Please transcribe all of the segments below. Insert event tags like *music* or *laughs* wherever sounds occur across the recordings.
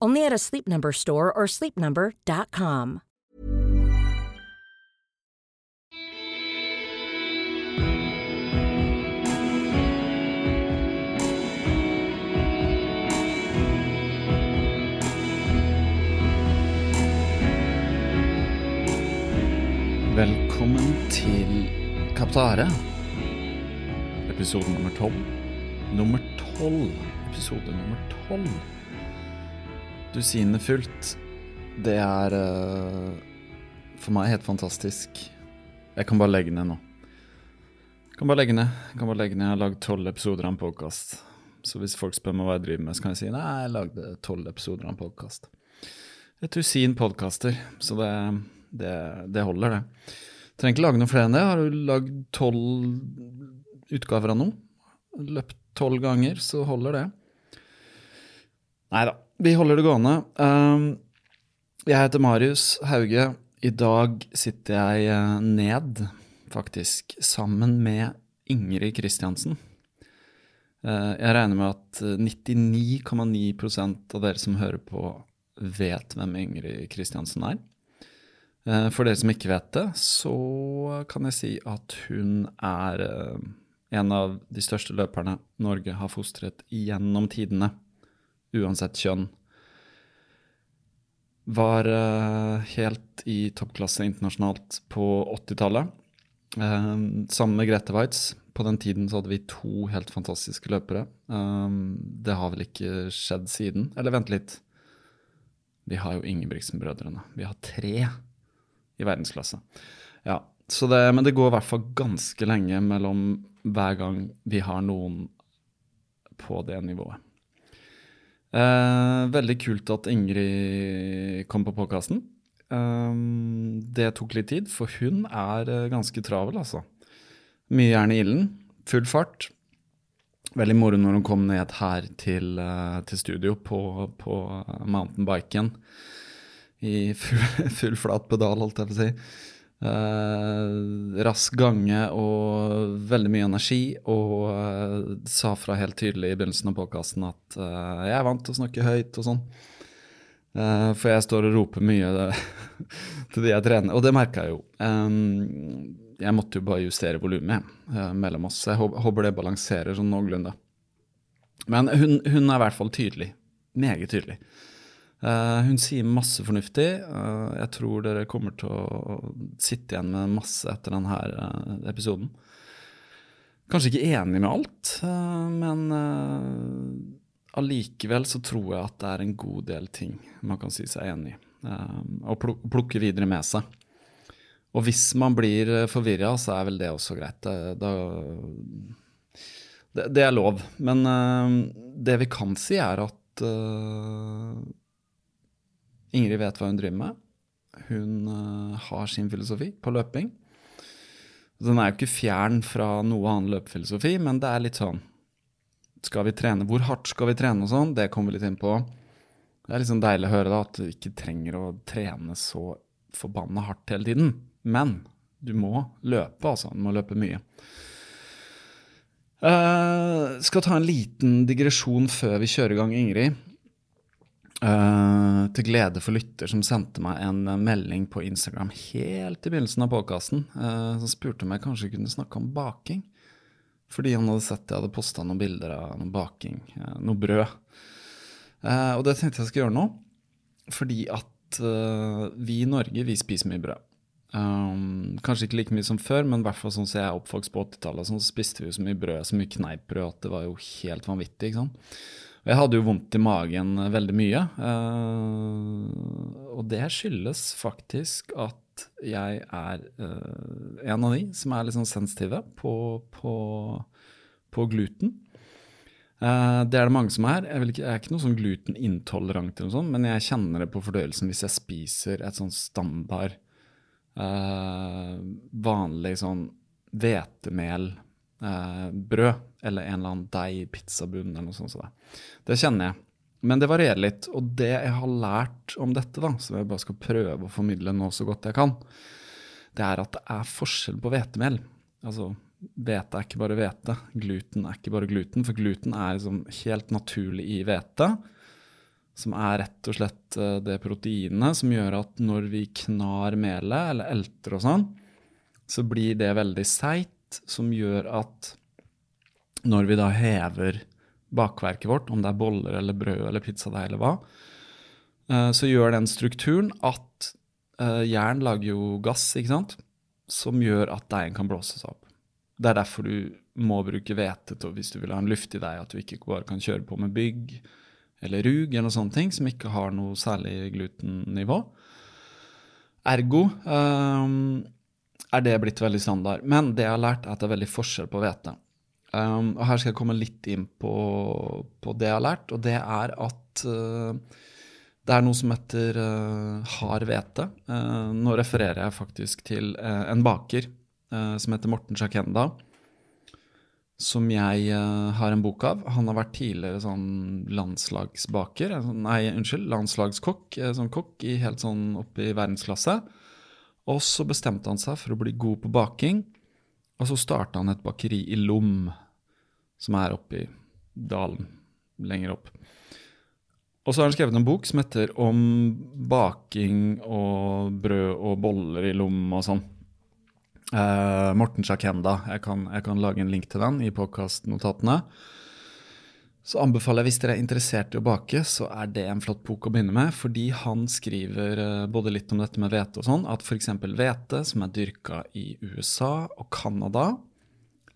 Only at a Sleep Number store or sleepnumber.com. Velkommen til Kaptare. Episode nummer tolv. Nummer tolv. Episode nummer tolv. Dusinet fullt. Det er eh, for meg helt fantastisk. Jeg kan bare legge ned nå. Jeg kan bare legge ned. Jeg kan bare legge ned. Jeg har lagd tolv episoder av en podkast. Så hvis folk spør meg hva jeg driver med, så kan jeg si nei, jeg lagde tolv episoder av en podkast. Et dusin podkaster, så det, det, det holder, det. Trenger ikke lage noe flere enn det. Har du lagd tolv utgaver av noe? Løpt tolv ganger, så holder det. Nei da, vi holder det gående. Um, jeg heter Marius Hauge. I dag sitter jeg eh, ned, faktisk, sammen med Ingrid Kristiansen. Eh, Jeg regner med at eh, 99,9% av dere som hører på, vet hvem Ingrid Kristiansen er. Eh, For dere som ikke vet det, så kan jeg si at hun er eh, en av de største løperne Norge har fostret gjennom tidene, uansett kjønn. Var eh, helt i toppklasse internasjonalt på 80-tallet. Eh, Sammen med Grete Waitz. På den tiden så hadde vi to helt fantastiske løpere. Eh, Det har vel ikke skjedd siden. Eller vent litt. Vi har jo Ingebrigtsen-brødrene. Vi har tre i verdensklasse. Ja, det, men det går i hvert fall ganske lenge mellom hver gang vi har noen på det nivået. Eh, veldig kult at Ingrid kom på podkasten. Eh, det tok litt tid, for hun er eh, ganske travel, altså. Mye jern i ilden, full fart. Veldig moro når hun kom ned her til, til studio på, på mountainbiken i full, *laughs* full flat pedal, holdt jeg på å si. Eh, rask gange og veldig mye energi, og eh, sa fra helt tydelig i begynnelsen av podkasten at eh, jeg er vant til å snakke høyt og sånn. Eh, for jeg står og roper mye *laughs* til de jeg trener, og det merka jeg jo. Um, jeg måtte jo bare justere volumet eh, mellom oss. Jeg håper det balanserer sånn noenlunde. Men hun, hun er i hvert fall tydelig. Meget tydelig. Eh, hun sier masse fornuftig. Eh, jeg tror dere kommer til å sitte igjen med masse etter denne uh, episoden. Kanskje ikke enig med alt, eh, men eh, allikevel så tror jeg at det er en god del ting man kan si seg enig i. eh, og pluk plukke videre med seg. Og hvis man blir forvirra, så er vel det også greit. Da, det, det er lov. Men eh, det vi kan si, er at eh, Ingrid vet hva hun driver med. Hun eh, har sin filosofi på løping. Den er jo ikke fjern fra noe annen løpefilosofi, men det er litt sånn Skal vi trene? Hvor hardt skal vi trene og sånn? Det kommer vi litt inn på. Det er liksom deilig å høre da, at du ikke trenger å trene så forbanna hardt hele tiden. Men du må løpe, altså. Du må løpe mye. Uh, skal ta en liten digresjon før vi kjører i gang, Ingrid. Uh, til glede for lytter som sendte meg en melding på Instagram helt i begynnelsen av podkasten. Uh, som spurte om jeg kanskje kunne snakke om baking. Fordi han hadde sett jeg hadde posta noen bilder av noe baking, uh, noe brød. og det tenkte jeg skulle gjøre nå. Fordi at vi i Norge, vi spiser mye brød. Um, kanskje ikke like mye som før, men hvert fall sånn som jeg er oppvokst på 80-tallet, så spiste vi jo så mye brød, så mye kneippbrød at det var jo helt vanvittig. ikke sant? Og jeg hadde jo vondt i magen veldig mye. Uh, og det skyldes faktisk at jeg er uh, en av de som er litt sånn sensitive på, på, på gluten. Uh, det er det mange som er. Jeg, ikke, jeg er ikke noe sånn glutenintolerant, eller noe sånt, men jeg kjenner det på fordøyelsen hvis jeg spiser et sånn standard vanlig sånn hvetemelbrød uh, eller en eller annen deig, pizzabunn eller noe sånt. Så det. det kjenner jeg. Men det varierer litt. Og det jeg har lært om dette, da, som jeg bare skal prøve å formidle nå så godt jeg kan, det er at det er forskjell på hvetemel. Altså, hvete er ikke bare hvete. Gluten er ikke bare gluten. For gluten er liksom helt naturlig i hvete. Som er rett og slett eh, det proteinet som gjør at når vi knar melet, eller elter og sånn, så blir det veldig seigt, som gjør at når vi da hever bakverket vårt, om det er boller eller brød eller pizzadeig eller hva, eh, så gjør den strukturen at eh, jern lager jo gass, ikke sant, som gjør at deigen kan blåses opp. Det er derfor du må bruke hvete hvis du vil ha en luftig deig, at du ikke bare kan kjøre på med bygg eller rug eller sånne ting som ikke har noe særlig glutennivå. Ergo um, er det blitt veldig standard. Men det jeg har lært, er at det er veldig forskjell på hvete. Um, og her skal jeg komme litt inn på, på, det jeg har lært, og det er at uh, det er noe som heter uh, hard hvete. Uh, nå refererer jeg faktisk til en baker som heter Morten Sjakenda, som jeg har en bok av. Han har vært tidligere sånn landslagsbaker, nei, unnskyld, landslagskokk, sånn kokk i helt sånn oppe i verdensklasse. Og så bestemte han seg for å bli god på baking, og så starta han et bakeri i Lom, som er oppe i dalen lenger opp. Og så har han skrevet en bok som heter Om baking og brød og boller i Lom og sånn. Eh, Morten Sjakenda. Jeg jeg kan, lage en link til den i podkastnotatene. Så anbefaler jeg, hvis dere er interessert i å bake, så er det en flott bok å begynne med. Fordi han skriver eh, både litt om dette med hvete og sånn, at f.eks. hvete som er dyrka i USA og Canada,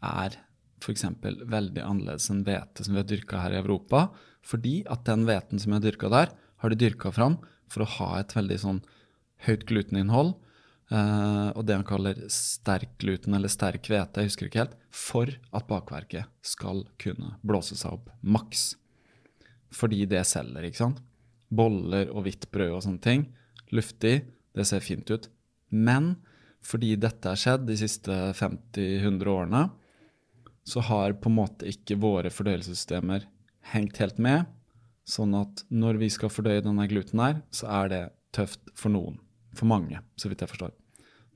er f.eks. veldig annerledes enn hvete som vi har dyrka her i Europa. Fordi at den hveten som er dyrka der, har de dyrka fram for å ha et veldig sånn høyt gluteninnhold og det han kaller sterk gluten, eller sterk hvete, jeg husker ikke helt, for at bakverket skal kunne blåse seg opp maks. Fordi det selger, ikke sant. Boller og hvitt brød og sånne ting. Luftig, det ser fint ut. Men fordi dette har skjedd de siste 50-100 årene, så har på en måte ikke våre fordøyelsessystemer hengt helt med. Sånn at når vi skal fordøye denne gluten her, så er det tøft for noen. For mange, så vidt jeg forstår.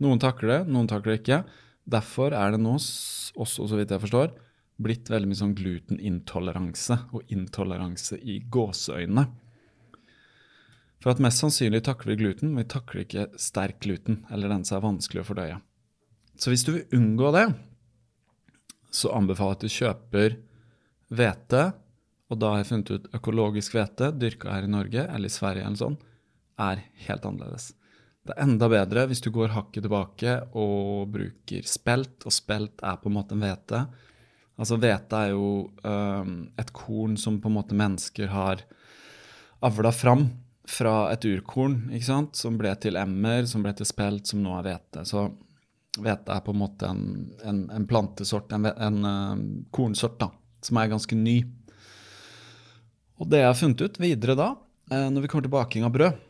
Noen takler det, noen takler det ikke. Derfor er det nå, også så vidt jeg forstår, blitt veldig mye sånn glutenintoleranse, og intoleranse i gåseøynene. For at mest sannsynlig takler vi gluten, men vi takler ikke sterk gluten, eller den som er vanskelig å fordøye. Så hvis du vil unngå det, så anbefaler jeg at du kjøper hvete, og da har jeg funnet ut økologisk hvete, dyrka her i Norge eller i Sverige eller sånn, er helt annerledes. Det er enda bedre hvis du går hakket tilbake og bruker spelt, og spelt er på en måte en hvete. Altså hvete er jo um, et korn som på en måte mennesker har avla fram fra et urkorn, ikke sant? som ble til emmer, som ble til spelt, som nå er hvete. Så hvete er på en måte en, en, en plantesort, en, en uh, kornsort, da, som er ganske ny. Og det jeg har funnet ut videre da, uh, når vi kommer til baking av brød,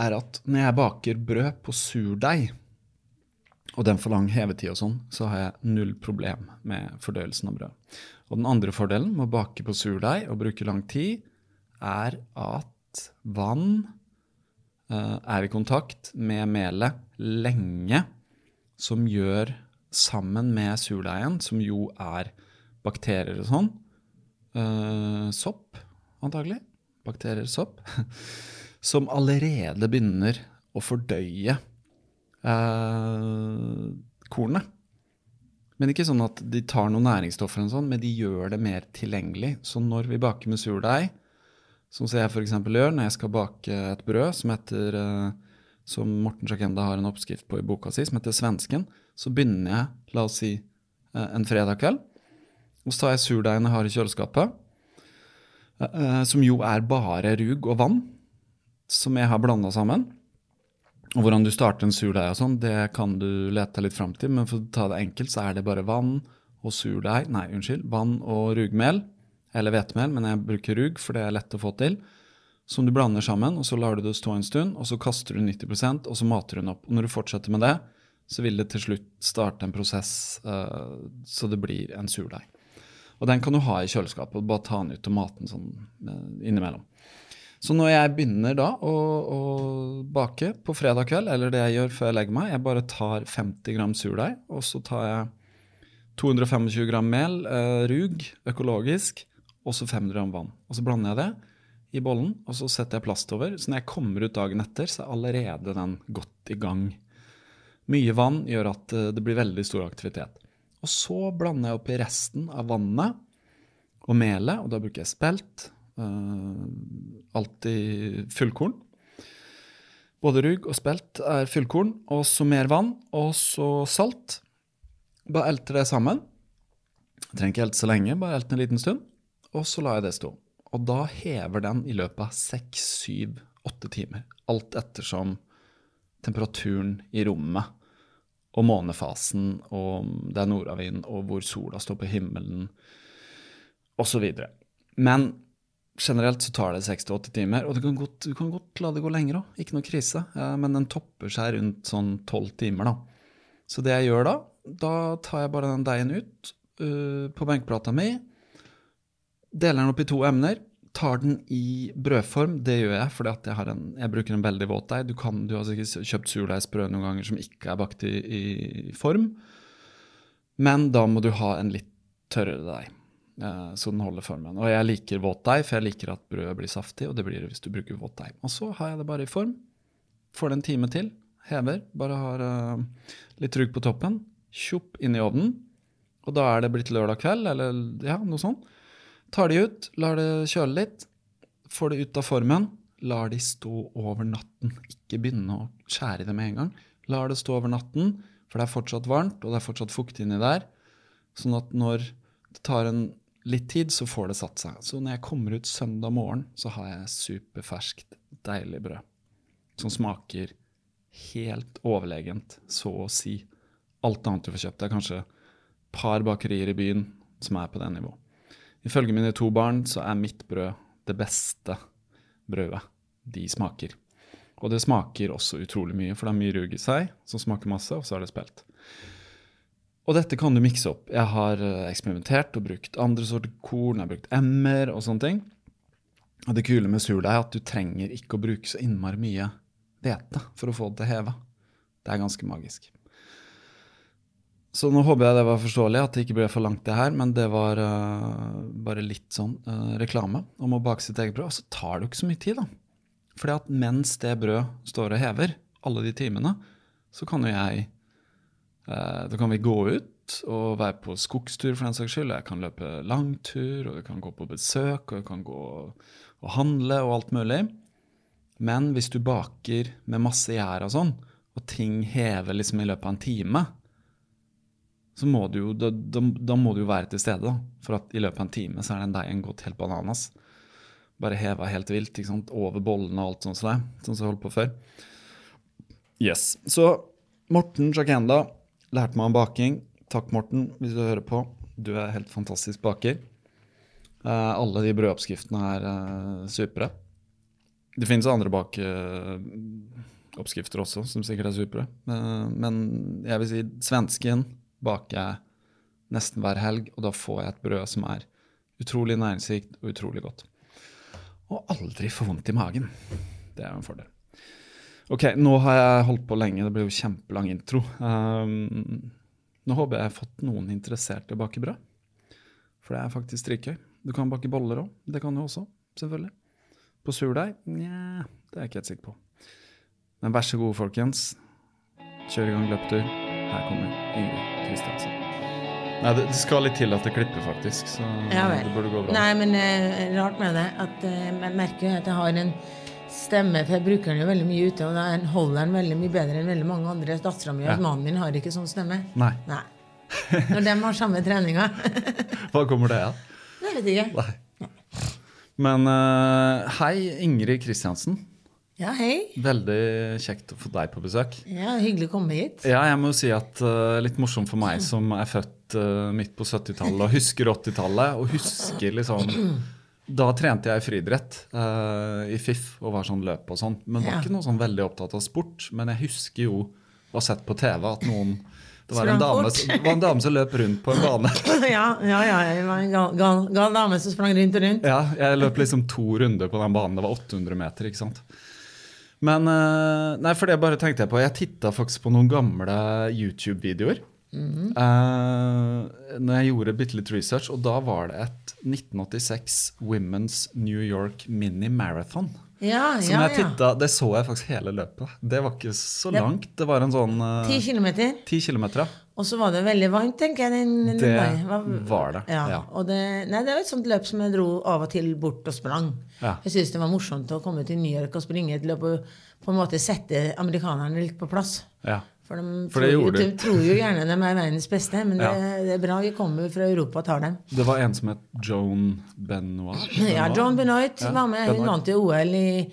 er at når jeg baker brød på surdeig, og den for lang hevetid og sånn, så har jeg null problem med fordøyelsen av brød. Og den andre fordelen med å bake på surdeig og bruke lang tid, er at vann uh, er i kontakt med melet lenge, som gjør sammen med surdeigen, som jo er bakterier og sånn, uh, sopp antagelig, bakterier, sopp, *laughs* som allerede begynner å fordøye eh, kornet. Men ikke sånn at de tar noen næringsstoffer, eller sånn, men de gjør det mer tilgjengelig. Så når vi baker med surdeig, som jeg f.eks. gjør når jeg skal bake et brød som heter eh, som Morten Sjakenda har en oppskrift på i boka si, som heter Svensken, så begynner jeg, la oss si, eh, en fredag kveld. Og så tar jeg surdeigen jeg har i kjøleskapet, eh, som jo er bare rug og vann, som jeg har blanda sammen. Og Hvordan du starter en surdeig og sånn, det kan du lete litt fram til. Men for å ta det enkelt, så er det bare vann og surdeig Nei, unnskyld. Vann og rugmel. Eller hvetemel, men jeg bruker rug, for det er lett å få til. Som du blander sammen, og så lar du det stå en stund. Og så kaster du 90% og så mater du den opp. Og når du fortsetter med det, så vil det til slutt starte en prosess uh, så det blir en surdeig. Og den kan du ha i kjøleskapet. og Bare ta den ut og mate den sånn uh, innimellom. Så når jeg begynner da å, å, bake på fredag kveld, eller det jeg gjør før jeg legger meg, jeg bare tar 50 gram surdeig, og så tar jeg 225 gram mel, eh, rug, økologisk, og så 500 gram vann. Og så blander jeg det i bollen, og så setter jeg plast over. Så når jeg kommer ut dagen etter, så er allerede den godt i gang. Mye vann gjør at eh, det blir veldig stor aktivitet. Og så blander jeg oppi resten av vannet og melet, og da bruker jeg spelt, alltid fullkorn. Både rugg og spelt er fullkorn, og så mer vann, og så salt. Bare elter det sammen. Jeg trenger ikke elte så lenge, bare elte en liten stund. Og så lar jeg det stå. Og da hever den i løpet av seks, syv, åtte timer. Alt ettersom temperaturen i rommet og månefasen og det er nordavind og hvor sola står på himmelen osv. Men generelt så tar det seks til åtte timer. Og du kan, godt, du kan, godt, la det gå lenger òg, ikke noe krise. men den topper seg rundt sånn tolv timer, da. Så det jeg gjør da, da tar jeg bare den deigen ut uh, på benkeplata mi, deler den opp i to emner, tar den i brødform. Det gjør jeg fordi jeg, en, jeg bruker en veldig våt deig. Du, du har sikkert kjøpt surdeigsbrød noen ganger som ikke er bakt i, i form. Men da må du ha en litt tørrere deig. Uh, så den holder formen. Og jeg liker våtdeig, for jeg liker at brødet blir saftig, og det blir det hvis du bruker våtdeig. Og så har jeg det bare i form. Får det en time til. Hever. Bare har uh, litt rugg på toppen. Tjopp inn i ovnen. Og da er det blitt lørdag kveld, eller ja, noe sånt. Tar de ut, lar det kjøle litt. Får det ut av formen. Lar de stå over natten. Ikke begynne å skjære i det med en gang. Lar det stå over natten, for det er fortsatt varmt, og det er fortsatt fukt inni der. Sånn at når det tar en litt tid, så får det satt seg. Så når jeg kommer ut søndag morgen, så har jeg superferskt, deilig brød. Som smaker helt overlegent, så å si. Alt annet du får kjøpt. Det er kanskje et par bakerier i byen som er på det nivået. Ifølge mine to barn så er mitt brød det beste brødet de smaker. Og det smaker også utrolig mye, for det er mye rug i seg, som smaker masse, og så er det spelt. Og dette kan du mikse opp. Jeg har eh, eksperimentert og brukt andre sorter korn, jeg har brukt emmer og sånne ting. Og det kule med surdeig er at du trenger ikke å bruke så innmari mye hvete for å få det til å heve. Det er ganske magisk. Så nå håper jeg det var forståelig, at det ikke ble for langt, det her. Men det var uh, bare litt sånn uh, reklame om å bake sitt eget brød. Og så tar det jo ikke så mye tid, da. Fordi at mens det brød står og hever, alle de timene, så kan jo jeg da kan vi gå ut og være på skogstur, for den saks skyld. Jeg kan løpe langtur, og jeg kan gå på besøk, og jeg kan gå og handle og alt mulig. Men hvis du baker med masse gjær og sånn, og ting hever liksom i løpet av en time, så må du jo, da, da, da må du jo være til stede. da. For at i løpet av en time så er den deigen gått helt bananas. Bare heva helt vilt. ikke sant? Over bollene og alt sånt som. Sånn som jeg holdt på før. Yes. Så Morten Jakenda Lærte meg om baking. Takk, Morten, hvis du hører på. Du er helt fantastisk baker. Uh, alle de brødoppskriftene er uh, supre. Det finnes andre bakeoppskrifter uh, også, som sikkert er supre. Eh, men jeg vil si svensken baker jeg nesten hver helg, og da får jeg et brød som er utrolig næringsrikt og utrolig godt. Og aldri får vondt i magen. Det er jo en fordel. Ok, nå har jeg holdt på lenge, det blir jo kjempelang intro. Um, nå håper jeg har fått noen interessert i å bake brød. For det er faktisk dritgøy. Du kan bake boller òg. Det kan du også, selvfølgelig. På surdeig? Nja, det er jeg ikke helt sikker på. Men vær så god, folkens. Kjør i gang løpetur. Her kommer Ingrid Kristiansen. Nei, det, det skal litt til at det klipper, faktisk. Så Ja det burde gå bra. Nei, men uh, rart med det at uh, jeg merker at jeg har en stemme, for jeg bruker den jo veldig mye ute, og da holder den veldig mye bedre enn veldig mange andre. Dattera mi og Ja. mannen min har ikke sånn stemme. Nei. Nei. Når de har samme treninga. *laughs* Hva kommer det av? Det vet ikke. Nei. Men uh, hei, Ingrid Kristiansen. Ja, hei. Veldig kjekt å få deg på besøk. Ja, Hyggelig å komme hit. Ja, jeg må jo si at uh, litt morsomt for meg *laughs* som er født uh, midt på 70-tallet og husker 80-tallet, og husker liksom Da trente jeg friidrett uh, i FIF og var sånn løp og sånn, men var Ja. ikke noe sånn veldig opptatt av sport. Men jeg husker jo å ha sett på TV at noen det var, en dame, det var en dame som løp rundt på en bane. *laughs* Ja, ja, ja, jeg var en gal, gal, gal dame som sprang rundt og rundt. Ja, jeg løp liksom to runder på den banen. Det var 800 meter, ikke sant. Men eh, Nei, for det bare tenkte jeg på. Jeg titta faktisk på noen gamle YouTube-videoer. Eh, når jeg gjorde bitte litt research, og da var det et 1986 Women's New York Mini Marathon. Ja, Som ja, jeg ja. Det så jeg faktisk hele løpet. Det var ikke så langt. Det var en sånn Ti kilometer. 10 kilometer, ja. Og så var det veldig varmt, tenker jeg. Den, den Det dagen. var det, Ja. ja. Det, nei, det var et sånt løp som jeg dro av og til bort og sprang. Ja. Jeg syntes det var morsomt å komme til New York og springe et løp og på en måte sette amerikanerne litt på plass. For de, For det tror, de de. tror jo gjerne de er verdens beste, men det, Ja. det er bra vi kommer fra Europa og tar dem. Det var en som het Joan Benoit. Ja, Joan Benoit Ja, var med. Hun Benoit. vant jo OL i,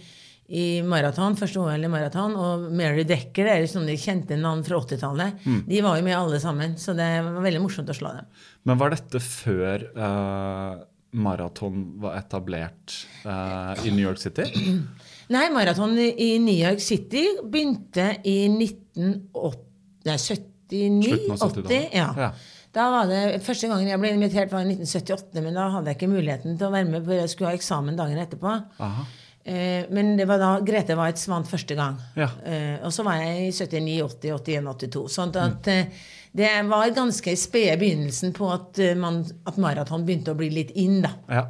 i maraton, første OL i maraton. Og Mary Decker, det er jo sånne kjente navn fra 80-tallet. Mm. De var jo med alle sammen, så det var veldig morsomt å slå dem. Men var dette før eh, maraton var etablert eh, i New York City? *clears throat* Nei, maraton i New York City begynte i 1980 Nei, 79? Slutten av 80? Ja. Ja. Da var det, Første gangen jeg ble invitert, var i 1978, men da hadde jeg ikke muligheten til å være med, for jeg skulle ha eksamen dagen etterpå. Aha. Eh, men det var da Grete Waitz vant første gang. Ja. Eh, og så var jeg i 79, 80, 81, 82. Sånn at eh, det var ganske spede begynnelsen på at, eh, man, at maraton begynte å bli litt in, da. Ja.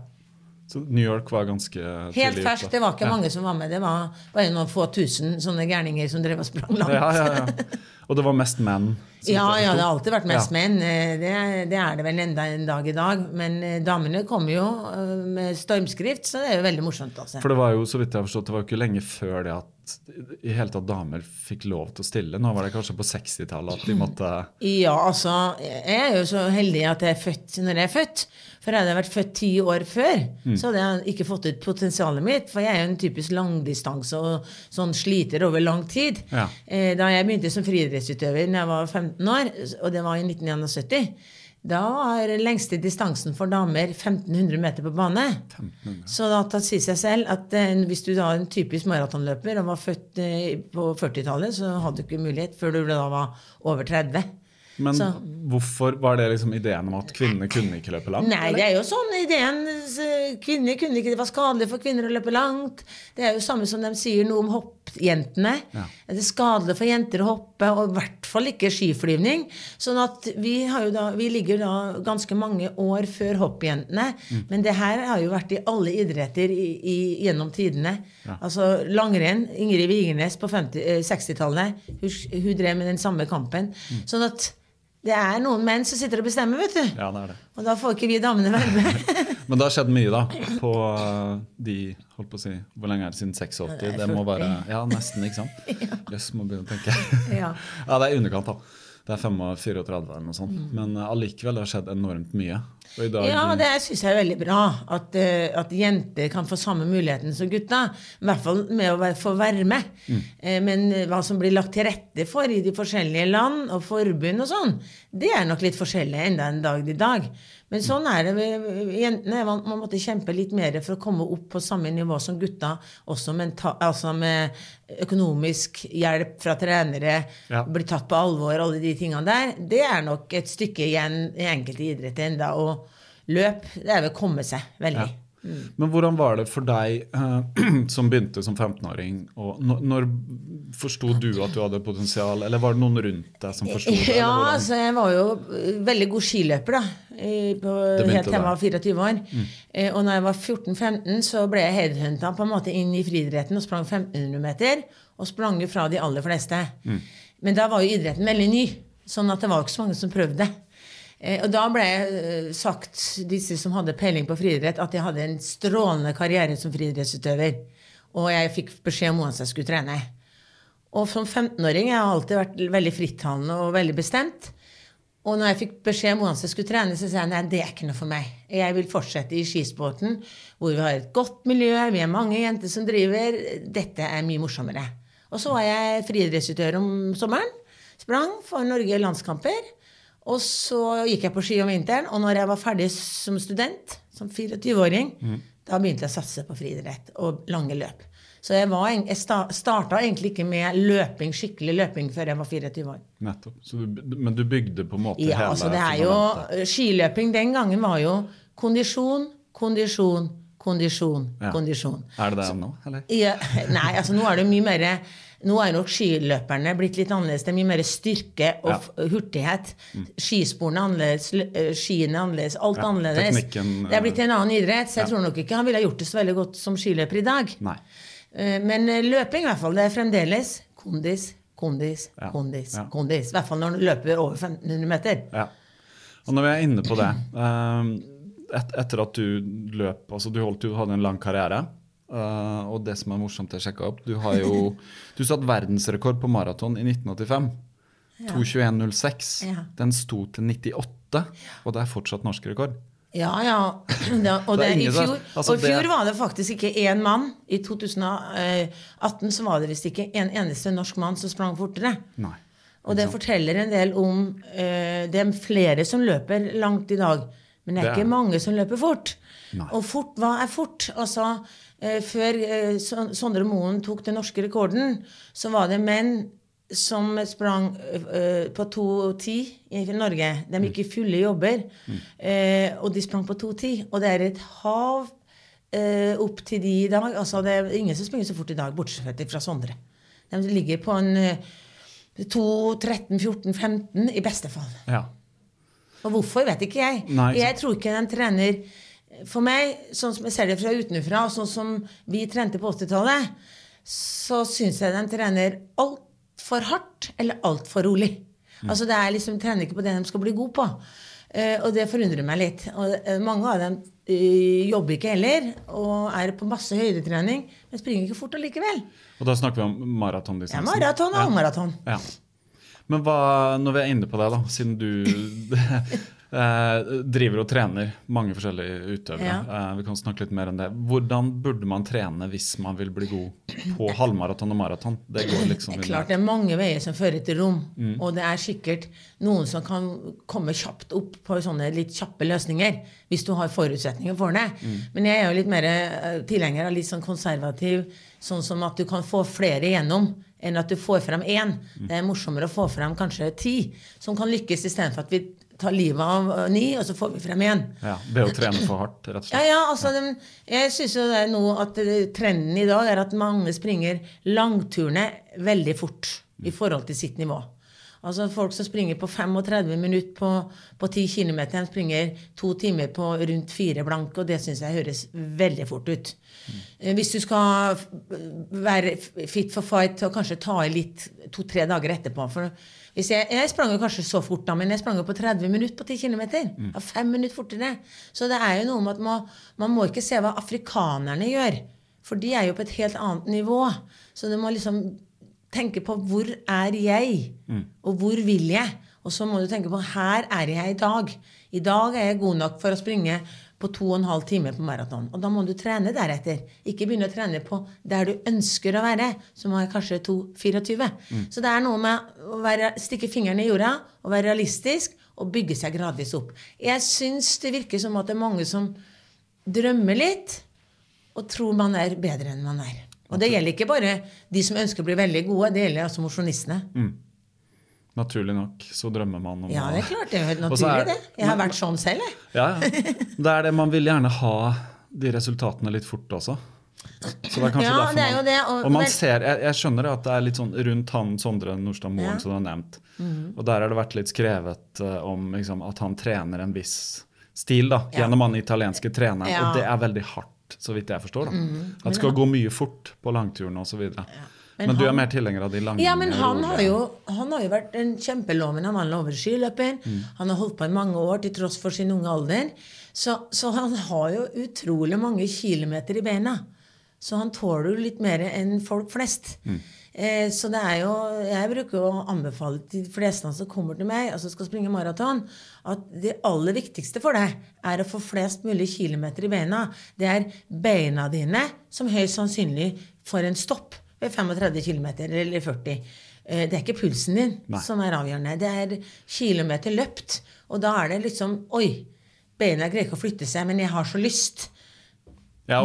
Så New York var ganske Helt tidlig ferskt. ute. Det var ikke ja. mange som var med. Det var bare noen få tusen sånne gærninger som drev og sprang langt. Ja, ja, ja. *laughs* Og det var mest menn. Ja, ja, det har alltid vært mest Ja. menn. Eh, Det, det er det vel enda en dag i dag. Men eh, damene kommer jo eh, med stormskrift, så det er jo veldig morsomt. Altså. For det var jo så vidt jeg har forstått, det var jo ikke lenge før det at i hele tatt damer fikk lov til å stille. Nå var det kanskje på 60-tallet at de måtte *clears throat* Ja, altså, jeg er jo så heldig at jeg er født når jeg er født. For hadde jeg vært født ti år før, Mm. så hadde jeg ikke fått ut potensialet mitt. For jeg er jo en typisk langdistanse og sånn sliter over lang tid. Ja. Da jeg begynte som friidrettsutøver da jeg var 15 år, og det var i 1971, da var lengste distansen for damer 1500 meter på bane. Så da det sier seg selv at eh, hvis du da er en typisk maratonløper og var født eh, på 40-tallet, så hadde du ikke mulighet før du da var over 30. Men Så- hvorfor var det liksom ideen om at kvinnene kunne ikke løpe langt? Nei, det er jo sånn ideen. Kvinner kunne ikke, Det var skadelig for kvinner å løpe langt. Det er jo samme som de sier noe om hoppjentene. Ja. Det er skadelig for jenter å hoppe, og i hvert fall ikke skiflyvning. Sånn at vi, da, vi ligger da ganske mange år før hoppjentene. Mm. Men det her har jo vært i alle idretter i, i, gjennom tidene. Altså langrenn. Ingrid Vigernes på 50 eh, 60-tallet. Hun, hun drev med den samme kampen. Mm. Sånn at det er noen menn som sitter og bestemmer, vet du. Ja, det er det. Og da får ikke vi damene være med. *laughs* Men det har skjedd mye, da. På uh, de holdt på å si, Hvor lenge er det siden 86? Ja, det Det må 40. være Ja, nesten, ikke sant? *laughs* Jøss, må begynne å tenke. Ja. *laughs* ja, det er i underkant, da. Det er 35 eller noe sånt. Mm. Men uh, allikevel det har skjedd enormt mye. Dag Ja, det syns jeg er veldig bra. At, eh, at jenter kan få samme muligheten som gutta. I hvert fall med å få være med. Eh, Men eh, hva som blir lagt til rette for i de forskjellige land og forbund og sånn, det er nok litt forskjellig enda en dag i dag. Men sånn er det. Jentene man, man måtte kjempe litt mer for å komme opp på samme nivå som gutta. Også menta, altså med økonomisk hjelp fra trenere, Ja. bli tatt på alvor, alle de tingene der. Det er nok et stykke igjen i enkelte idretter enda. Og løp, det er vel å komme seg veldig. Men hvordan var det for deg eh, *clears throat* som begynte som 15-åring? Når, når forsto du at du hadde potensial, eller var det noen rundt deg som forsto det? Ja, altså jeg var jo eh, veldig god skiløper da. i- På, helt til jeg var 24 år. Eh, Og når jeg var 14-15, så ble jeg headhunta på en måte inn i friidretten og sprang 1500 meter. Og sprang jo fra de aller fleste. Men da var jo idretten veldig ny, sånn at det var ikke så mange som prøvde. Eh, Og da ble jeg eh, sagt, disse som hadde peiling på friidrett, at jeg hadde en strålende karriere som friidrettsutøver. Og jeg fikk beskjed om hvordan jeg skulle trene. Og som 15-åring jeg har alltid vært veldig frittalende og veldig bestemt. Og når jeg fikk beskjed om hvordan jeg skulle trene, så sa jeg nei, det er ikke noe for meg. Jeg vil fortsette i skisporten, hvor vi har et godt miljø, vi er mange jenter som driver. Dette er mye morsommere. Og så var jeg friidrettsutøver om sommeren. Sprang for Norge landskamper. Og så gikk jeg på ski om vinteren, og når jeg var ferdig som student, som 24-åring, da begynte jeg å satse på friidrett og lange løp. Så jeg, var, jeg starta egentlig ikke med løping, skikkelig løping før jeg var 24 år. Nettopp. Så du, men du bygde på en måte Ja, hele altså det er jo. Skiløping den gangen var jo kondisjon, kondisjon, kondisjon, Ja. kondisjon. Er det det ennå, eller? Ja, *laughs* nei, altså nå er det mye mer nå er nok skiløperne blitt litt annerledes. Det er mye mer styrke og Ja. hurtighet. Skisporene er annerledes, eh, skiene er annerledes, alt Ja, er annerledes. Det er blitt en annen idrett, så jeg ja. tror nok ikke han ville gjort det så veldig godt som skiløper i dag. Nei. Eh, Men eh, løping i hvert fall, det er fremdeles kondis, kondis, kondis, kondis. I hvert fall når du løper over 1500 meter. Ja. Og når vi er inne på det *clears throat* et, Etter at du løp altså Du holdt jo, hadde en lang karriere. Eh, og det som er morsomt, jeg sjekka opp Du har jo *laughs* du satt verdensrekord på maraton i 1985. 2.21,06. Ja. Den sto til 98, og det er fortsatt norsk rekord. Ja, ja. *clears throat* Det, og, Det i fjor, altså og i fjor det- var det faktisk ikke én mann. I 2018 så var det visst ikke en eneste norsk mann som sprang fortere. Nei. Og det forteller en del om uh, Det er flere som løper langt i dag, men det er Det er ikke mange som løper fort. Nei. Og fort, hva er fort? Altså, før eh, Sondre Moen tok den norske rekorden, så var det menn som sprang eh, på 2,10 i Norge. De gikk i fulle jobber, eh, og de sprang på 2,10. Og det er et hav eh, opp til de i dag. Altså, det er ingen som springer så fort i dag, bortsett fra Sondre. De ligger på en eh, 2, 13, 14, 15 i beste fall. Ja. Og hvorfor, vet ikke jeg. Nei, jeg tror ikke en trener For meg, sånn som jeg ser det fra utenfra, og sånn som vi trente på 80-tallet, så syns jeg de trener altfor hardt eller altfor rolig. Mm. Altså det er liksom trener ikke på det de skal bli gode på. Uh, og det forundrer meg litt. Og uh, mange av dem uh, jobber ikke heller, og er på masse høydetrening, men springer ikke fort allikevel. Og da snakker vi om maratondistansen. Ja, maraton og Ja. halvmaraton. Ja. Men hva, når vi er inne på det, da, siden du *laughs* eh, driver og trener mange forskjellige utøvere, Ja. eh, vi kan snakke litt mer om det. Hvordan burde man trene hvis man vil bli god på halvmaraton og maraton? Det går liksom Det er klart det er mange veier som fører til rom. Mm. Og det er sikkert noen som kan komme kjapt opp på sånne litt kjappe løsninger. Hvis du har forutsetninger for det. Mm. Men jeg er jo litt mer eh, tilhenger av litt sånn konservativ, sånn som at du kan få flere igjennom enn at du får frem én. Mm. Det er morsommere å få frem kanskje ti som kan lykkes, istedenfor at vi tar livet av eh, ni, og så får vi frem igjen. Ja, Det å trene for hardt, rett og slett. ja, altså, ja. jeg syns jo det er noe at eh, trenden i dag er at mange springer langturene veldig fort i forhold til sitt nivå. Altså Folk som springer på 35 minutter på, på 10 km, springer to timer på rundt fire blank, og det syns jeg høres veldig fort ut. Mm. Hvis du skal være fit for fight og kanskje ta i litt to-tre dager etterpå for jeg, jeg sprang jo kanskje så fort, da, men jeg sprang jo på 30 minutter på 10 km. Mm. fem minutter fortere. Så det er jo noe med at man, man må ikke se hva afrikanerne gjør. For de er jo på et helt annet nivå. Så du må liksom tenke på hvor er jeg, og hvor vil jeg? Og så må du tenke på her er jeg i dag. I dag er jeg god nok for å springe på to og en halv time på maraton. Og da må du trene deretter. Ikke begynne å trene på der du ønsker å være, som er kanskje 2,24. Så det er noe med å være, stikke fingrene i jorda og være realistisk og bygge seg gradvis opp. Jeg syns det virker som at det er mange som drømmer litt og tror man er bedre enn man er. Og det gjelder ikke bare de som ønsker å bli veldig gode, det gjelder altså mosjonistene. Naturlig nok så drømmer man om Ja, det er klart. Det er helt *laughs* naturlig, det. Jeg har vært sånn selv, jeg. Ja, ja. Det er det man vil gjerne ha de resultatene litt fort også. Så det er kanskje Ja, derfor er man, det, og- og man men- ser, jeg, jeg skjønner at det er litt sånn rundt han Sondre Nordstad Moen Ja. som du har nevnt. Mhm. Og der har det vært litt skrevet uh, om liksom, at han trener en viss stil da, Ja. gjennom han italienske treneren. Ja. Og det er veldig hardt, så vidt jeg forstår. da. At det skal gå mye fort på langturene osv. videre Men Men, du er mer tilhenger av de lange Ja, men han har jo, han har jo vært en kjempelovende mann over skiløperen. Mm. Han har holdt på i mange år til tross for sin unge alder. Så, så han har jo utrolig mange kilometer i beina. Så han tåler jo litt mer enn folk flest. Mm. Eh, så det er jo Jeg bruker å anbefale til de fleste som kommer til meg, og altså skal springe maraton, at det aller viktigste for deg er å få flest mulig kilometer i beina. Det er beina dine som høyst sannsynlig får en stopp 35 km eller 40. Eh, Det er ikke pulsen din Nei. som er avgjørende. Det er kilometer løpt. Og da er det liksom Oi, beina greier ikke å flytte seg, men jeg har så lyst. Jeg.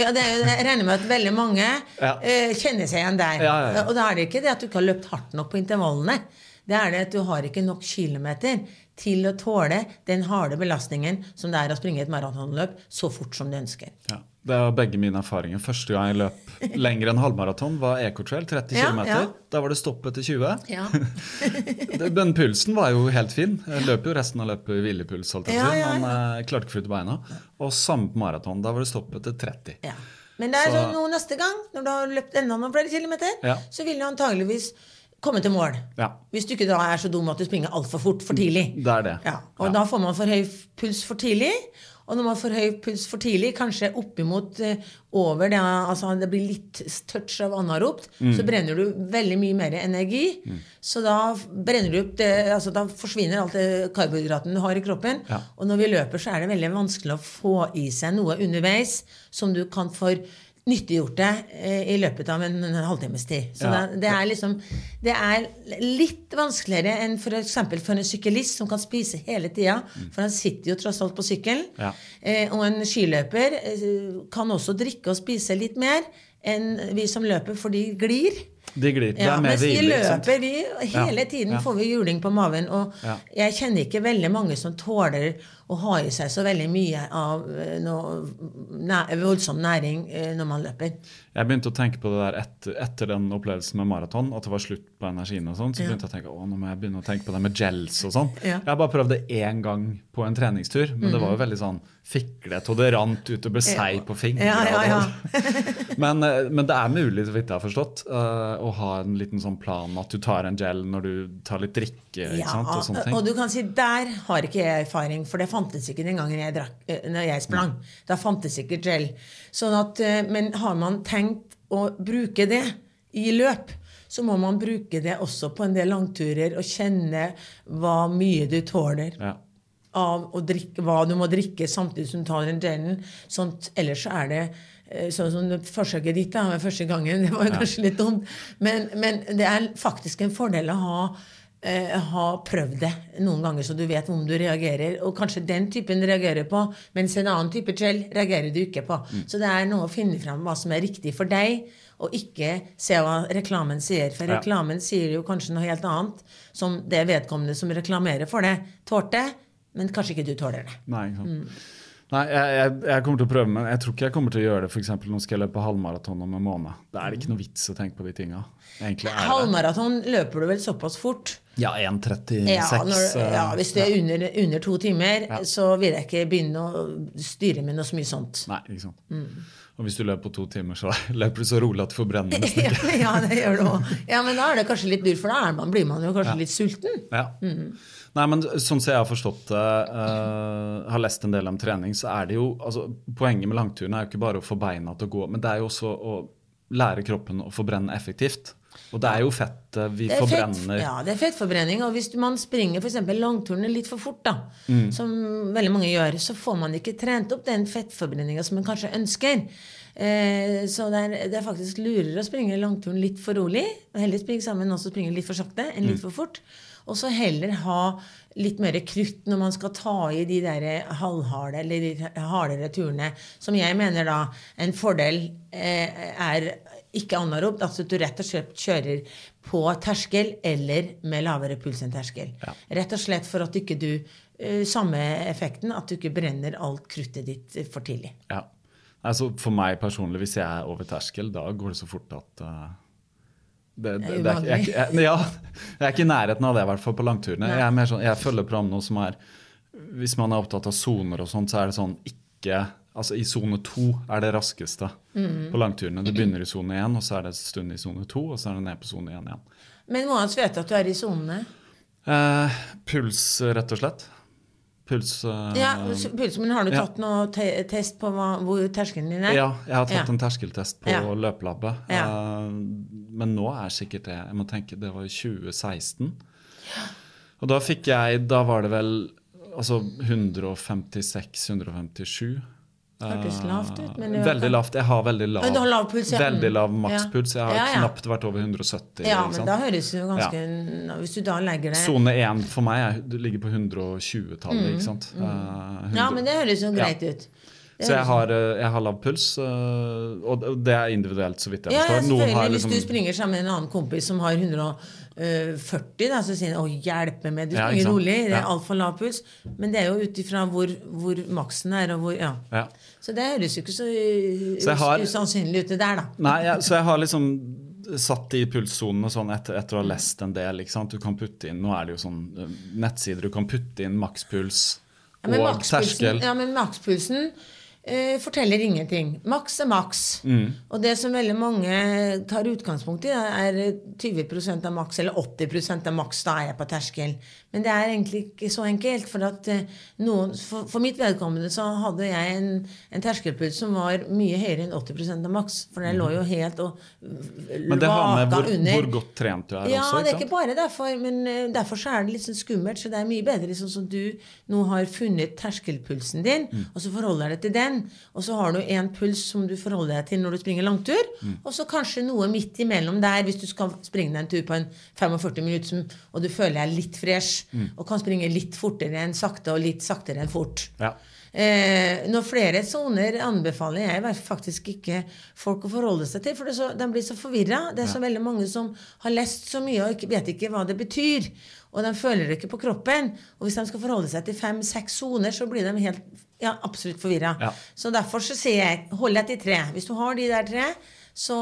Ja, det er, jeg regner med at veldig mange Ja. eh, kjenner seg igjen der. Ja, ja, ja. Og da er det ikke det at du ikke har løpt hardt nok på intervallene. Det er det at du har ikke nok kilometer til å tåle den harde belastningen som det er å springe et maratonløp så fort som du ønsker. Ja, det er begge mine erfaringer. Første gang jeg løp lenger enn halvmaraton, var Ecotrail, 30 Ja, km. ja. Da var det stopp etter 20. Ja. *laughs* Den pulsen var jo helt fin. Jeg løp jo resten av løpet i hvilepuls, holdt jeg på å si, men eh, klarte ikke å flytte beina. Og samme på maraton. Da var det stopp etter 30. Ja. Men det er Så- sånn neste gang, når du har løpt enda noen flere kilometer, Ja. så vil du antageligvis komme til mål. Ja. Hvis du ikke da er så dum at du springer altfor fort for tidlig. Det er det. Ja. Og da får man for høy puls for tidlig. Og når man får høy puls for tidlig, kanskje oppimot eh, over det, altså det blir litt touch av anaropt, Mm. så brenner du veldig mye mer energi. Så da brenner du opp det, altså da forsvinner alt det karbohydraten du har i kroppen. Ja. Og når vi løper, så er det veldig vanskelig å få i seg noe underveis som du kan få nyttiggjort deg eh, i løpet av en, halvtimes tid. Så Ja. det, det er liksom Det er litt vanskeligere enn f.eks. For, for en syklist som kan spise hele tida, for han sitter jo tross alt på sykkelen. Ja. Eh, og en skiløper eh, kan også drikke og spise litt mer enn vi som løper, for de glir. De glir. Det Ja, mens vi løper, vi, hele tiden får vi juling på maven. Og jeg kjenner ikke veldig mange som tåler å ha i seg så veldig mye av eh, noe voldsom næring eh, når man løper. Jeg begynte å tenke på det der etter, etter den opplevelsen med maraton, at det var slutt på energien og sånn. Så Ja. begynte jeg å tenke å, nå må jeg begynne å tenke på det med gels og sånn. Ja. Jeg bare prøvd det én gang på en treningstur, men det var jo veldig sånn fiklete, og det rant utover seig på fingrene. Ja, ja, ja. men, eh, men det er mulig, så vidt jeg har forstått, å ha en liten sånn plan at du tar en gel når du tar litt drikke ikke sant, og sånne ting. og du kan si der har ikke jeg erfaring, for det fantes ikke den gangen jeg, drakk, eh, når jeg sprang. Da fantes ikke gel. Sånn at, eh, men har man tenkt å bruke det i løp, så må man bruke det også på en del langturer og kjenne hva mye du tåler Ja. av drikke, hva du må drikke samtidig som du tar den gelen. Sånt, ellers så er det eh, sånn som forsøket ditt da, første gangen. *laughs* Det var kanskje litt dumt. Men, men det er faktisk en fordel å ha, eh, ha prøvd det noen ganger, så du vet om du reagerer. Og kanskje den typen reagerer på, mens en annen type gel reagerer du ikke på. Så det er noe å finne fram hva som er riktig for deg. Og ikke se hva reklamen sier. For Ja. reklamen sier jo kanskje noe helt annet. Som det vedkommende som reklamerer for det, tålte, men kanskje ikke du tåler det. Nei, ikke sant. Mm. Nei, jeg, jeg, jeg kommer til å prøve, men jeg tror ikke jeg kommer til å gjøre det. For eksempel, nå skal jeg løpe halvmaraton om en måned. Da er det ikke noe vits å tenke på de tinga. Halvmaraton løper du vel såpass fort? Ja, 1,36. Ja, ja, Hvis det er under, under to timer, Ja. så vil jeg ikke begynne å styre med noe så mye sånt. Nei, ikke sant. Mm. Og hvis du løper på to timer, så *laughs* løper du så rolig at du får nesten *laughs* ja, ikke. ja, det gjør du òg. Ja, men da er det kanskje litt dyrt, for da man, blir man jo kanskje litt sulten. Ja. Nei, men sånn som jeg har forstått det, uh, har lest en del om trening, så er det jo altså, Poenget med langturen er jo ikke bare å få beina til å gå, men det er jo også å lære kroppen å forbrenne effektivt. Og det er jo fett vi Det er, fett, forbrenner. ja, det er fettforbrenning. Og hvis man springer for eksempel langturene litt for fort, da, Mm. som veldig mange gjør, så får man ikke trent opp den fettforbrenninga som man kanskje ønsker. Eh, så det er, det er faktisk lurere å springe langturen litt for rolig. Og heller springe sammen og springe litt for sakte enn Mm. litt for fort. Og så heller ha litt mer krutt når man skal ta i de der halvharde eller de hardere turene. Som jeg mener da en fordel eh, er ikke anarobt, altså at du rett og slett kjører på terskel eller med lavere puls enn terskel. Rett og slett for at ikke du eh, Samme effekten, at du ikke brenner alt kruttet ditt eh, for tidlig. Ja. Altså, for meg personlig, hvis jeg er over terskel, da går det så fort at uh, det, det, det er, jeg, jeg, *laughs* ja, jeg er ikke i nærheten av det, i hvert fall på langturene. Jeg, er mer sånn, jeg følger program nå som er Hvis man er opptatt av soner og sånt, så er det sånn ikke Altså I sone to er det raskeste Mm. på langturene. Det begynner i sone én, og så er det en stund i sone to, og så er det ned på sone én igjen. Men må Moans vite at du er i sonene. Eh, puls, rett og slett. Puls uh, Ja, puls, men har du ja. tatt noe te test på hva, hvor terskelen din er? Ja, jeg har tatt Ja. en terskeltest på Ja. løpelabbet. Ja. Eh, men nå er sikkert det Jeg må tenke, det var i 2016. Og da fikk jeg Da var det vel altså 156-157. Hørtes lavt ut, men Veldig lavt. Jeg har veldig lav, har lav puls, ja. veldig lav Mm. makspuls. Jeg har Ja, ja. knapt vært over 170. Ja, men da høres det jo ganske Hvis du da legger det Sone 1 for meg er, ligger på 120-tallet, ikke sant. Mm, Ja, 100 men det høres jo greit Ja. ut. Så jeg har, eh, jeg har lav puls, eh, og det er individuelt, så vidt jeg forstår. ja, selvfølgelig. Liksom, Hvis liksom du springer sammen med en annen kompis som har 140, da, så sier han 'å, hjelpe meg, du springer ja, rolig', det er altfor lav puls. Men det er jo ut ifra hvor, hvor maksen er, og hvor Ja. ja. Så det høres jo ikke så, Så har- usannsynlig ut, det der, da. Nei, ja, så jeg har liksom satt i pulssonene sånn etter, etter å ha lest en del. Du kan putte inn, Nå er det jo sånn eh, nettsider du kan putte inn makspuls og terskel. ja, men makspulsen eh, forteller ingenting. Maks er maks. Mm. Og det som veldig mange tar utgangspunkt i, er 20% av maks, eller 80% av maks. Da er jeg på terskel. Men det er egentlig ikke så enkelt. For, at, eh, noen, for, for mitt vedkommende så hadde jeg en, en terskelpuls som var mye høyere enn 80% av maks. For den lå jo helt og. Men det har med hvor, hvor godt trent du er Ja, også. det er ikke bare derfor, men eh, derfor så er det litt sånn skummelt. Så det er mye bedre sånn som du nå har funnet terskelpulsen din, Mm. og så forholder deg til den. Og så har du en puls som du forholder deg til når du springer langtur, Mm. og så kanskje noe midt imellom der hvis du skal springe deg en tur på en 45 minutter som- og du føler deg litt fresh, Mm. og kan springe litt fortere enn sakte og litt saktere enn fort. Ja. Eh, når flere soner anbefaler jeg faktisk ikke folk å forholde seg til, for det så, de blir så forvirra. Det er så veldig mange som har lest så mye og ikke, vet ikke hva det betyr. Og de føler det ikke på kroppen. Og hvis de skal forholde seg til fem-seks soner, så blir de helt ja, absolutt forvirra. Ja. Så derfor så sier jeg hold deg til tre. Hvis du har de der tre, så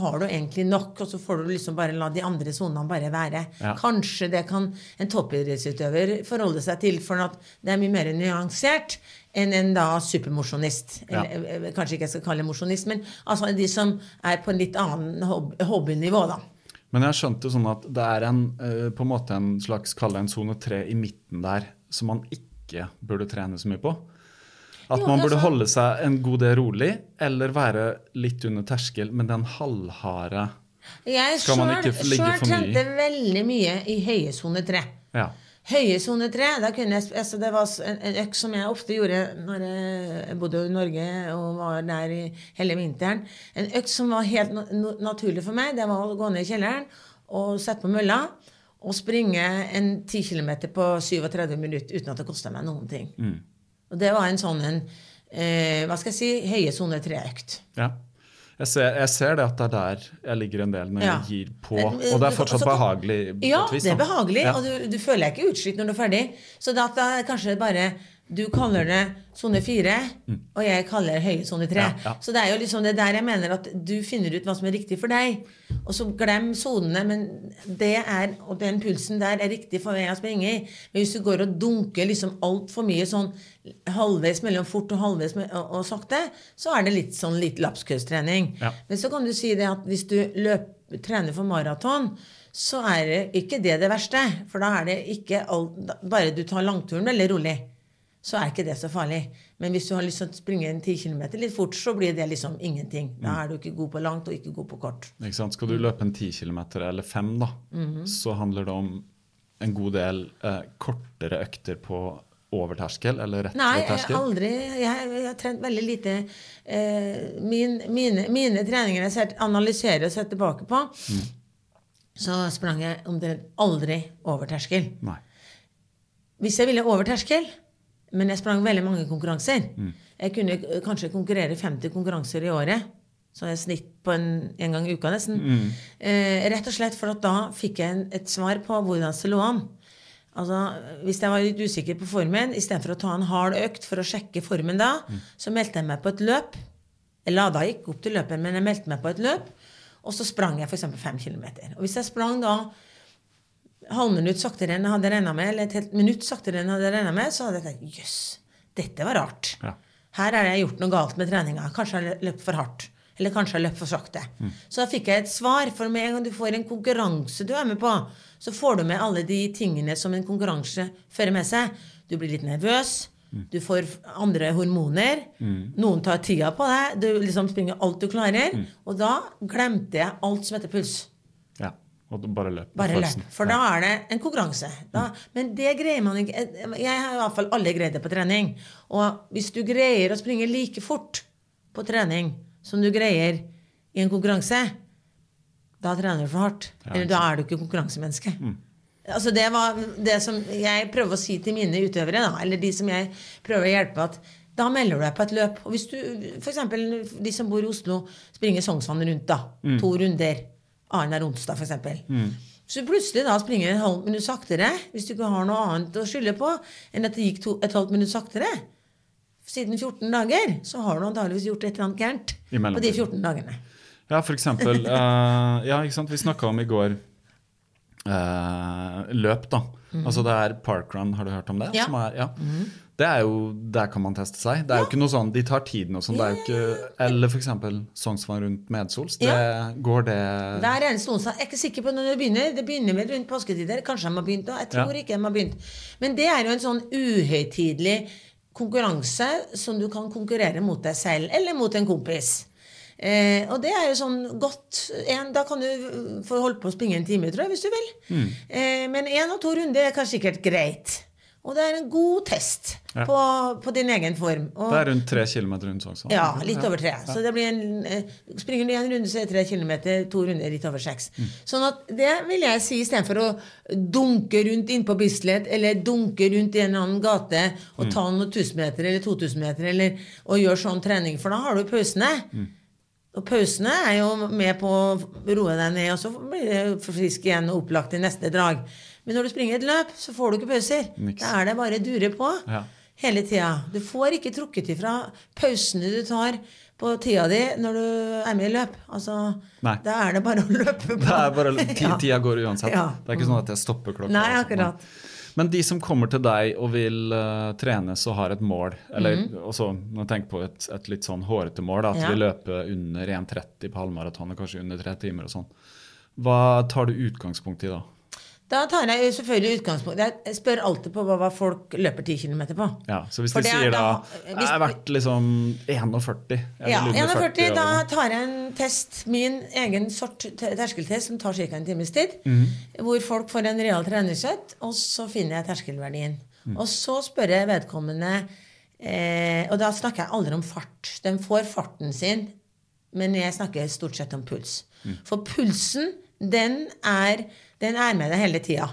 har du egentlig nok, og så får du liksom bare la de andre sonene bare være. Ja. Kanskje det kan en toppidrettsutøver forholde seg til, for at det er mye mer nyansert enn en da supermosjonist. Ja. Eh, Kanskje ikke jeg skal kalle det mosjonist, men altså de som er på en litt annen hob hobbynivå, da. Men jeg skjønte sånn at det er en, eh, på en måte en slags kalle det en sone tre i midten der som man ikke burde trene så mye på. At Jo, man burde altså- holde seg en god del rolig, eller være litt under terskel, men den halvharde Jeg Skal man ikke ligge for mye i? trente veldig mye i høye sone tre. Ja. Høye sone tre, da kunne jeg, altså det var en, en økt som jeg ofte gjorde når jeg bodde i Norge og var der i hele vinteren. En økt som var helt no- naturlig for meg, det var å gå ned i kjelleren og sette på mølla og springe en 10 km på 37 minutter uten at det kosta meg noen ting. Mm. Og det var en sånn en, eh, hva skal jeg si, høye sone tre-økt. ja. Jeg ser, jeg ser det at det er der jeg ligger en del når Ja. jeg gir på. Og det er fortsatt så, behagelig. Ja, vis, det er behagelig, og du, du føler deg ikke utslitt når du er ferdig. Så det at det er kanskje bare du kaller det sone fire, og jeg kaller det høye sone tre. Mm. Ja, ja. Så det er jo liksom det der jeg mener at du finner ut hva som er riktig for deg. Og så glem sonene, men det er, og den pulsen der er riktig for meg å springe i. Men hvis du går og dunker liksom altfor mye sånn halvveis mellom fort og halvveis og, og sakte, så er det litt sånn litt lapskaustrening. Ja. Men så kan du si det at hvis du løp, trener for maraton, så er det ikke det det verste. For da er det ikke all, Bare du tar langturen veldig rolig, så er ikke det så farlig. Men hvis du har lyst til å springe en 10 km litt fort, så blir det liksom ingenting. Da er du ikke god på langt og ikke god på kort. Ikke sant? Skal du løpe en 10 km eller 5, da, Mhm. så handler det om en god del eh, kortere økter på over terskel, eller rett Nei, ved jeg har aldri Jeg, jeg har trent veldig lite eh, min, mine, mine treninger jeg ser, analyserer og ser tilbake på, så sprang jeg omtrent aldri over terskel. Nei. Hvis jeg ville over terskel, men jeg sprang veldig mange konkurranser Jeg kunne kanskje konkurrere 50 konkurranser i året. Så jeg snitt på en, en gang i uka, nesten. Eh, rett og slett for at da fikk jeg en, et svar på hvordan det lå an. Altså, Hvis jeg var litt usikker på formen, istedenfor å ta en hard økt for å sjekke formen da, så meldte jeg meg på et løp. Jeg lada ikke opp til løpet, men jeg meldte meg på et løp. Og så sprang jeg f.eks. fem km. Og hvis jeg sprang da halvminutt saktere enn jeg hadde regna med, eller et helt minutt saktere enn jeg hadde regna med, så hadde jeg tenkt jøss, dette var rart. Ja. Her har jeg gjort noe galt med treninga. Kanskje jeg har løpt for hardt. Eller kanskje jeg har løpt for sakte. Så da fikk jeg et svar. For med en gang du får en konkurranse du er med på, så får du med alle de tingene som en konkurranse fører med seg. Du blir litt nervøs. Du får andre hormoner. Noen tar tida på deg. Du liksom springer alt du klarer. Og da glemte jeg alt som heter puls. Og bare løp. Bare løp. For da er det en konkurranse. Da, men det greier man ikke Jeg har i hvert fall aldri greid det på trening. Og hvis du greier å springe like fort på trening som du greier i en konkurranse, da trener du for hardt. Eller da er du ikke konkurransemenneske. Altså det var det som jeg prøver å si til mine utøvere, da, eller de som jeg prøver å hjelpe, at da melder du deg på et løp. Og hvis du, f.eks. de som bor i Oslo, springer Sognsvann rundt, da. To runder annenhver onsdag, f.eks. Så plutselig da springer en halvt minutt saktere, hvis du ikke har noe annet å skylde på enn at det gikk to, et halvt minutt saktere. Siden 14 dager så har du antageligvis gjort et eller annet gærent på de 14 dagene. Ja, for eksempel Uh, *laughs* Ja, ikke sant. Vi snakka om i går uh, løp, da. Altså det er parkrun, har du hørt om det? Ja. Som er, ja. Det er jo, Der kan man teste seg. Det er jo ikke noe sånn, De tar tiden og sånn. det er jo ikke, Eller f.eks. Sognsvann rundt Medsols. Det, Går det Hver eneste onsdag. Jeg er ikke sikker på når det begynner. Det begynner vel rundt påsketider. Kanskje de har begynt da. Jeg tror Ja. ikke de har begynt. Men det er jo en sånn uhøytidelig konkurranse som du kan konkurrere mot deg selv eller mot en kompis. Eh, og det er jo sånn godt en, Da kan du få holde på å springe en time, tror jeg, hvis du vil. Mm. Eh, men én og to runder er kanskje sikkert greit. Og det er en god test Ja. på, på din egen form. Og, Det er rundt tre kilometer rundt Sognsvann. ja, litt over tre. Så det blir en, eh, springer du en runde, så er det tre kilometer. To runder litt over seks. Sånn at det vil jeg si istedenfor å dunke rundt inn på Bislett eller dunke rundt i en eller annen gate og ta noen tusenmeter eller 2000 meter eller, og gjøre sånn trening, for da har du pausene. Og pausene er jo med på å roe deg ned, og så blir du frisk igjen og opplagt i neste drag. Men når du springer et løp, så får du ikke pauser. Niks. Da er det bare dure på Ja. hele tida. Du får ikke trukket ifra pausene du tar på tida di når du er med i løp. Altså, Nei. Da er det bare å løpe på. *laughs* Det er bare. *laughs* Tida går uansett. Ja. Det er ikke sånn at jeg stopper klokka. Nei, sånn. akkurat. Men de som kommer til deg og vil uh, trenes og har et mål, eller mm. også, nå tenk på et, et litt sånn hårete mål, da, at Ja. vi løper under 1,30 på halvmaraton og kanskje under tre timer og sånn. Hva tar du utgangspunkt i da? Da tar jeg selvfølgelig utgangspunkt Jeg spør alltid på hva folk løper 10 km på. Ja, så hvis er sier da, da- jeg hvis- har vært liksom 41 Ja, under 41, da tar jeg en test, min egen sort terskeltest, som tar ca. en times tid. Mm. Hvor folk får en real treningssett, og så finner jeg terskelverdien. Mm. Og så spør jeg vedkommende eh, Og da snakker jeg aldri om fart. De får farten sin, men jeg snakker stort sett om puls. Mm. For pulsen, den er, den er med deg hele tida.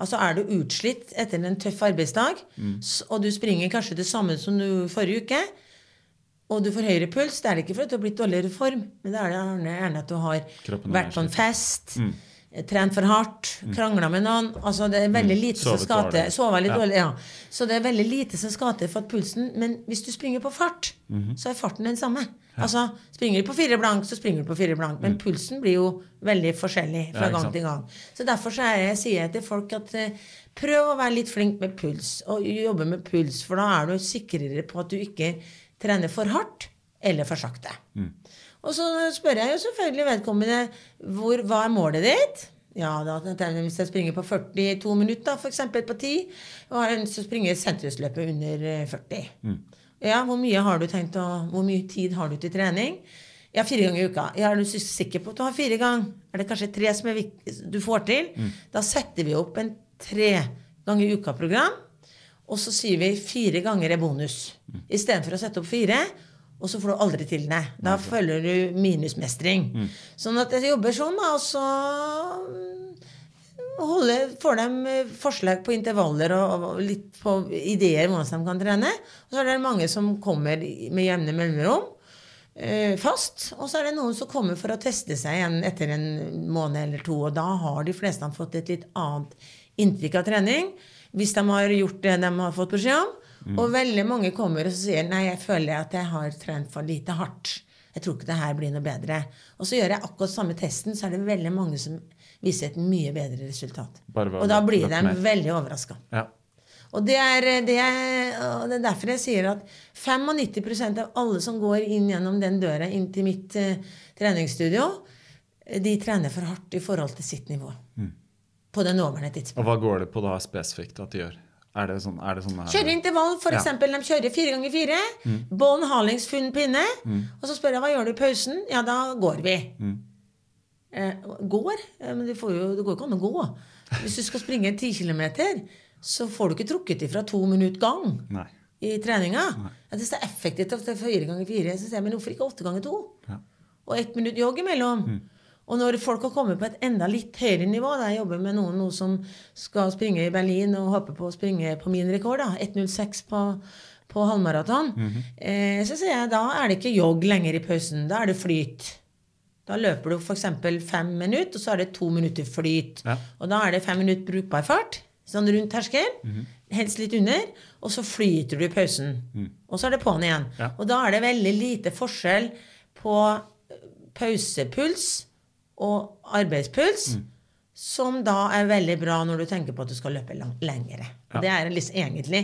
Altså Er du utslitt etter en tøff arbeidsdag, mm. og du springer kanskje det samme som du forrige uke, og du får høyere puls, det er det ikke fordi du har blitt dårligere form, men det er det gjerne, at du har vært på en fest, fest, trent for hardt, krangla med noen. Altså Det er veldig lite som Sovet skal til. Sova litt Ja. dårlig, ja. Så det er veldig lite som skal til for at pulsen Men hvis du springer på fart, Mhm. så er farten den samme. Altså, Springer du på fire blank, så springer du på fire blank. Men pulsen blir jo veldig forskjellig fra Mm. Gang til gang. Så derfor så jeg, sier jeg til folk at eh, prøv å være litt flink med puls, og jobbe med puls, for da er du sikrere på at du ikke trener for hardt eller for sakte. Mm. Og så spør jeg jo selvfølgelig vedkommende hvor, hva er målet ditt? Ja, da, Hvis jeg springer på 42 minutter, f.eks. på 10, og har lyst til å springe sentrumsløpet under eh, 40 Ja, hvor mye har du tenkt å, hvor mye tid har du til trening? Ja, fire ganger i uka. Ja, er du sikker på at du har fire ganger? Er det kanskje tre som du får til? Da setter vi opp en tre ganger i uka-program. Og så sier vi fire ganger er bonus. Istedenfor å sette opp fire. og så får du aldri til det. Da følger du minusmestring. Mm. Sånn at jeg jobber sånn, da, og så mm, holde, får dem eh, forslag på intervaller og, og litt på ideer hvordan de kan trene. Og så er det mange som kommer med jevne mellomrom. eh, Fast. Og så er det noen som kommer for å teste seg igjen etter en måned eller to. Og da har de fleste fått et litt annet inntrykk av trening. Hvis de har gjort det de har fått beskjed om. Og veldig mange kommer og sier nei, jeg føler at jeg har trent for lite hardt. Jeg tror ikke det her blir noe bedre. Og så gjør jeg akkurat samme testen, så er det veldig mange som viser et mye bedre resultat. Og da blir de veldig overraska. Ja. Og det er, det, er, og det er derfor jeg sier at 95% av alle som går inn gjennom den døra inn til mitt uh, treningsstudio, eh, de trener for hardt i forhold til sitt nivå. På det nåværende tidspunkt. Og hva går det på da spesifikt at de gjør? Er det sånn, er det sånn her- Kjøre intervall, for Ja. eksempel. De kjører fire ganger fire. Bånd, halings, funn, pinne. Og så spør jeg hva gjør du i pausen. Ja, da går vi. Eh, går? Eh, men det, får jo, det går ikke an å gå. Hvis du skal springe ti kilometer, så får du ikke trukket ifra to minutter gang Nei. i treninga. Ja, det er så effektivt at det er fire ganger fire. Så sier jeg, men hvorfor ikke åtte ganger to? Ja. Og ett minutt jogg imellom. Og når folk har kommet på et enda litt høyere nivå da Jeg jobber med noen noen som skal springe i Berlin og håper på å springe på min rekord. da, 1.06 på, på halvmaraton. eh, så sier jeg da er det ikke jogg lenger i pausen. Da er det flyt. Da løper du f.eks. fem minutter, og så er det to minutter flyt. Ja. Og da er det fem minutter brukbar fart, sånn rundt terskel. Helst litt under. Og så flyter du i pausen. Og så er det på'n igjen. Ja. Og da er det veldig lite forskjell på pausepuls og arbeidspuls, som da er veldig bra når du tenker på at du skal løpe lang lengre. Ja. Det er liksom egentlig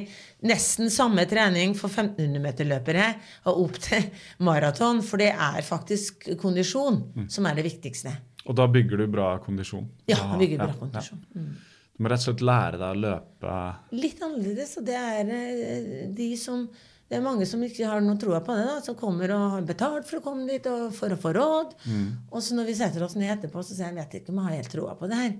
nesten samme trening for 1500-meterløpere og opp til maraton, for det er faktisk kondisjon som er det viktigste. Og da bygger du bra kondisjon? Ja, Da- bygger bra ja, kondisjon. ja. Du må rett og slett lære deg å løpe Litt annerledes, og det er eh, de som det er mange som ikke har noe troa på det, da, som kommer og har betalt for å komme dit og for å få råd. Mm. Og så når vi setter oss ned etterpå, så sier jeg vet ikke om jeg har helt troa på det her.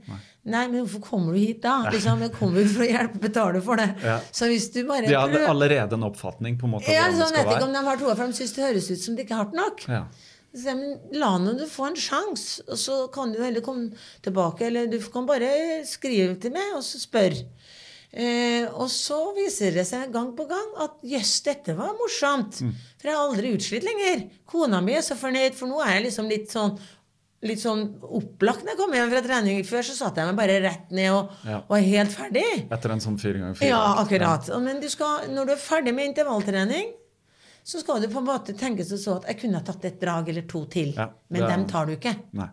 Nei. men hvorfor kommer du hit da? Liksom, jeg kommer for å hjelpe betale for det. Ja. Så hvis du bare De har allerede en oppfatning på en måte ja, hvordan så det vet skal ikke om de har troa, for de syns det høres ut som det ikke er hardt nok. Ja. Så jeg, men la nå du få en sjanse, og så kan du heller komme tilbake. Eller du kan bare skrive til meg, og så spør. Eh, og så viser det seg gang på gang at jøss, dette var morsomt. Mm. For jeg er aldri utslitt lenger. Kona mi er så fornøyd, for nå er jeg liksom litt sånn Litt sånn opplagt når jeg kom hjem fra trening. Før så satte jeg meg bare rett ned og Ja. var helt ferdig. Etter en sånn fire ganger fire. Ja, akkurat. Ja. Men du skal, når du er ferdig med intervalltrening, så skal du på en måte tenke sånn at jeg kunne tatt et drag eller to til. Ja, men er- dem tar du ikke. Nei.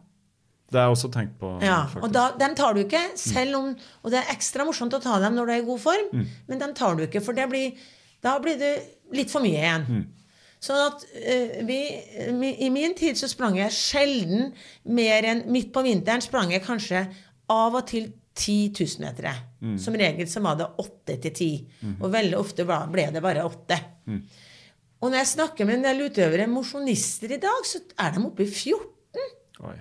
Det har jeg også tenkt på. Ja, faktisk. og da, dem tar du ikke, selv om Og det er ekstra morsomt å ta dem når du er i god form, Mm. men dem tar du ikke, for det blir, da blir det litt for mye igjen. Mm. Sånn at uh, vi, I min tid så sprang jeg sjelden mer enn Midt på vinteren sprang jeg kanskje av og til 10 000 meter. Mm. Som regel så var det 8 til 10. Og veldig ofte ble ble det bare 8. Mm. Og når jeg snakker med en del utøvere, mosjonister i dag, så er de oppe i 14. Oi.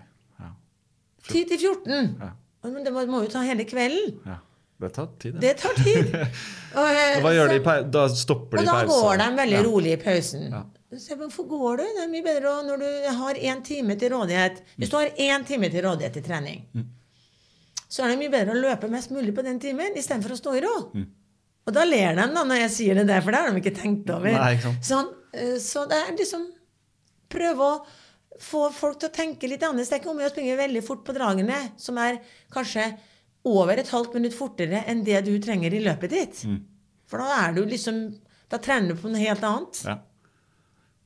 Ja. 10 til 14. Ja. Men det må, må jo ta hele kvelden. ja. Det tar tid, det. Det tar tid. *laughs* Og, eh, Og hva gjør så- de i Da stopper de Og da pausen? går de veldig rolig i pausen. Ja. Så Hvorfor går du? Det er mye bedre når du har én time til rådighet. Hvis du har én time til rådighet til trening, Mm. så er det mye bedre å løpe mest mulig på den timen istedenfor å stå i ro. Mm. Og da ler de da når jeg sier det der, for det har de ikke tenkt over. Nei, ikke sant. Sånn, eh, så det er liksom Prøve å få folk til å tenke litt annerledes. Det er ikke om å springe veldig fort på dragene, som er kanskje over et halvt minutt fortere enn det du trenger i løpet ditt. Mm. For da er du liksom Da trener du på noe helt annet. Ja.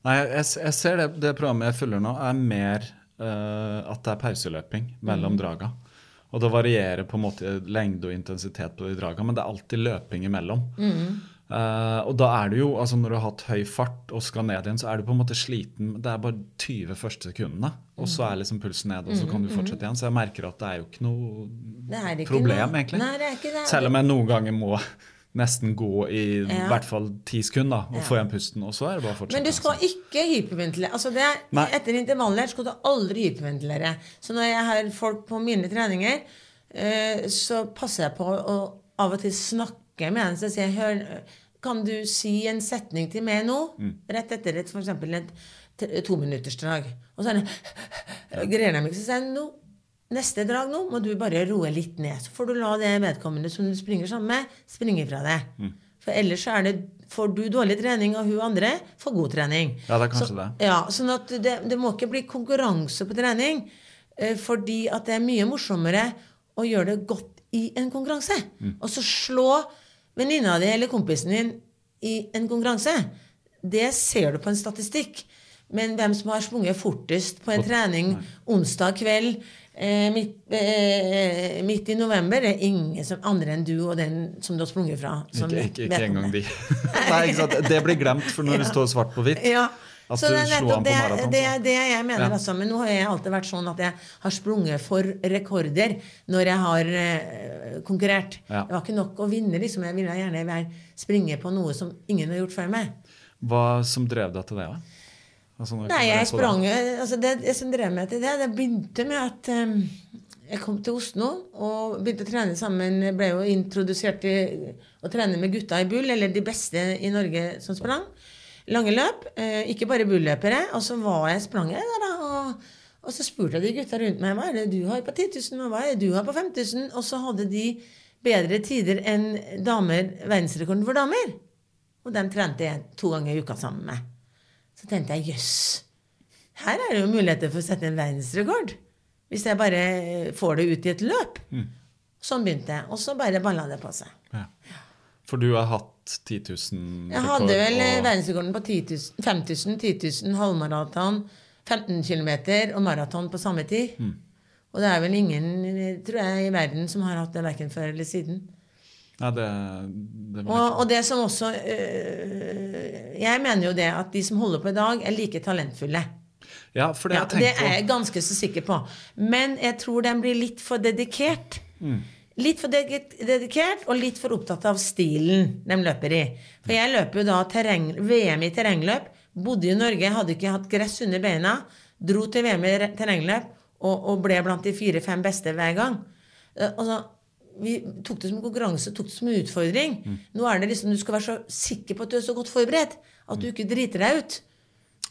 Nei, jeg, jeg ser det, det programmet jeg følger nå, er mer uh, at det er pauseløping mellom draga. Og det varierer på en måte lengde og intensitet på de draga, men det er alltid løping imellom. Eh, og da er du jo, altså når du har hatt høy fart og skal ned igjen, så er du på en måte sliten. Det er bare 20 første sekundene, og så er liksom pulsen ned, og så kan du fortsette igjen. Så jeg merker at det er jo ikke noe ikke problem, noe- egentlig. Nei, det ikke det. Selv om jeg noen ganger må nesten gå i Ja. hvert fall ti sekunder og Ja. få igjen pusten, og så er det bare å fortsette. Men du skal altså. ikke hyperventilere. Altså det, etter intervallet skal du aldri hyperventilere. Så når jeg har folk på mine treninger, uh, så passer jeg på å av og til snakke med en som sier Hør, kan du si en setning til meg nå, Mm. rett etter et, for eksempel et tominuttersdrag. Og så er det greier de ikke. Så sier nå, neste drag nå må du bare roe litt ned. Så får du la det vedkommende som du springer sammen med, springe fra deg. Mm. For ellers så er det, får du dårlig trening, og hun andre får god trening. Ja, det er kanskje så, det. Ja, sånn at det, det må ikke bli konkurranse på trening, eh, fordi at det er mye morsommere å gjøre det godt i en konkurranse. Mm. Og så slå venninna di eller kompisen din i en konkurranse. Det ser du på en statistikk. Men hvem som har sprunget fortest på en trening onsdag kveld eh, midt, eh, midt i november, det er ingen som andre enn du og den som du har sprunget fra. som Ikke, ikke, ikke engang de. *laughs* Nei, ikke sant? Det blir glemt, for når det står svart på hvitt Ja. At Så det er slo an på det, maraton. det, så- det jeg mener, Ja. altså. Men nå har jeg alltid vært sånn at jeg har sprunget for rekorder når jeg har eh, konkurrert. Ja. Det var ikke nok å vinne, liksom. Jeg ville gjerne være, springe på noe som ingen har gjort før meg. Hva som drev deg til det? da? Altså, Nei, jeg sprang altså det, det som drev meg til det, det begynte med at um, jeg kom til Oslo og begynte å trene sammen. Jeg ble jo introdusert til å trene med gutta i Bull, eller de beste i Norge som sprang. Lange løp. Eh, ikke bare bulløpere. Og så var jeg sprang jeg der, da. Og, og så spurte jeg de gutta rundt meg hva er det du har på 10 000, og hva er det du har på 5000. Og så hadde de bedre tider enn damer, verdensrekorden for damer. Og dem trente jeg to ganger i uka sammen med. Så tenkte jeg jøss, her er det jo muligheter for å sette en verdensrekord. Hvis jeg bare får det ut i et løp. Sånn begynte jeg. Og så bare balla det på seg. Ja. For du har hatt 10 000 Jeg hadde vel eh, og- verdensrekorden på 10 000, 5000, 10 000, halvmaraton, 15 km og maraton på samme tid. Mm. Og det er vel ingen, tror jeg, i verden som har hatt det verken før eller siden. Ja, det, det Og, og det som også øh, Jeg mener jo det at de som holder på i dag, er like talentfulle. Ja, for det Ja, det er jeg ganske så sikker på. Men jeg tror den blir litt for dedikert. Litt for dedikert og litt for opptatt av stilen de løper i. For jeg løper jo da terreng, VM i terrengløp. Bodde i Norge, hadde ikke hatt gress under beina. Dro til VM i terrengløp og, og ble blant de fire-fem beste hver gang. Eh, altså, vi tok det som en konkurranse, tok det som en utfordring. Nå er det liksom, Du skal være så sikker på at du er så godt forberedt at du ikke driter deg ut.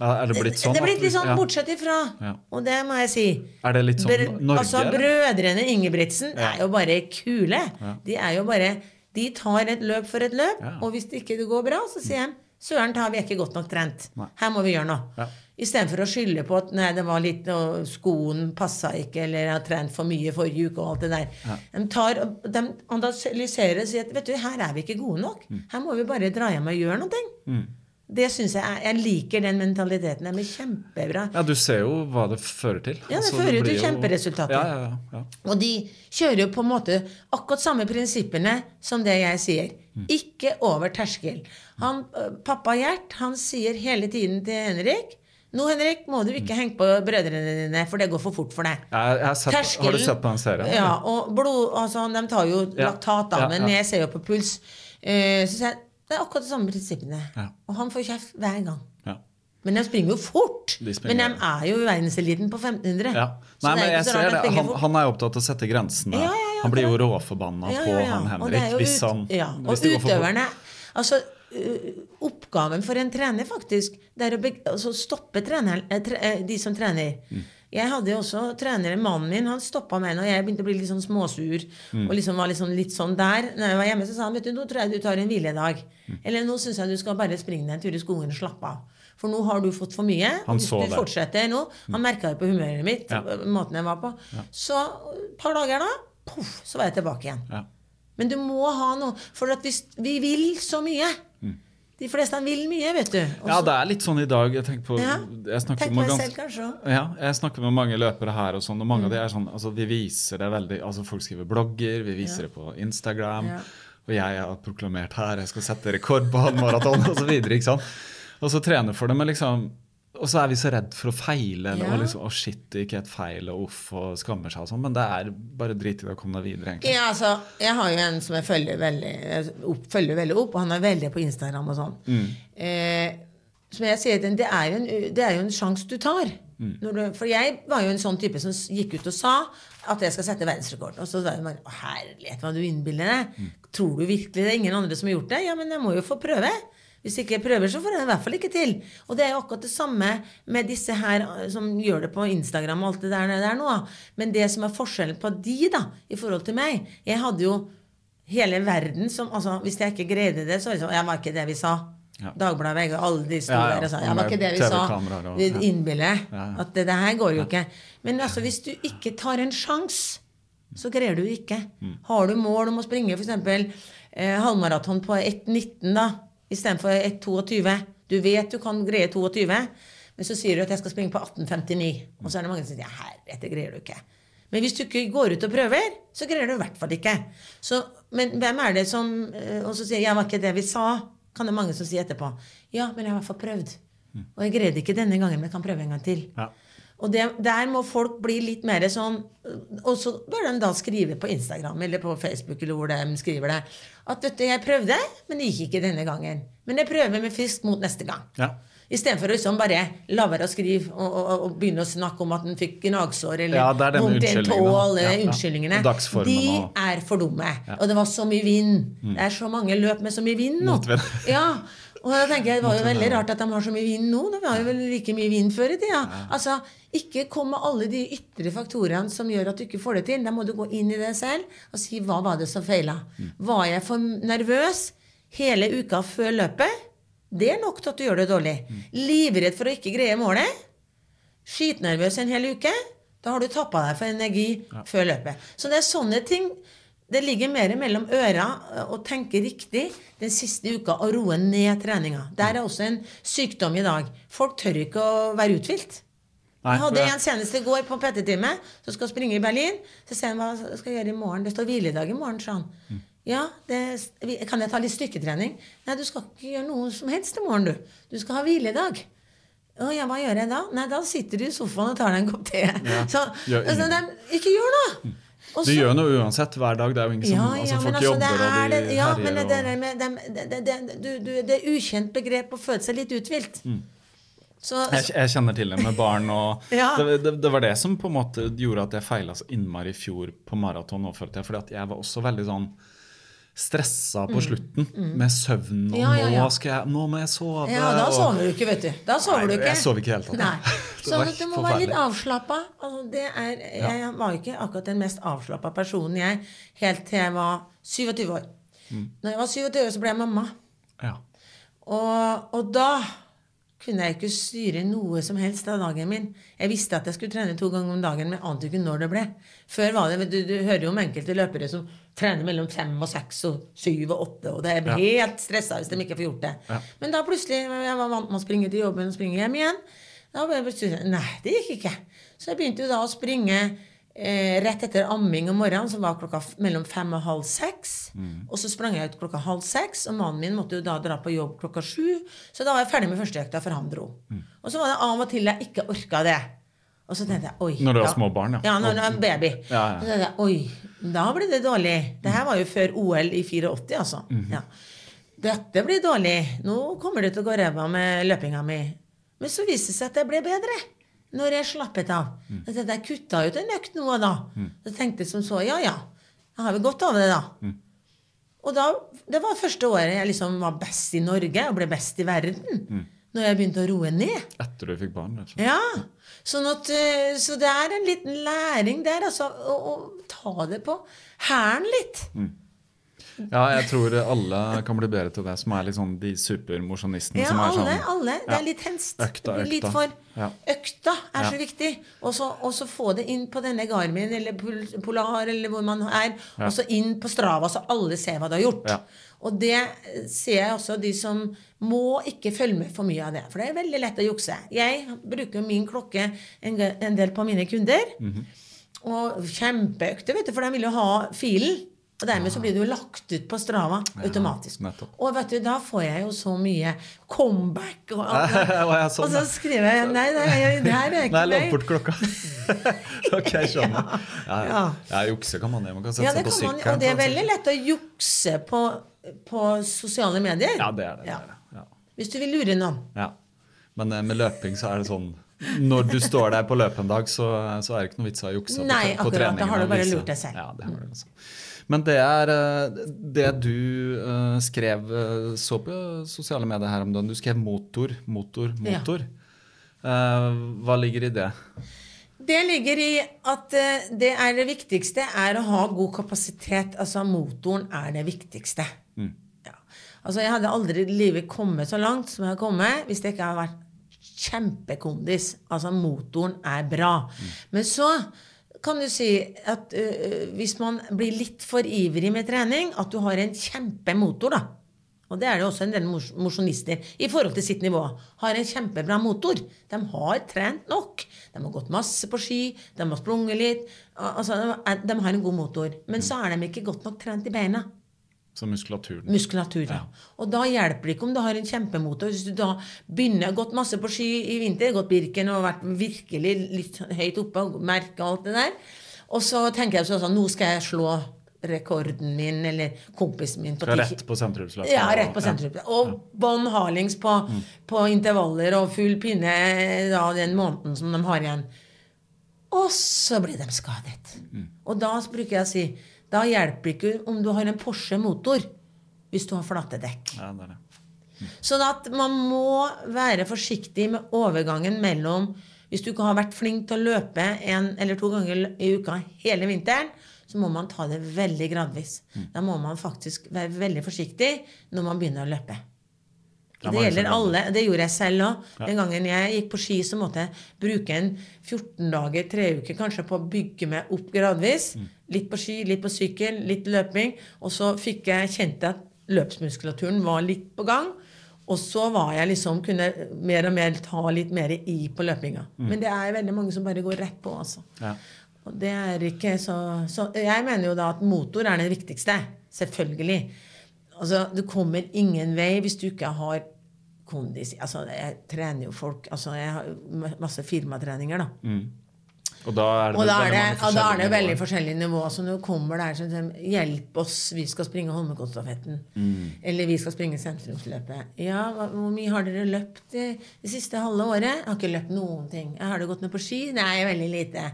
Ja, Er det blitt sånn? det er blitt litt sånn ja. bortsett ifra. Ja. Og det må jeg si. Er det litt sånn Br- Norge? Altså. Brødrene Ingebrigtsen Ja. er jo bare kule. De er jo bare De tar et løp for et løp, Ja. og hvis det ikke går bra, så sier de Søren, tar har vi ikke godt nok trent. Nei. Her må vi gjøre noe. Ja. Istedenfor å skylde på at nei, det var litt, og skoen passa ikke, eller jeg har trent for mye forrige uke, og alt det der. De, tar, de analyserer og sier at vet du, her er vi ikke gode nok. Mm. Her må vi bare dra hjem og gjøre noe. Det synes jeg er, Jeg liker den mentaliteten. Den blir kjempebra. Ja, du ser jo hva det fører til. Ja, det Altså, fører jo til kjemperesultater. Ja, ja, ja, ja. Og de kjører jo på en måte akkurat samme prinsippene som det jeg sier. Ikke over terskel. Han, pappa Gjert han sier hele tiden til Henrik nå, Henrik, må du ikke henge på brødrene dine, for det går for fort for deg. Jeg, jeg har, du sett på den serien? Ja, og blod, altså, de tar jo laktat, da, men jeg ser jo på puls. Uh, så sier jeg, det er akkurat de samme prinsippene. Ja. Og han får kjeft hver gang. Ja. Men de springer jo fort! Springer- men de er jo verdenseliten på 1500. Ja. Nei, men jeg ser det. Han, han er opptatt av å sette grensene. Han blir jo råforbanna på han Henrik hvis han ja. Og hvis utøverne Altså, oppgaven for en trener, faktisk, det er å altså, stoppe trener, eh, eh, de som trener. Mm. Jeg hadde jo også trenere, Mannen min han stoppa meg når jeg begynte å bli litt sånn småsur. Mm. Og liksom var liksom litt sånn der. Når jeg var hjemme, så sa han vet du, nå tror jeg du tar en hviledag. Mm. Eller nå syns jeg du skal bare springe deg en tur i skogen og slappe av. For nå har du fått for mye. Han hvis du det. fortsetter nå Han merka det på humøret mitt, Ja. måten jeg var på. Så et par dager da, poff, så var jeg tilbake igjen. Ja. Men du må ha noe. For at hvis vi vil så mye De fleste vil mye, vet du. Og Mm. ja, det er litt sånn i dag. Jeg tenker på Ja. jeg snakker Tenk med meg gans- selv, kanskje. Ja, jeg snakker med mange løpere her, og sånn, og mange av de Mm. er sånn altså Vi viser det veldig altså Folk skriver blogger, vi viser det på Instagram. Ja. Og jeg har proklamert her, jeg skal sette rekord på halvmaraton osv. ikke sant? Og så trener for det, men liksom Og så er vi så redd for å feile, eller Ja. og liksom, å shit, det gikk helt feil, og uff, og skammer seg og sånn. Men det er bare drit i det å komme deg videre, egentlig. Ja, altså, jeg har jo en som jeg følger veldig, jeg opp, følger veldig opp, og han er veldig på Instagram og sånn. Mm. Eh, som jeg sier til det er jo en, det er jo en sjanse du tar. Når du, for jeg var jo en sånn type som gikk ut og sa at jeg skal sette verdensrekord. Og så sa hun bare Å, herlighet, hva du innbiller deg. Tror du virkelig det er ingen andre som har gjort det? Ja, men jeg må jo få prøve. Hvis ikke jeg prøver, så får jeg det i hvert fall ikke til. Og det er jo akkurat det samme med disse her eh, som gjør det på Instagram og alt det der, der nå. Men det som er forskjellen på de, da, i forhold til meg Jeg hadde jo hele verden som altså, Hvis jeg ikke greide det, så var det sånn Jeg var ikke det vi sa? Ja. Dagbladet, VG, alle de sto Ja, ja. der og sa Ja, var ikke det vi sa? Vi innbiller at det, det her går jo ikke. Men altså, hvis du ikke tar en sjanse, så greier du ikke. Mm. Har du mål om å springe f.eks. Eh, halvmaraton på 1,19 da, istedenfor 1,22 Du vet du kan greie 22, men så sier du at jeg skal springe på 18,59. Og så er det mange som sier ja, herregud, det greier du ikke. Men hvis du ikke går ut og prøver, så greier du i hvert fall ikke. Så, men hvem er det som eh, Og så sier jeg, ja, var ikke det vi sa? Kan det mange som sier etterpå. Ja, men jeg har i hvert fall prøvd. Og jeg greide ikke denne gangen, men jeg kan prøve en gang til. Ja. Og det, der må folk bli litt mer sånn Og så bør de da skrive på Instagram eller på Facebook eller hvor de skriver det. At vet du, jeg prøvde, men det gikk ikke denne gangen. Men jeg prøver med fisk mot neste gang. Ja. Istedenfor å liksom bare la være å skrive og, og, og begynne å snakke om at en fikk gnagsår eller Ja, vondt i en tå. Alle Ja, ja. unnskyldningene. De er for dumme. Og det var så mye vind. Det er så mange løp med så mye vind nå. Motvind. Ja, *laughs* og da tenker jeg Det var jo veldig rart at de har så mye vind nå. De har jo vel like mye vind før i tida. Altså, ikke kom med alle de ytre faktorene som gjør at du ikke får det til. Da må du gå inn i det selv og si hva var det som feila. Var jeg for nervøs hele uka før løpet? Det er nok til at du gjør det dårlig. Livredd for å ikke greie målet? Skitnervøs en hel uke? Da har du tappa deg for energi før løpet. Så det er sånne ting det ligger mer mellom øra å tenke riktig den siste uka og roe ned treninga. Der er også en sykdom i dag. Folk tør ikke å være uthvilt. Nei, Jeg hadde en senest i går på PT-time som skal springe i Berlin. Så sier han hva skal jeg gjøre i morgen. Det står hviledag i morgen, sa han. Mm. Ja, det, kan jeg ta litt styrketrening? Nei, du skal ikke gjøre noe som helst i morgen, du. Du skal ha hviledag. Å ja, hva gjør jeg da? Nei, da sitter du i sofaen og tar deg en kopp te. *laughs* Så, Gjør altså, de, ikke gjør noe! Og Du gjør noe uansett hver dag. Det er jo ingen som ja, altså, ja, Folk altså, jobber, det og er de ja, men det, og... det, det, det, du, du, det er ukjent begrep å føle seg litt uthvilt. Så, Jeg, jeg kjenner til det med barn. og *laughs* Ja. det, det, det var det som på en måte gjorde at jeg feila så innmari i fjor på maraton. jeg, fordi at jeg var også veldig sånn stressa på slutten med søvn. og Mm, Ja, ja, ja. Nå, jeg, nå må jeg sove. ja, da sover du ikke, vet du. Da sover Nei, du ikke. jeg sover ikke i det hele tatt. *laughs* Så du må være litt avslappa. Altså, det jeg var ikke akkurat den mest avslappa personen, jeg, helt til jeg var 27 år. Mm. Når jeg var 27 år, så ble jeg mamma. Ja. Og, og da kunne jeg ikke styre noe som helst av dagen min. Jeg visste at jeg skulle trene to ganger om dagen, men ante ikke når det ble. Før var det, du, du hører jo om enkelte løpere som trener mellom fem og seks og syv og åtte, og det er helt stressa hvis de ikke får gjort det. Ja. Men da plutselig, jeg var vant med å springe til jobben og springe hjem igjen, da ble jeg plutselig Nei, det gikk ikke. Så jeg begynte jo da å springe eh, rett etter amming om morgenen, som var klokka mellom fem og halv seks. Og så sprang jeg ut klokka halv seks, og mannen min måtte jo da dra på jobb klokka sju. Så da var jeg ferdig med førsteøkta før han dro. Og så var det av og til jeg ikke orka det. Og så tenkte jeg oi. Når du har små barn, ja. Ja, når du er baby. Ja, ja. Så tenkte jeg oi, da ble det dårlig. Det her var jo før OL i 84, altså. Mhm. ja. Dette blir dårlig. Nå kommer det til å gå ræva med løpinga mi. Men så viste det seg at det ble bedre. Når jeg slappet av. Mm. Jeg jeg kutta ut en økt nå og da. Så tenkte jeg som så, ja ja, jeg har vel godt av det, da. Mm. Og da, det var første året jeg liksom var best i Norge og ble best i verden. Mm. Når jeg begynte å roe ned. Etter du fikk barn. Liksom. Ja. Sånn at, eh, så det er en liten læring der, altså. Å, å ta det på hæren litt. Ja, jeg tror alle kan bli bedre til det, som er sånn de supermosjonistene Ja, som er alle. sånn alle. Det er litt henst. Økta, økta. Litt for Ja. Økta er Ja. så viktig. Og så få det inn på denne Garmin eller Polar eller hvor man er. Ja. Og så inn på Strava, så alle ser hva du har gjort. Og det eh, ser jeg også de som må ikke følge med for mye av det. For det er veldig lett å jukse. Jeg bruker min klokke en, del på mine kunder. Mhm. Og kjempeøkte, vet du, for de vil jo ha filen. Og dermed så blir det jo lagt ut på Strava automatisk. nettopp. Og vet du, da får jeg jo så mye comeback og *laughs* og, sånn, og så skriver jeg Nei, nei, det her er ikke meg. Nei, legg bort klokka. *laughs* *laughs* ok, skjønner. Ja, ja. Ja. jukse kan man gjøre. Man kan sette Ja, seg på sykkelen. og det er veldig lett å jukse på, på sosiale medier. Ja, det er det. det, er. Hvis du vil lure noen. Ja. Men eh, med løping så er det sånn når du står der på løpet en dag, så, så er det ikke noe vits i å jukse Nei, på, på akkurat, da har du bare lurt deg selv. Ja, det har du altså. Men det er eh, det du eh, skrev eh, så på sosiale medier her om dagen. Du skrev motor, motor, motor. Ja. hva ligger i det? Det ligger i at det er det viktigste er å ha god kapasitet. Altså motoren er det viktigste. Ja. Altså Jeg hadde aldri i livet kommet så langt som jeg har kommet hvis det ikke hadde vært kjempekondis. Altså motoren er bra. Men så kan du si at uh, hvis man blir litt for ivrig med trening, at du har en kjempemotor, da. Og det er det også en del mos- mosjonister i forhold til sitt nivå. Har en kjempebra motor. De har trent nok. De har gått masse på ski, de har sprunget litt. Altså, de har en god motor. Men så er de ikke godt nok trent i beina. Så muskulaturen. Muskulatur. Ja. Og da hjelper det ikke om du har en kjempemotor. Hvis du da begynner gått masse på ski i vinter, gått Birken og vært virkelig litt høyt oppe og merka alt det der, og så tenker jeg sånn nå skal jeg slå rekorden min eller kompisen min på ti rett på sentrumsløpet. ja, rett på sentrumsløpet. Og bånn harlings på, på intervaller og full pinne da, den måneden som de har igjen. Og så blir de skadet. Og da bruker jeg å si da hjelper ikke om du har en Porsche motor hvis du har flate dekk. Ja, det er det. Sånn at man må være forsiktig med overgangen mellom Hvis du ikke har vært flink til å løpe en eller to ganger i uka hele vinteren, så må man ta det veldig gradvis. Da må man faktisk være veldig forsiktig når man begynner å løpe. Det er Det gjelder alle. Det gjorde jeg selv òg. Den gangen jeg gikk på ski, så måtte jeg bruke en 14 dager, tre uker kanskje, på å bygge meg opp gradvis. Litt på ski, litt på sykkel, litt løping. Og så fikk jeg kjent at løpsmuskulaturen var litt på gang. Og så var jeg liksom, kunne mer og mer ta litt mer i på løpinga. Men det er veldig mange som bare går rett på, altså. Ja. Og det er ikke så, så Jeg mener jo da at motor er det viktigste. Selvfølgelig. Altså, du kommer ingen vei hvis du ikke har kondis. Altså, jeg trener jo folk altså, Jeg har masse firmatreninger, da. Og da er det, da er det, da er det veldig forskjellige nivåer. Så når du kommer der sånn som Hjelp oss, vi skal springe Holmenkollstafetten. Mm. Eller vi skal springe sentrumsløpet. Ja, hva, hvor mye har dere løpt det, det siste halve året? Jeg har ikke løpt noen ting. Har du gått ned på ski? Nei, veldig lite.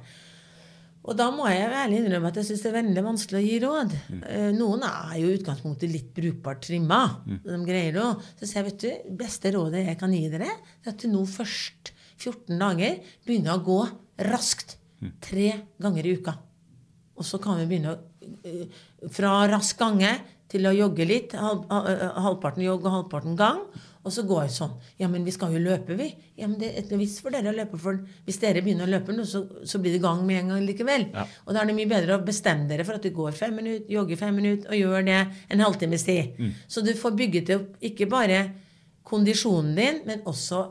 Og da må jeg ærlig innrømme at jeg syns det er veldig vanskelig å gi råd. Mm. Eh, Noen er jo i utgangspunktet litt brukbart trimma. Mm. De greier jo. Så sier jeg, vet du, beste rådet jeg kan gi dere, er at du nå først 14 dager begynner å gå raskt. Mm. Tre ganger i uka. Og så kan vi begynne å eh, Fra rask gange til å jogge litt. Halv, eh, halvparten jogg og halvparten gang. Og så går jeg sånn. Ja, men vi skal jo løpe, vi. Ja, men det er et vits for dere å løpe. For hvis dere begynner å løpe nå, så, så blir det gang med en gang likevel. Ja. Og da er det mye bedre å bestemme dere for at du går fem minutter, jogger fem minutter, og gjør det en halvtimes tid. Så du får bygget opp ikke bare kondisjonen din, men også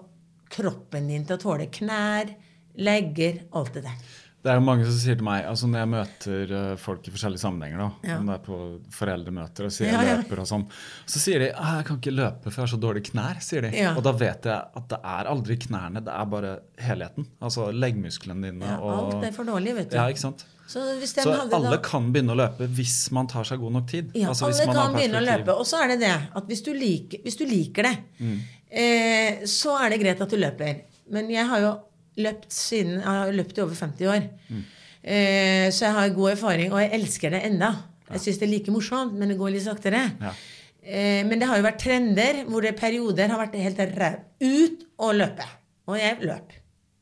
kroppen din til å tåle knær, legger, alt det der. Det er jo mange som sier til meg, altså når jeg møter eh, folk i forskjellige sammenhenger, da, Ja. om det er på foreldremøter og sier Ja, jeg ja. løper og sånn, så sier de «Ah, jeg kan ikke løpe for jeg har så dårlige knær. sier de. Ja. Og da vet jeg at det er aldri knærne, det er bare helheten. Altså leggmusklene dine. Ja, og, alt er for dårlig, vet du. Ja, ikke sant? Så, Så alle da, kan begynne å løpe hvis man tar seg god nok tid. Ja, altså, alle man har kan begynne å løpe. Og så er det det at hvis du liker, hvis du liker det, Mm. eh, så er det greit at du løper. Men jeg har jo løpt siden Jeg har løpt i over 50 år. Mm. Eh, så jeg har god erfaring, og jeg elsker det enda. Jeg syns det er like morsomt, men det går litt saktere. Ja. Eh, men det har jo vært trender hvor det perioder har vært helt ræv ut og løpe. Og jeg løp.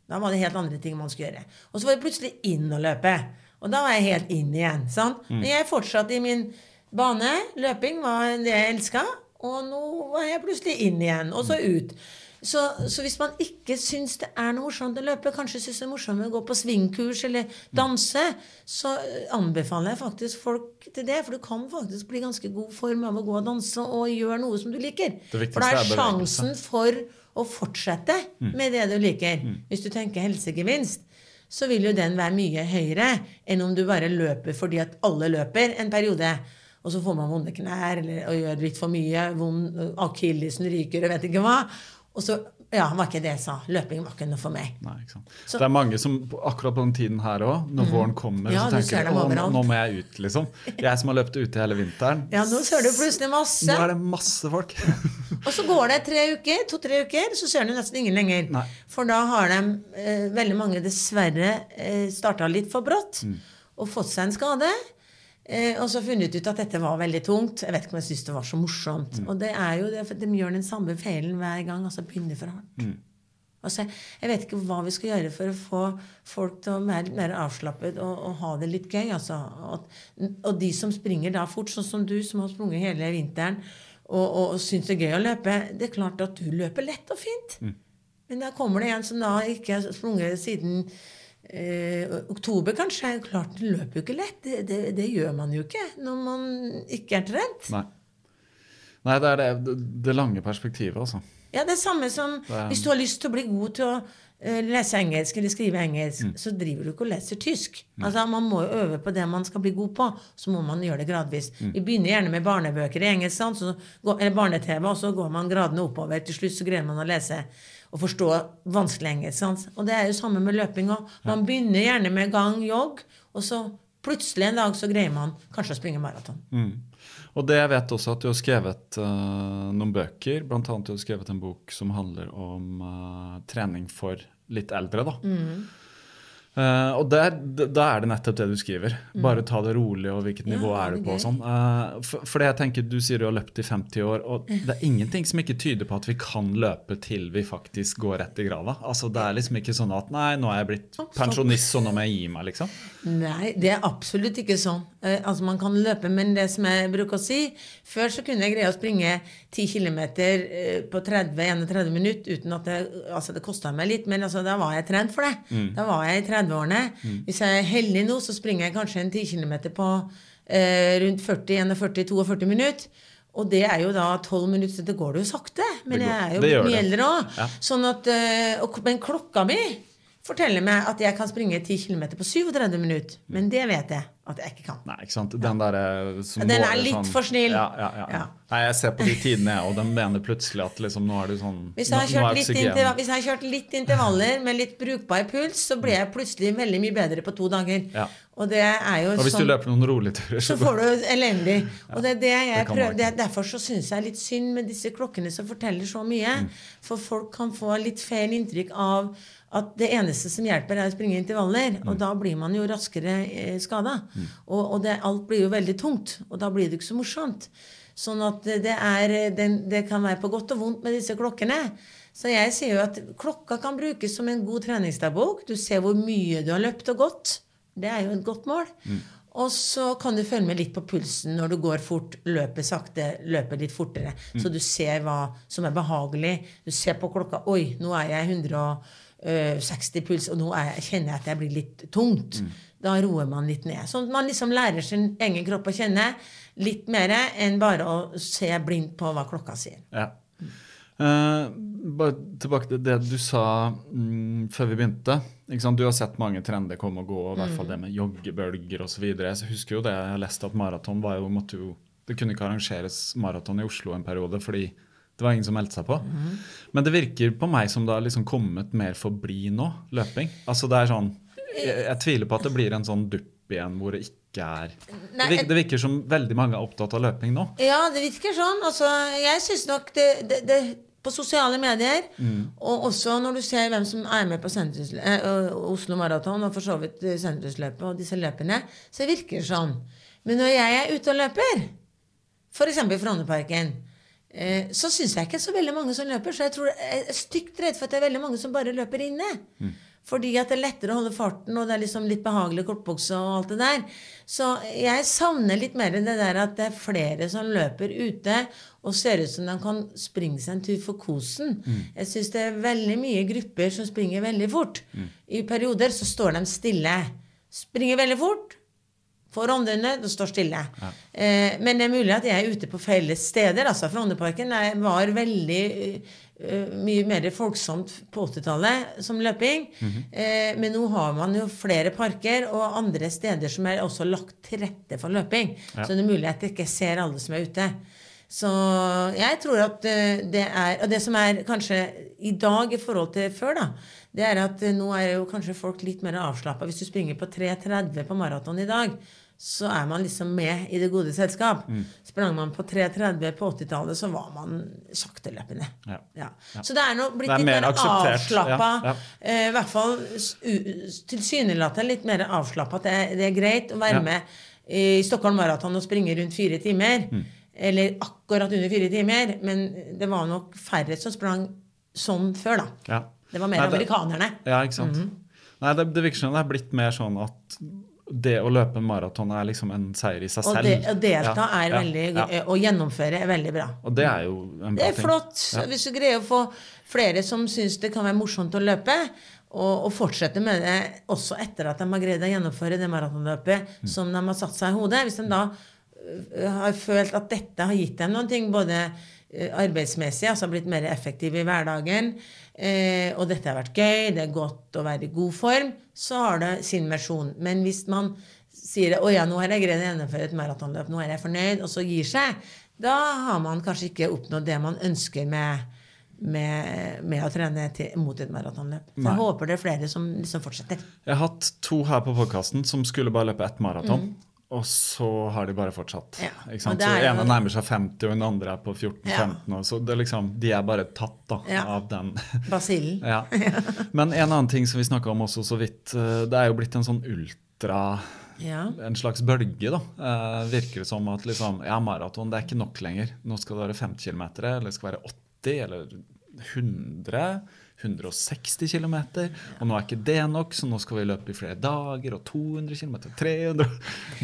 Da var det helt andre ting man skulle gjøre. Og så var det plutselig inn og løpe. Og da var jeg helt inn igjen. sant? Men jeg fortsatte i min bane. Løping var det jeg elska. Og nå var jeg plutselig inn igjen, og så ut. Så, så hvis man ikke syns det er noe morsomt å løpe, kanskje syns det er morsomt å gå på svingkurs eller danse, så anbefaler jeg faktisk folk til det. For du kan faktisk bli ganske god form av å gå og danse og gjøre noe som du liker. For da er sjansen for å fortsette med det du liker. Hvis du tenker helsegevinst, så vil jo den være mye høyere enn om du bare løper fordi at alle løper en periode. Og så får man vonde knær eller og gjør litt for mye. Vond, akillesen ryker og vet ikke hva. Og så ja, var ikke det jeg sa. Løping var ikke noe for meg. Nei, ikke. Så- det er mange som akkurat på den tiden her òg, når våren kommer, Ja, så tenker de nå, nå må jeg ut, liksom. Jeg som har løpt ute hele vinteren. Ja, nå ser du plutselig masse. Nå er det masse folk. *laughs* Og så går det tre uker, to-tre uker, så ser du nesten ingen lenger. Nei. For da har de, eh, veldig mange dessverre, eh, starta litt for brått Mm. og fått seg en skade. Eh, og så funnet ut at dette var veldig tungt. Jeg vet ikke om jeg syns det var så morsomt. Mm. Og det er jo det, de gjør den samme feilen hver gang. Altså begynner for hardt. Mm. Altså, jeg vet ikke hva vi skal gjøre for å få folk til å være mer avslappet og, og ha det litt gøy. Altså. Og, og de som springer da fort, sånn som du, som har sprunget hele vinteren og, og, og syns det er gøy å løpe, det er klart at du løper lett og fint. Mm. Men da kommer det en som da ikke har sprunget siden eh, oktober, kanskje. Klart, det løper jo ikke lett. Det, det, det gjør man jo ikke når man ikke er trent. Nei. Nei, det er det, det, lange perspektivet, altså. Ja, det er samme som er- hvis du har lyst til å bli god til å eh, lese engelsk eller skrive engelsk, Mm. så driver du ikke og leser tysk. Altså, Man må jo øve på det man skal bli god på. Så må man gjøre det gradvis. Mm. Vi begynner gjerne med barnebøker i engelsk? Så går, eller barne-TV, og så går man gradene oppover. Til slutt så greier man å lese og forstå vanskelig engelsk. Og det er jo samme med løping òg. Man begynner gjerne med gang, jogg, og så plutselig en dag så greier man kanskje å springe maraton. Mm. Og det jeg vet også at du har skrevet uh, noen bøker, annet du har skrevet en bok som handler om uh, trening for litt eldre, da. Eh, og der, da er det nettopp det du skriver. Bare ta det rolig, og hvilket Ja, nivå er du på og sånn. Uh, for, for det jeg tenker, du sier du har løpt i 50 år, og det er ingenting som ikke tyder på at vi kan løpe til vi faktisk går rett i grava. Altså Det er liksom ikke sånn at nei, nå er jeg blitt pensjonist, så nå må jeg gi meg, liksom. Nei, det er absolutt ikke sånn. Uh, altså Man kan løpe, men det som jeg bruker å si Før så kunne jeg greie å springe 10 km på 30-31 minutter uten at det Altså, det kosta meg litt, men altså, da var jeg trent for det. Da var jeg i 30-årene. Hvis jeg er heldig nå, så springer jeg kanskje en 10 km på eh, rundt 40-41-42 minutter. Og det er jo da 12 minutter, så det går det jo sakte. Men jeg er jo mye eldre òg. Ja. Sånn at, eh, men klokka mi forteller meg at jeg kan springe 10 km på 37 minutter. Men det vet jeg at jeg ikke kan. Nei, ikke sant? Den der eh, som Den er litt sånn- for snill. Ja, ja, ja. Ja. Nei, jeg ser på de tidene, og de mener plutselig at liksom, nå er du sånn Hvis jeg, har nå- nå er oksygen- hvis jeg har kjørt litt intervaller med litt brukbar puls, så blir jeg plutselig veldig mye bedre på to dager. Ja. Og det er jo Og hvis sånn du løper noen rolige turer, så får du elendig. Og det er det jeg prøver, det er derfor så syns jeg litt synd med disse klokkene som forteller så mye. Mm. For folk kan få litt feil inntrykk av at det eneste som hjelper, er å springe intervaller. Mm. Og da blir man jo raskere eh, skada. Og, og det, alt blir jo veldig tungt. Og da blir det ikke så morsomt. Sånn at det, er, det, det kan være på godt og vondt med disse klokkene. Så jeg sier jo at klokka kan brukes som en god treningsdagbok. Du ser hvor mye du har løpt og gått. Det er jo et godt mål. Og så kan du følge med litt på pulsen når du går fort, løper sakte, løper litt fortere. Så du ser hva som er behagelig. Du ser på klokka Oi, nå er jeg 160 puls, og nå jeg, kjenner jeg at jeg blir litt tungt. Da roer man litt ned. Sånn at man liksom lærer sin egen kropp å kjenne litt mer enn bare å se blindt på hva klokka sier. Ja. Uh, bare tilbake til det du sa mm, før vi begynte. Du har sett mange trender komme og gå, og i hvert fall det med joggebølger osv. Jeg husker jo det jeg leste at maraton var jo, måtte jo Det kunne ikke arrangeres maraton i Oslo en periode fordi det var ingen som meldte seg på. Men det virker på meg som det har liksom kommet mer for bli nå, løping. Altså det er sånn jeg, jeg tviler på at det blir en sånn dupp igjen hvor det ikke er Nei, det, virker, det virker som veldig mange er opptatt av løping nå. Ja, det virker sånn. Altså, jeg syns nok det, det, det På sosiale medier, og også når du ser hvem som er med på eh, Oslo Maraton og for så vidt eh, sentrumsløpet og disse løpene, så virker det sånn. Men når jeg er ute og løper, f.eks. i Frognerparken, eh, så syns jeg ikke så veldig mange som løper. Så jeg tror jeg er stygt redd for at det er veldig mange som bare løper inne. Fordi at det er lettere å holde farten, og det er liksom litt behagelig kortbukse og alt det der. Så jeg savner litt mer det der at det er flere som løper ute og ser ut som de kan springe seg en tur for kosen. Jeg syns det er veldig mye grupper som springer veldig fort. I perioder så står de stille. Springer veldig fort, får åndene, det står stille. Eh, men det er mulig at jeg er ute på feil steder. altså Frognerparken er- var veldig uh, mye mer folksomt på 80-tallet som løping. eh, men nå har man jo flere parker og andre steder som er også lagt til rette for løping. Så det er mulig at jeg ikke ser alle som er ute. Så jeg tror at eh, det er Og det som er kanskje i dag i forhold til før, da, det er at nå er jo kanskje folk litt mer avslappa. Hvis du springer på 3.30 på maraton i dag, så er man liksom med i det gode selskap. Mm. Sprang man på 3.30 på 80-tallet, så var man sakteløpende. Ja. Ja. Så det er nå blitt er litt mer mer, avslappa. Ja, ja. Eh, I hvert fall tilsynelatende litt mer avslappa. At det, det er greit å være Ja. med i Stockholm Maraton og springe rundt fire timer. Mm. Eller akkurat under fire timer. Men det var nok færre som sprang sånn før, da. Ja. Det var mer Nei, det- amerikanerne. Ja, ikke sant. Mhm. Nei, det, det virker som det er blitt mer sånn at det å løpe en maraton er liksom en seier i seg Og selv. det, å delta Ja, er veldig ja. Å gjennomføre er veldig bra. Og det er jo en bra ting. Det er flott. Ja. Hvis du greier å få flere som syns det kan være morsomt å løpe, og, og fortsette med det også etter at de har greid å gjennomføre det maratonløpet Mm. som de har satt seg i hodet. Hvis de da øh, har følt at dette har gitt dem noen ting, både arbeidsmessig, altså blitt mer effektive i hverdagen, eh, og dette har vært gøy, det er godt å være i god form, så har det sin versjon. Men hvis man sier 'Å ja, nå har jeg greid å gjennomføre et maratonløp, nå er jeg fornøyd', og så gir seg, da har man kanskje ikke oppnådd det man ønsker med, med, med å trene til, mot et maratonløp. Så jeg håper det er flere som liksom fortsetter. Jeg har hatt to her på podkasten som skulle bare løpe ett maraton. Og så har de bare fortsatt. Ja, Ikke sant? Så Den ene nærmer seg 50, og den andre er på 14-15. Ja. Så det liksom, de er bare tatt da, Ja. av den. *laughs* Basillen. ja. *laughs* Men en annen ting som vi snakka om også så vidt, eh, det er jo blitt en sånn ultra Ja. En slags bølge, da. Eh, virker det som at liksom, ja, maraton det er ikke nok lenger. Nå skal det være 50 km, eller det skal være 80 eller 100. 160 km. Og nå er ikke det nok, så nå skal vi løpe i flere dager. Og 200 km, 300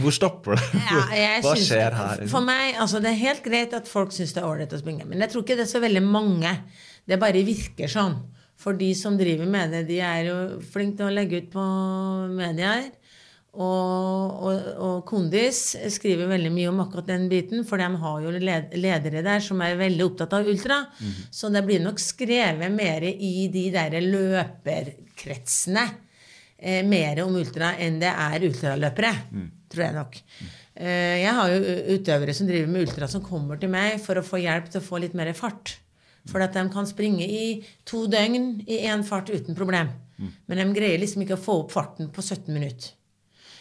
Hvor stopper det? Ja, Hva skjer her? For meg, altså Det er helt greit at folk syns det er ålreit å springe, men jeg tror ikke det er så veldig mange. Det bare virker sånn. For de som driver med det, de er jo flinke til å legge ut på medier. Og, og, og Kondis skriver veldig mye om akkurat den biten, for de har jo ledere der som er veldig opptatt av ultra. Så det blir nok skrevet mer i de der løperkretsene eh, mer om ultra enn det er ultraløpere. Tror jeg nok. Eh, jeg har jo utøvere som driver med ultra, som kommer til meg for å få hjelp til å få litt mer fart. For at de kan springe i to døgn i én fart uten problem. Men de greier liksom ikke å få opp farten på 17 minutter.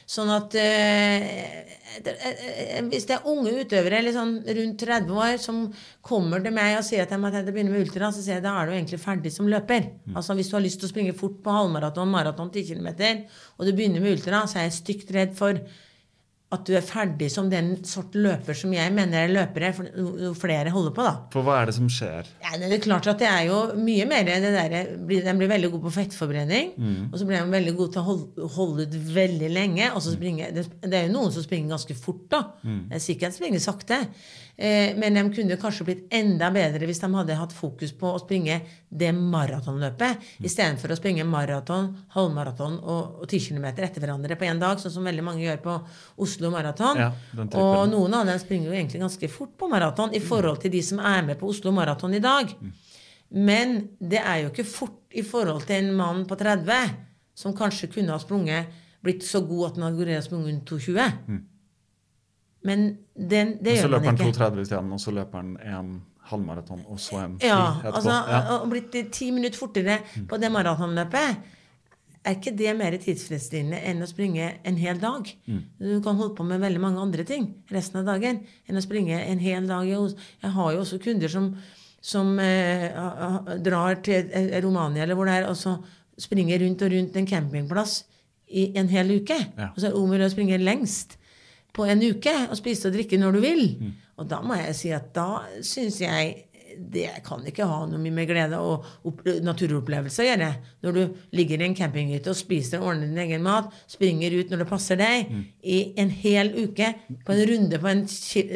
Sånn at eh, eh, Hvis det er unge utøvere eller sånn rundt 30 år som kommer til meg og sier at de har begynne med ultra, så sier jeg da er du egentlig ferdig som løper. Altså Hvis du har lyst til å springe fort på halvmaraton, maraton, 10 km, og du begynner med ultra, så er jeg stygt redd for at du er ferdig som den sort løper som jeg mener er løpere, jo flere holder på, da. For hva er det som skjer? Ja, det er klart at det er jo mye mer det der, De blir veldig gode på fettforbrenning. Og så blir de veldig gode til å holde, holde ut veldig lenge. Og så springer, det, det er jo noen som springer ganske fort, da. Det er sikkert springer sakte. Eh, men de kunne kanskje blitt enda bedre hvis de hadde hatt fokus på å springe det maratonløpet istedenfor å springe maraton, halvmaraton og, og 10 km etter hverandre på én dag, sånn som veldig mange gjør på Oslo Maraton. Ja, og noen av dem springer jo egentlig ganske fort på maraton i forhold til de som er med på Oslo Maraton i dag. Men det er jo ikke fort i forhold til en mann på 30 som kanskje kunne ha sprunget blitt så god at han hadde sprunget å sprunge under 2,20. Men den, det Så løper man han ikke. 2,30 isteden, og så løper han en halvmaraton, og så en Ja, etterpå. altså Ja. Og blitt ti minutter fortere på det maratonløpet. Er ikke det mer tidsfristillende enn å springe en hel dag? Mm. Du kan holde på med veldig mange andre ting resten av dagen enn å springe en hel dag. Jeg har jo også kunder som, som eh, drar til eh, Romania eller hvor det er, og så springer rundt og rundt en campingplass i en hel uke. Ja. Og så er det om å springe lengst på en uke og spise og drikke når du vil. Mm. Og da må jeg si at da syns jeg det kan ikke ha noe mye med glede og naturopplevelse å gjøre. Når du ligger i en campinghytte og spiser og ordner din egen mat, springer ut når det passer deg, Mm. i en hel uke på en runde på en,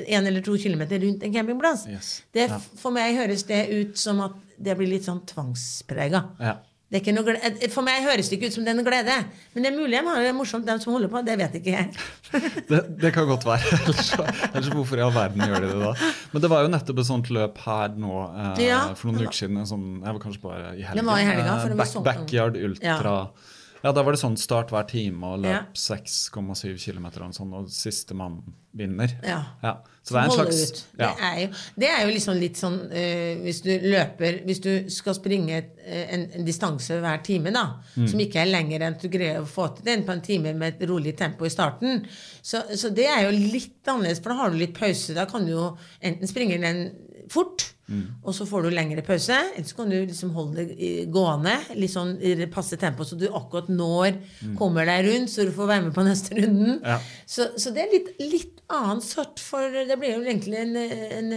en eller to kilometer rundt en campingplass. Yes. Det, For meg høres det ut som at det blir litt sånn tvangsprega. Ja. Det er ikke noe glede. For meg høres det ikke ut som det er noe glede. Men det er mulig de har det morsomt, dem som holder på. Det vet ikke jeg. *laughs* Det, det kan godt være. *laughs* Ellers, ellers hvorfor i all verden gjør de det da? Men det var jo nettopp et sånt løp her nå eh, Ja. for noen uker siden. Sånn, jeg var kanskje bare i helga, Eh, sånn- Backyard Ultra. Ja, da var det sånn start hver time og Ja. løp 6,7 km og sånn, og siste mann vinner. Ja. Så det er en Holde slags ut. ja. Det, er jo, det er jo liksom litt sånn uh, Hvis du løper Hvis du skal springe et, eh, en, en distanse hver time, da, Mm. som ikke er lenger enn du greier å få til den på en time med et rolig tempo i starten, så, så det er jo litt annerledes, for da har du litt pause. Da kan du jo enten springe den fort, Mm. og så får du lengre pause, eller så kan du liksom holde det gående, litt sånn i passe tempo, så du akkurat når kommer deg rundt, så du får være med på neste runden. Mm. Ja. Så, så det er litt, litt annen sort, for det blir jo egentlig en, en,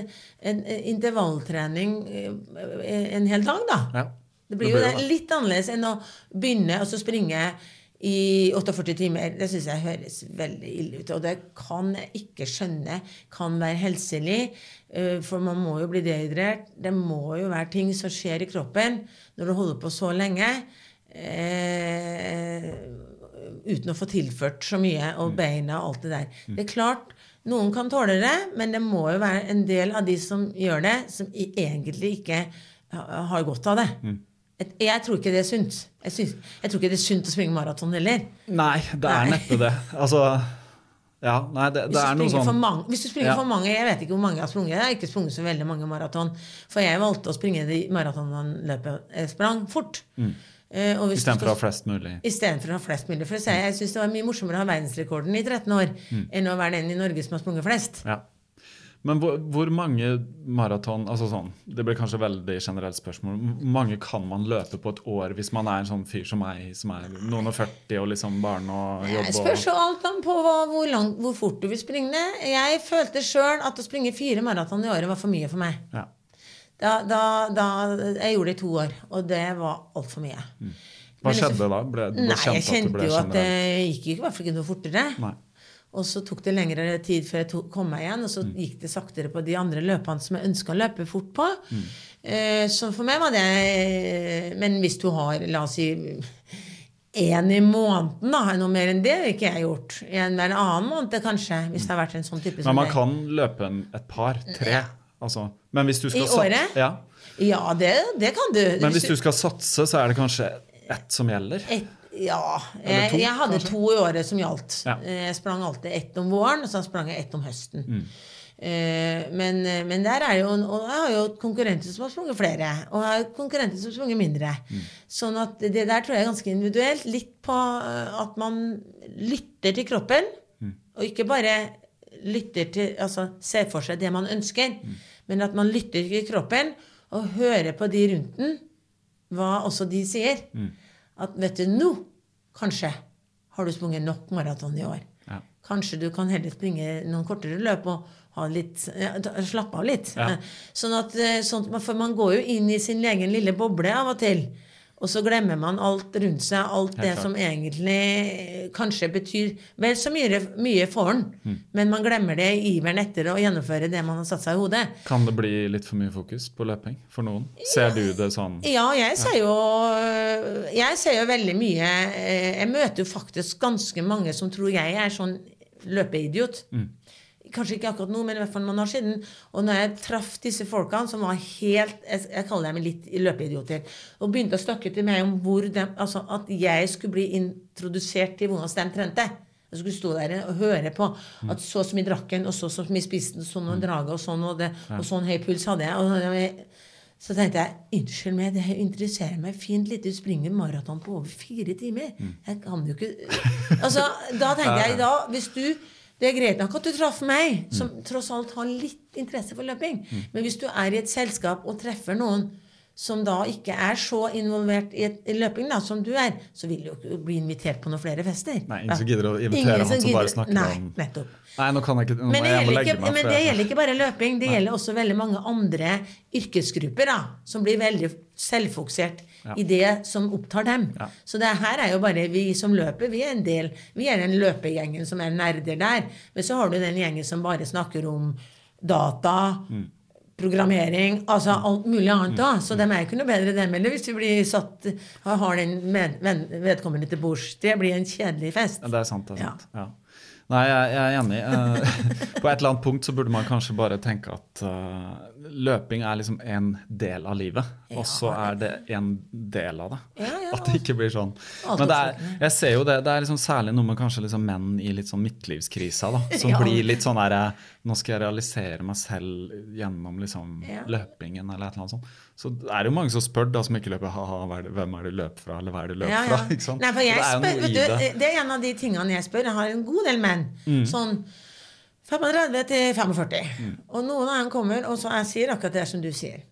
en, intervalltrening eh, en hel dag, da. Ja, Det blir jo litt annerledes enn å begynne og så springe i 48 timer. Det syns jeg høres veldig ille ut. Og det kan jeg ikke skjønne kan være helselig. eh, For man må jo bli dehydrert. Det må jo være ting som skjer i kroppen når du holder på så lenge. Eh, uten å få tilført så mye, og beina og alt det der. Det er klart, noen kan tåle det, men det må jo være en del av de som gjør det, som egentlig ikke har godt av det. Jeg tror ikke det er sunt. Jeg, synes, jeg tror ikke det er sunt å springe maraton heller. Nei, det er neppe det. Altså Ja, nei, det, det er noe sånn mange, hvis du springer Ja. for mange Jeg vet ikke hvor mange jeg har sprunget. Jeg har ikke sprunget så veldig mange maraton. For jeg valgte å springe de maratonene jeg sprang fort. Mm. og hvis Istedenfor å ha flest mulig. Istedenfor å ha flest mulig. For jeg, jeg syns det var mye morsommere å ha verdensrekorden i 13 år enn å være den i Norge som har sprunget flest. Ja. Men hvor, hvor mange maraton altså sånn, Det blir kanskje veldig generelt spørsmål. Hvor mange kan man løpe på et år hvis man er en sånn fyr som meg, som er noen og 40 og liksom barn og jobb? Jeg spørs jo alt an på hva, hvor, langt, hvor fort du vil springe. Jeg følte sjøl at å springe fire maraton i året var for mye for meg. ja. Da, da, da, jeg gjorde det i to år, og det var altfor mye. Hva liksom- skjedde da? Ble, ble Nei, jeg det kjente jo at det gikk jo i hvert fall ikke noe fortere. Nei. Og så tok det lengre tid før jeg tok, kom meg igjen, og så Mm. gikk det saktere på de andre løpene som jeg ønska å løpe fort på. Mm. Eh, så for meg var det Men hvis du har, la oss si én i måneden, da, noe mer enn det har ikke jeg gjort. En hver annen måned, kanskje, hvis det har vært en sånn type Men man kan løpe en, et par, tre. Altså. Men hvis du skal I året? Ja. Ja, det, det kan du. Men hvis du skal satse, så er det kanskje ett som gjelder? Et, ja. Jeg, to, jeg hadde kanskje? to i året som gjaldt. Ja. Jeg sprang alltid ett om våren, og så sprang jeg ett om høsten. Mm. Eh, Men, men der er jo Og jeg har jo konkurrenter som har sprunget flere, og jeg har konkurrenter som har sprunget mindre. Mm. Sånn at det der tror jeg er ganske individuelt. Litt på eh, at man lytter til kroppen, Mm. og ikke bare lytter til Altså ser for seg det man ønsker, Mm. men at man lytter til kroppen og hører på de rundt den, hva også de sier. Mm. At vet du, nå kanskje har du sprunget nok maraton i år. Ja. Kanskje du kan heller springe noen kortere løp og ha litt, ja, slappe av litt. Ja. Eh, Sånn at, eh, sånn for man går jo inn i sin egen lille boble av og til. Og så glemmer man alt rundt seg, alt det som egentlig eh, kanskje betyr vel så mye, mye for en. Mm. Men man glemmer det i iveren etter å gjennomføre det man har satt seg i hodet. Kan det bli litt for mye fokus på løping for noen? Ser du det sånn? Ja, jeg ser jo Jeg ser jo veldig mye eh, Jeg møter jo faktisk ganske mange som tror jeg er sånn løpeidiot. Kanskje ikke akkurat nå, men i hvert fall noen år siden. Og når jeg traff disse folkene som var helt Jeg, jeg kaller dem litt løpeidioter. Og begynte å snakke til meg om hvor de, altså at jeg skulle bli introdusert til hvordan de trente. Jeg skulle stå der og høre på at så og så mye drakk en, og så og så mye spiste en, sånn og drage, og sånn, og, det, og sånn høy puls hadde jeg. Og så tenkte jeg unnskyld meg, det interesserer meg fint litt. Du springer maraton på over fire timer. Jeg kan jo ikke Altså, Da tenkte jeg da, hvis du det er greit nok at du traff meg, som tross alt har litt interesse for løping. Men hvis du er i et selskap og treffer noen som da ikke er så involvert i, et, i løping da, som du er, så vil du jo ikke bli invitert på noen flere fester. Nei, ingen som gidder å invitere han som bare snakker Nei, om- nettopp. Nei, nå kan jeg ikke nå Men det, jeg må legge meg. men det gjelder ikke bare løping. Det gjelder også veldig mange andre yrkesgrupper da, som blir veldig selvfokusert i det som opptar dem. Ja. Så det her er jo bare vi som løper. Vi er en del, vi er den løpegjengen som er nerder der. Men så har du den gjengen som bare snakker om data, Mm. programmering, altså alt mulig annet da. Så de er ikke noe bedre dem heller, hvis vi blir satt og har den med, vedkommende til bords. Det blir en kjedelig fest. Ja, Det er sant. det er sant. Ja. Nei, jeg, jeg er enig. Eh, *laughs* på et eller annet punkt så burde man kanskje bare tenke at eh, løping er liksom en del av livet, Ja. og så er det en del av det. Ja, ja. At det ikke blir sånn. Men det er, jeg ser jo det, det er liksom særlig noe med kanskje liksom menn i litt sånn midtlivskrisa, da, som *laughs* blir litt sånn derre Nå skal jeg realisere meg selv gjennom liksom løpingen, eller et eller annet sånt. Så det er jo mange som spør, da, som ikke løper, ha-ha, hvem er det du løper fra, eller hva er det du løper fra? *laughs* Nei, for jeg det spør, du, det. Mm. det er en av de tingene jeg spør. Jeg har en god del menn. Sånn 35 til 45. Mm. Og noen av dem kommer, og så jeg sier akkurat det som du sier.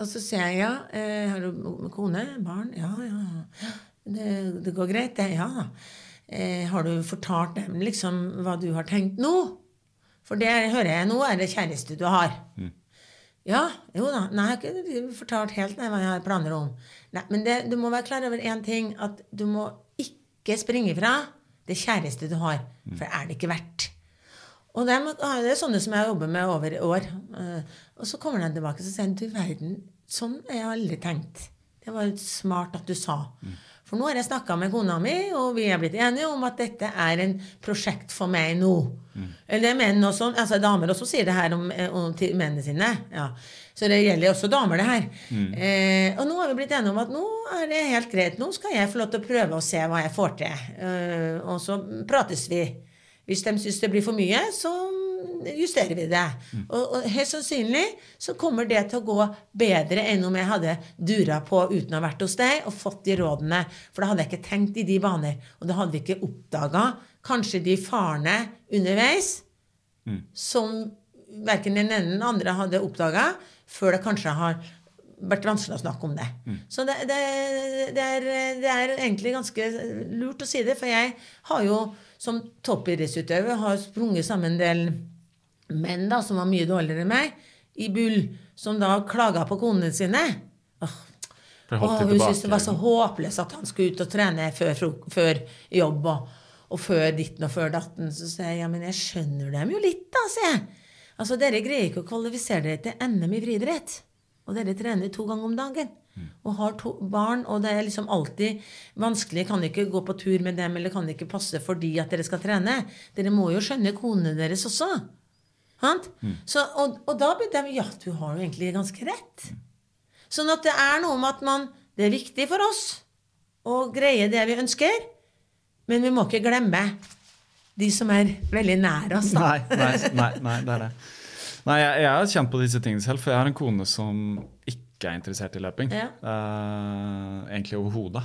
Og så sier jeg ja, eh, har du kone, barn? Ja, ja. Det, det går greit, det. Ja da. Eh, har du fortalt dem liksom hva du har tenkt nå? For det hører jeg nå er det kjæreste du har. Ja, jo da. Nei, jeg har ikke fortalt helt nei, hva jeg har planer om. Nei, Men det, du må være klar over én ting. At du må ikke springe fra det kjæreste du har. For det er det ikke verdt. Og det er, det er sånne som jeg jobber med over år. Eh, Og så kommer de tilbake og sier du verden, sånn har jeg aldri tenkt. Det var smart at du sa. For nå har jeg snakka med kona mi, og vi er blitt enige om at dette er en prosjekt for meg nå. Eller menn også, altså damer også sier det her om, eh, om mennene sine. Ja. Så det gjelder også damer, det her. Eh, og nå har vi blitt enige om at nå er det helt greit. Nå skal jeg få lov til å prøve å se hva jeg får til. Eh, og så prates vi. Hvis de syns det blir for mye, så justerer vi det. Og, og helt sannsynlig så kommer det til å gå bedre enn om jeg hadde dura på uten å ha vært hos deg og fått de rådene. For da hadde jeg ikke tenkt i de baner. Og da hadde vi ikke oppdaga kanskje de farene underveis som verken den ene eller den andre hadde oppdaga, før det kanskje har vært vanskelig å snakke om det. Så det, det, det, er, det er egentlig ganske lurt å si det, for jeg har jo som toppidrettsutøver har sprunget sammen en del menn da, som var mye dårligere enn meg, i bull, som da klaga på konene sine. Åh, Åh, hun syntes det var så håpløst at han skulle ut og trene før, før jobb og, og før ditten og før datten. Så sier jeg ja, men jeg skjønner dem jo litt, da, sier jeg. Altså, Dere greier ikke å kvalifisere dere til NM i friidrett. Og dere trener to ganger om dagen. Og har to barn, og det er liksom alltid vanskelig. Kan ikke gå på tur med dem, eller kan ikke passe fordi at dere skal trene. Dere må jo skjønne konene deres også. Mm. Så, og, og da blir de Ja, du har jo egentlig ganske rett. Sånn at det er noe med at man Det er viktig for oss å greie det vi ønsker, men vi må ikke glemme de som er veldig nær oss. Da. Nei, nei, nei, nei, det er det. Nei, jeg, jeg har kjent på disse tingene selv, for jeg har en kone som ikke er interessert i løping. Ja. Uh, egentlig overhodet.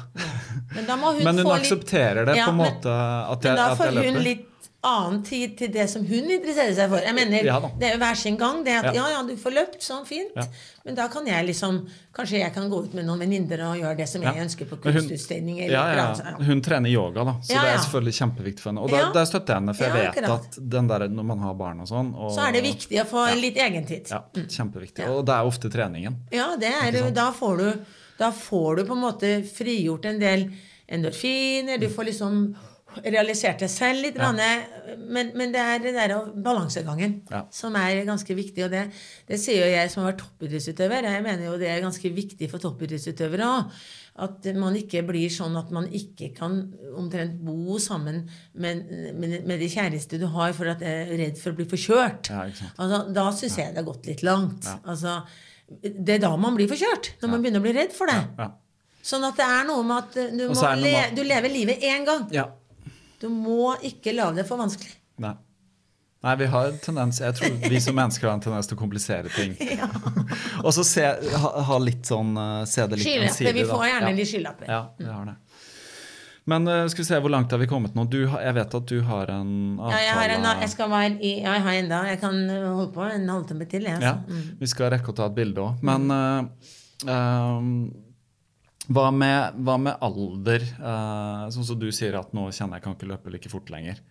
Men *laughs* men, hun, Men hun aksepterer litt det på en måte at Men jeg, får at jeg løper. hun litt annen tid til det som hun interesserer seg for. Jeg mener, Ja. Det er jo hver sin gang. det at, Ja. ja. ja, du får løpt, sånn fint. Ja. Men da kan jeg liksom Kanskje jeg kan gå ut med noen venninner og gjøre det som jeg ønsker på kunstutstilling. Ja, ja. Hun trener yoga, da, så det er selvfølgelig kjempeviktig for henne. Og der, der støtter jeg henne, for jeg vet at den der, når man har barn og sånn og, Så er det viktig å få litt egentid. Ja, kjempeviktig. Ja. Og det er ofte treningen. Ja, det er, da, får du, da får du på en måte frigjort en del endorfiner. Du får liksom realisert det selv litt. Ja. Men, men det er det der balansegangen Ja. som er ganske viktig. Og det, det sier jo jeg som har vært toppidrettsutøver. Jeg mener jo det er ganske viktig for toppidrettsutøvere òg. At man ikke blir sånn at man ikke kan omtrent bo sammen med, med, med de kjæreste du har, for at jeg er redd for å bli forkjørt. Ja. Altså, da syns jeg det har gått litt langt. Altså, det er da man blir forkjørt. Når man begynner å bli redd for det. Ja. Sånn at det er noe med at du, le, du lever livet én gang. ja. Du må ikke lage det for vanskelig. Nei. Nei, vi har en tendens Jeg tror vi som mennesker har en tendens til å komplisere ting. *laughs* og så se, ha, ha litt sånn eh, Se det litt Skylapper. Vi får gjerne ja. skylapper. Ja, vi har det. Men uh, skal vi se, hvor langt har vi kommet nå? Du, jeg vet at du har en avtale Ja, jeg har, en, jeg skal være i ja, Jeg har enda Jeg kan eh, holde på en halvtime til. Jeg, Ja, altså. vi skal rekke å ta et bilde òg. Men uh, ehm, hva, med, hva med alder? Eh, sånn som du sier at nå kjenner jeg kan ikke løpe like fort lenger.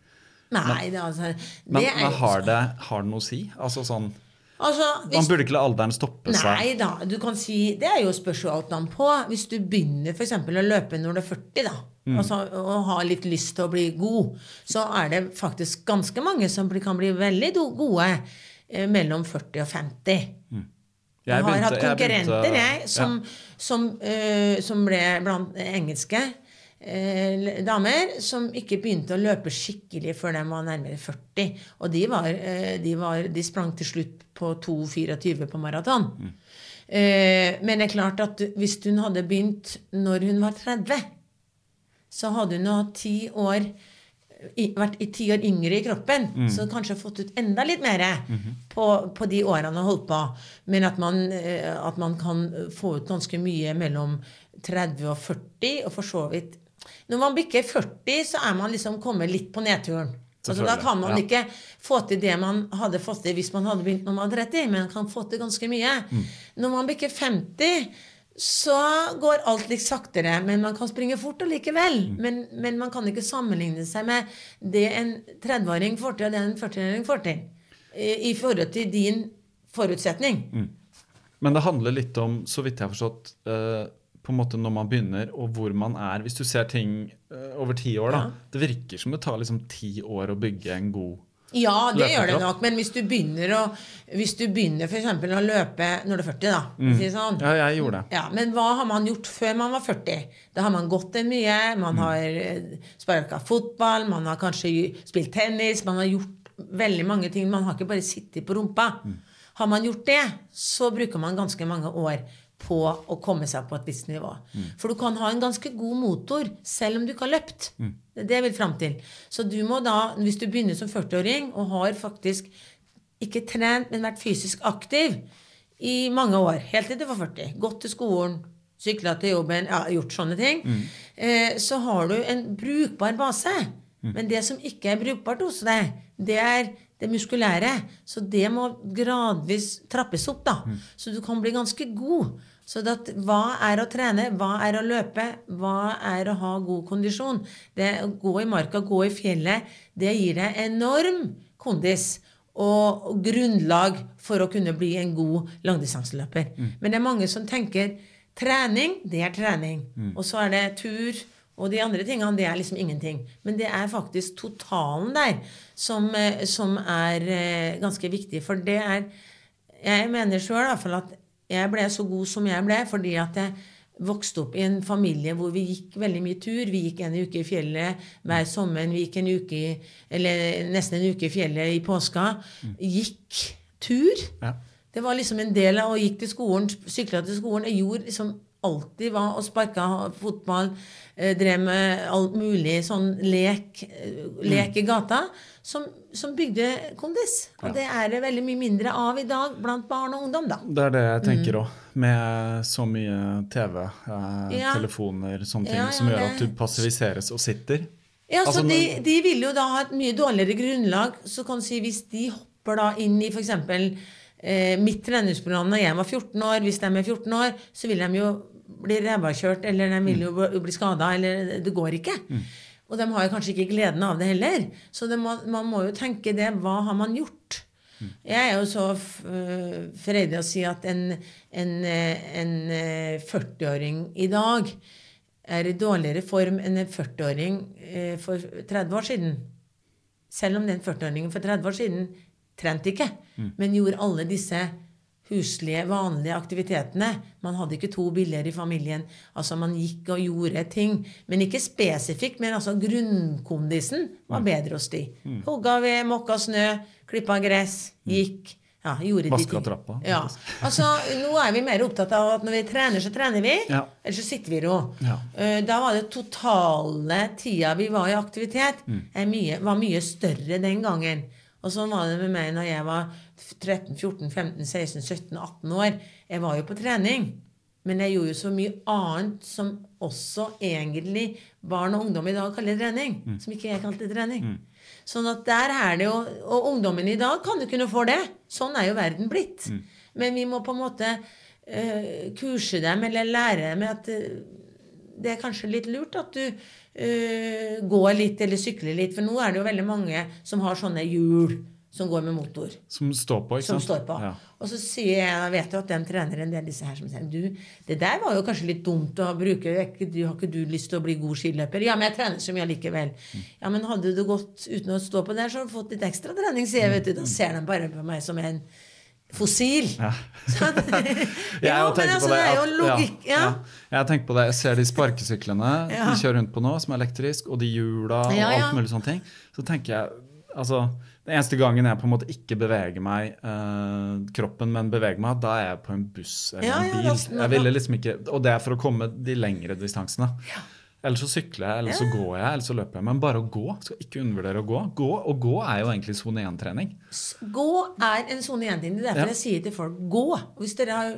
Nei, det, altså, Men, det er men har, det, har det noe å si? Altså sånn, altså, hvis, Man burde ikke la alderen stoppe seg. Nei da, du kan si Det er jo spørsmålet på. Hvis du begynner for eksempel å løpe når du er 40, da, Mm. altså, og har litt lyst til å bli god, så er det faktisk ganske mange som kan bli veldig gode eh, mellom 40 og 50. Jeg, har hatt konkurrenter, jeg, begynte- som, som, uh, som ble blant engelske. uh, damer som ikke begynte å løpe skikkelig før de var nærmere 40. Og de, var, uh, de, var, de sprang til slutt på 2,24 på maraton. Eh, men det er klart at hvis hun hadde begynt når hun var 30, så hadde hun hatt ti år i, vært i ti år yngre i kroppen, så kanskje fått ut enda litt mer på, på de årene jeg holdt på. Men at man, eh, at man kan få ut ganske mye mellom 30 og 40, og for så vidt Når man bikker 40, så er man liksom kommet litt på nedturen. Altså, da kan man ja. ikke få til det man hadde fått til hvis man hadde begynt når man var 30, men man kan få til ganske mye. Når man bikker 50, så går alt litt saktere, men man kan springe fort allikevel. Men, men man kan ikke sammenligne seg med det en 30-åring får til, og det en 40-åring får til. I, I forhold til din forutsetning. Men det handler litt om, så vidt jeg har forstått, uh, på en måte når man begynner, og hvor man er. Hvis du ser ting uh, over ti år, da. Ja. Det virker som det tar liksom ti år å bygge en god Ja, det gjør det nok, men hvis du begynner å Hvis du begynner for å løpe når du er 40, da. Mm. si sånn, Ja, jeg gjorde det. Ja, Men hva har man gjort før man var 40? Da har man gått en mye, man har sparka fotball, man har kanskje spilt tennis, man har gjort veldig mange ting. Man har ikke bare sittet på rumpa. Har man gjort det, så bruker man ganske mange år på å komme seg på et visst nivå. For du kan ha en ganske god motor selv om du ikke har løpt. Det er det vil fram til. Så du må da, hvis du begynner som 40-åring og har faktisk ikke trent, men vært fysisk aktiv i mange år, helt til du var 40, gått til skolen, sykla til jobben, ja, gjort sånne ting, eh, så har du en brukbar base. Men det som ikke er brukbart hos deg, det er det muskulære. Så det må gradvis trappes opp, da. Så du kan bli ganske god. Så det at, hva er å trene? Hva er å løpe? Hva er å ha god kondisjon? Det å gå i marka, gå i fjellet, det gir deg enorm kondis og grunnlag for å kunne bli en god langdistanseløper. Men det er mange som tenker trening, det er trening. Og så er det tur. Og de andre tingene, det er liksom ingenting. Men det er faktisk totalen der som, eh, som er eh, ganske viktig. For det er Jeg mener sjøl i hvert fall at jeg ble så god som jeg ble fordi at jeg vokste opp i en familie hvor vi gikk veldig mye tur. Vi gikk en uke i fjellet hver sommer. Vi gikk en uke i, eller nesten en uke i fjellet i påska. Gikk tur. Ja. Det var liksom en del av å gikk til skolen, sykla til skolen. Jeg gjorde liksom alltid hva og sparka fotball, eh, drev med alt mulig sånn lek, eh, lek i gata, som, som bygde kondis. Og det er det veldig mye mindre av i dag blant barn og ungdom, da. Det er det jeg tenker òg, med så mye TV, eh, Ja. telefoner, sånne ting, Ja, ja, som gjør det- at du passiviseres og sitter. Ja, så Altså, de, de vil jo da ha et mye dårligere grunnlag. Så kan du si hvis de hopper da inn i f.eks. Eh, mitt treningsprogram når jeg var 14 år, hvis de er 14 år, så vil de jo bli rævakjørt, eller de vil jo bli- skada, eller det går ikke. Og de har kanskje ikke gleden av det heller. Så det må, man må jo tenke det. Hva har man gjort? Jeg er jo så f- øh, freidig å si at en, en, eh, en eh, 40-åring i dag er i dårligere form enn en 40-åring eh, for 30 år siden. Selv om den 40-åringen for 30 år siden trente ikke, men gjorde alle disse huslige, vanlige aktivitetene. Man hadde ikke to biller i familien. Altså Man gikk og gjorde ting. Men ikke spesifikt, men altså grunnkondisen var bedre hos de. Hogga ved, mokka snø, klippa gress, gikk. Ja, gjorde de Vaska ting. trappa, Ja. Altså, nå er vi mer opptatt av at når vi trener, så trener vi. Ja. Eller så sitter vi i ro. Ja. Eh, Da var det totale tida vi var i aktivitet, er mye, var mye større den gangen. Og sånn var det med meg når jeg var 13, 14, 15, 16, 17, 18 år. Jeg var jo på trening. Men jeg gjorde jo så mye annet som også egentlig barn og ungdom i dag kaller trening. Som ikke jeg kalte trening. Sånn at der er det jo Og ungdommen i dag kan jo kunne få det. Sånn er jo verden blitt. Men vi må på en måte uh, kurse dem eller lære dem at uh, det er kanskje litt lurt at du uh, går litt eller sykler litt. For nå er det jo veldig mange som har sånne hjul som går med motor. Som står på, ikke Som sant? står på. Ja. Og så sier jeg, jeg vet jo at den trener en del disse her som sier du, det der var jo kanskje litt dumt å bruke, har ikke du lyst til å bli god skiløper? Ja, men jeg trener så mye allikevel. Ja, men hadde du gått uten å stå på der, så hadde du fått litt ekstra trening, sier jeg, vet du. Da ser de bare på meg som en fossil. Ja. *laughs* *laughs* Jeg ja, jo men altså, på det er jo logikk. Ja. Jeg tenker på det, jeg ser de sparkesyklene Ja. de kjører rundt på nå, som er elektrisk, og de hjula og Ja, ja. alt mulig sånne ting. Så tenker jeg altså, Den eneste gangen jeg på en måte ikke beveger meg eh, kroppen, men beveger meg, da er jeg på en buss eller Ja, en bil. Ja, jeg ville liksom ikke, Og det er for å komme de lengre distansene. Eller så sykler jeg, eller så går jeg, eller så løper jeg. Men bare å gå. Skal ikke undervurdere å gå. gå og gå er jo egentlig sone 1-trening. Gå er en sone 1-trening. Det er derfor Ja. jeg sier til folk gå. Hvis dere er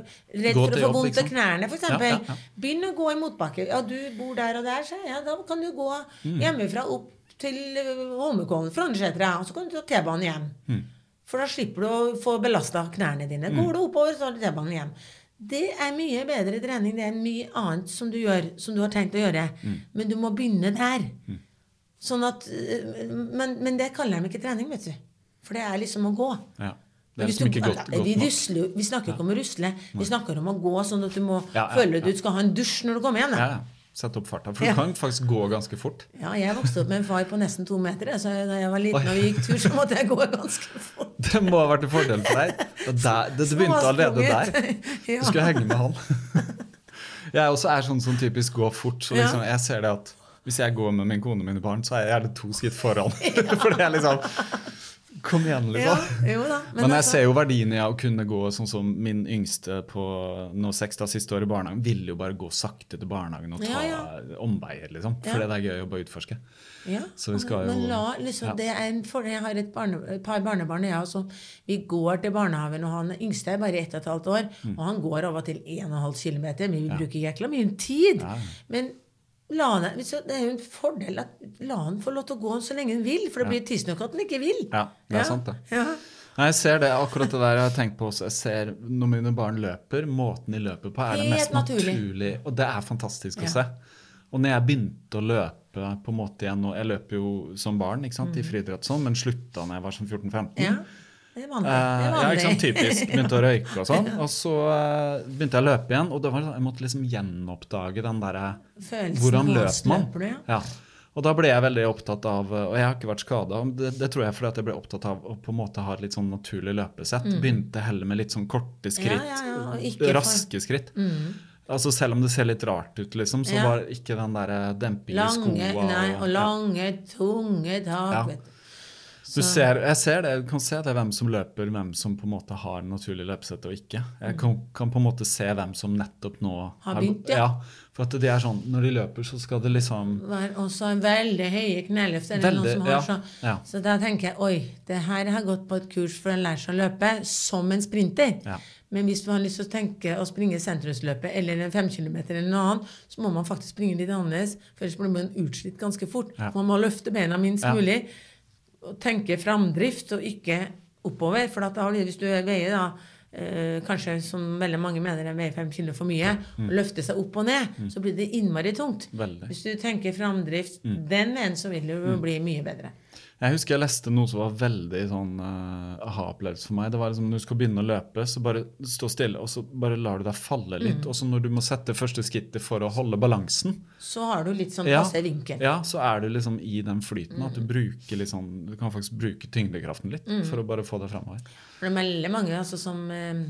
redd for å få vondt i knærne, f.eks. Ja, ja, ja. Begynn å gå i motbakke. Ja, du bor der og der, så ja, da kan du gå Mm. hjemmefra opp til eh, Holmenkollen, Frognersetra, og så kan du ta T-banen hjem. Mm. For da slipper du å få belasta knærne dine. Går du oppover, så har du T-banen hjem. Det er mye bedre trening det er mye annet som du gjør, som du har tenkt å gjøre. Mm. Men du må begynne der. Sånn at, eh, men, men det kaller de ikke trening, vet du. For det er liksom å gå. Ja. Liksom du- godt, vi, rusler, vi snakker ikke om å rusle. Vi snakker om å gå sånn at du må Ja, ja, føle at du skal ha en dusj når du kommer hjem. Da. Sette opp farta. For du kan faktisk gå ganske fort. Ja, jeg vokste opp med en far på nesten to meter. Så da jeg var liten og vi gikk tur, så måtte jeg gå ganske fort. *laughs* Det må ha vært en fordel for deg. Det, der, det, det begynte allerede der. *laughs* Du skulle henge med han. *laughs* Jeg også er sånn som typisk går fort. Så liksom, jeg ser det at hvis jeg går med min kone og mine barn, så er jeg gjerne to skritt foran. For det er liksom Kom igjen, Ja, liksom. jo da. Men jeg altså- ser jo verdien i å kunne gå sånn som min yngste på nå seks da siste år i barnehagen, ville jo bare gå sakte til barnehagen og ta Ja, omveier, liksom. For Ja. det er gøy å bare utforske. Ja, Så vi skal men jo- la, liksom, ja. det er en fordel. Jeg har et, barne, et par barnebarn, jeg også. Vi går til barnehagen, og han yngste er bare ett og et halvt år. Mm. Og han går av og til 1,5 km. Men vi bruker jækla mye tid. Men han, det er jo en fordel at la han få lov til å gå så lenge han vil, for det blir tidsnok at han ikke vil. Ja, det er sant, det. Ja. Nei, Jeg ser det, akkurat det der jeg har tenkt på også. Jeg ser Når mine barn løper, måten de løper på, er det mest naturlig. naturlig. Og det er fantastisk Ja. å se. Og når jeg begynte å løpe på en måte igjen, nå jeg løper jo som barn ikke sant, i friidrett, sånn, men slutta når jeg var som 14-15. Mm. ja. Det er vanlig. Eh, Det er ja, vanlig. ikke sant, typisk. Begynte å røyke og sånn. *laughs* Og så eh, begynte jeg å løpe igjen, og det var, sånn- jeg måtte liksom gjenoppdage den derre Hvordan løper man? løper du, ja. Ja. Og da ble jeg veldig opptatt av Og jeg har ikke vært skada. Det, det tror jeg fordi at jeg ble opptatt av å på en måte ha et litt sånn naturlig løpesett. Begynte heller med litt sånn korte skritt. Mm. Ja, ja, ja, raske for- skritt. Altså Selv om det ser litt rart ut, liksom, så Ja. var ikke den der demping i Lange, skoa nei, og ja. lange, tunge tak. Du. Ser, jeg ser det, du kan se det hvem som løper, hvem som på en måte har naturlig løpesett og ikke. Jeg kan, kan på en måte se hvem som nettopp nå Mm. Har begynt, ja. ja. For at det er sånn, når de løper, så skal det liksom Være også en veldig høye kneløft. Er det Veldig, noen som har ja, så, ja. så da tenker jeg oi, det her har gått på et kurs for å lære seg å løpe som en sprinter. Ja. Men hvis du har lyst til å tenke å springe sentrumsløpet eller en fem kilometer eller noe annet, så må man faktisk springe litt annerledes, for ellers blir man utslitt ganske fort. Man må løfte bena minst mulig og tenke framdrift og ikke oppover. For at da, hvis du veier da eh, kanskje som veldig mange mener veier fem kilo for mye, og løfter seg opp og ned, så blir det innmari tungt. Mm. Veldig. Mm. Hvis du tenker framdrift den veien, så vil det jo bli mye bedre. Jeg husker jeg leste noe som var veldig sånn uh, aha-opplevelse for meg. Det var liksom Når du skal begynne å løpe, så bare stå stille, og så bare lar du deg falle litt. Mm. Og så når du må sette første skrittet for å holde balansen, Så har du litt sånn ja, passe vinkel. ja, så er du liksom i den flyten. At du bruker litt sånn, du kan faktisk bruke tyngdekraften litt Mm. for å bare få det framover. Det er veldig mange altså, som uh,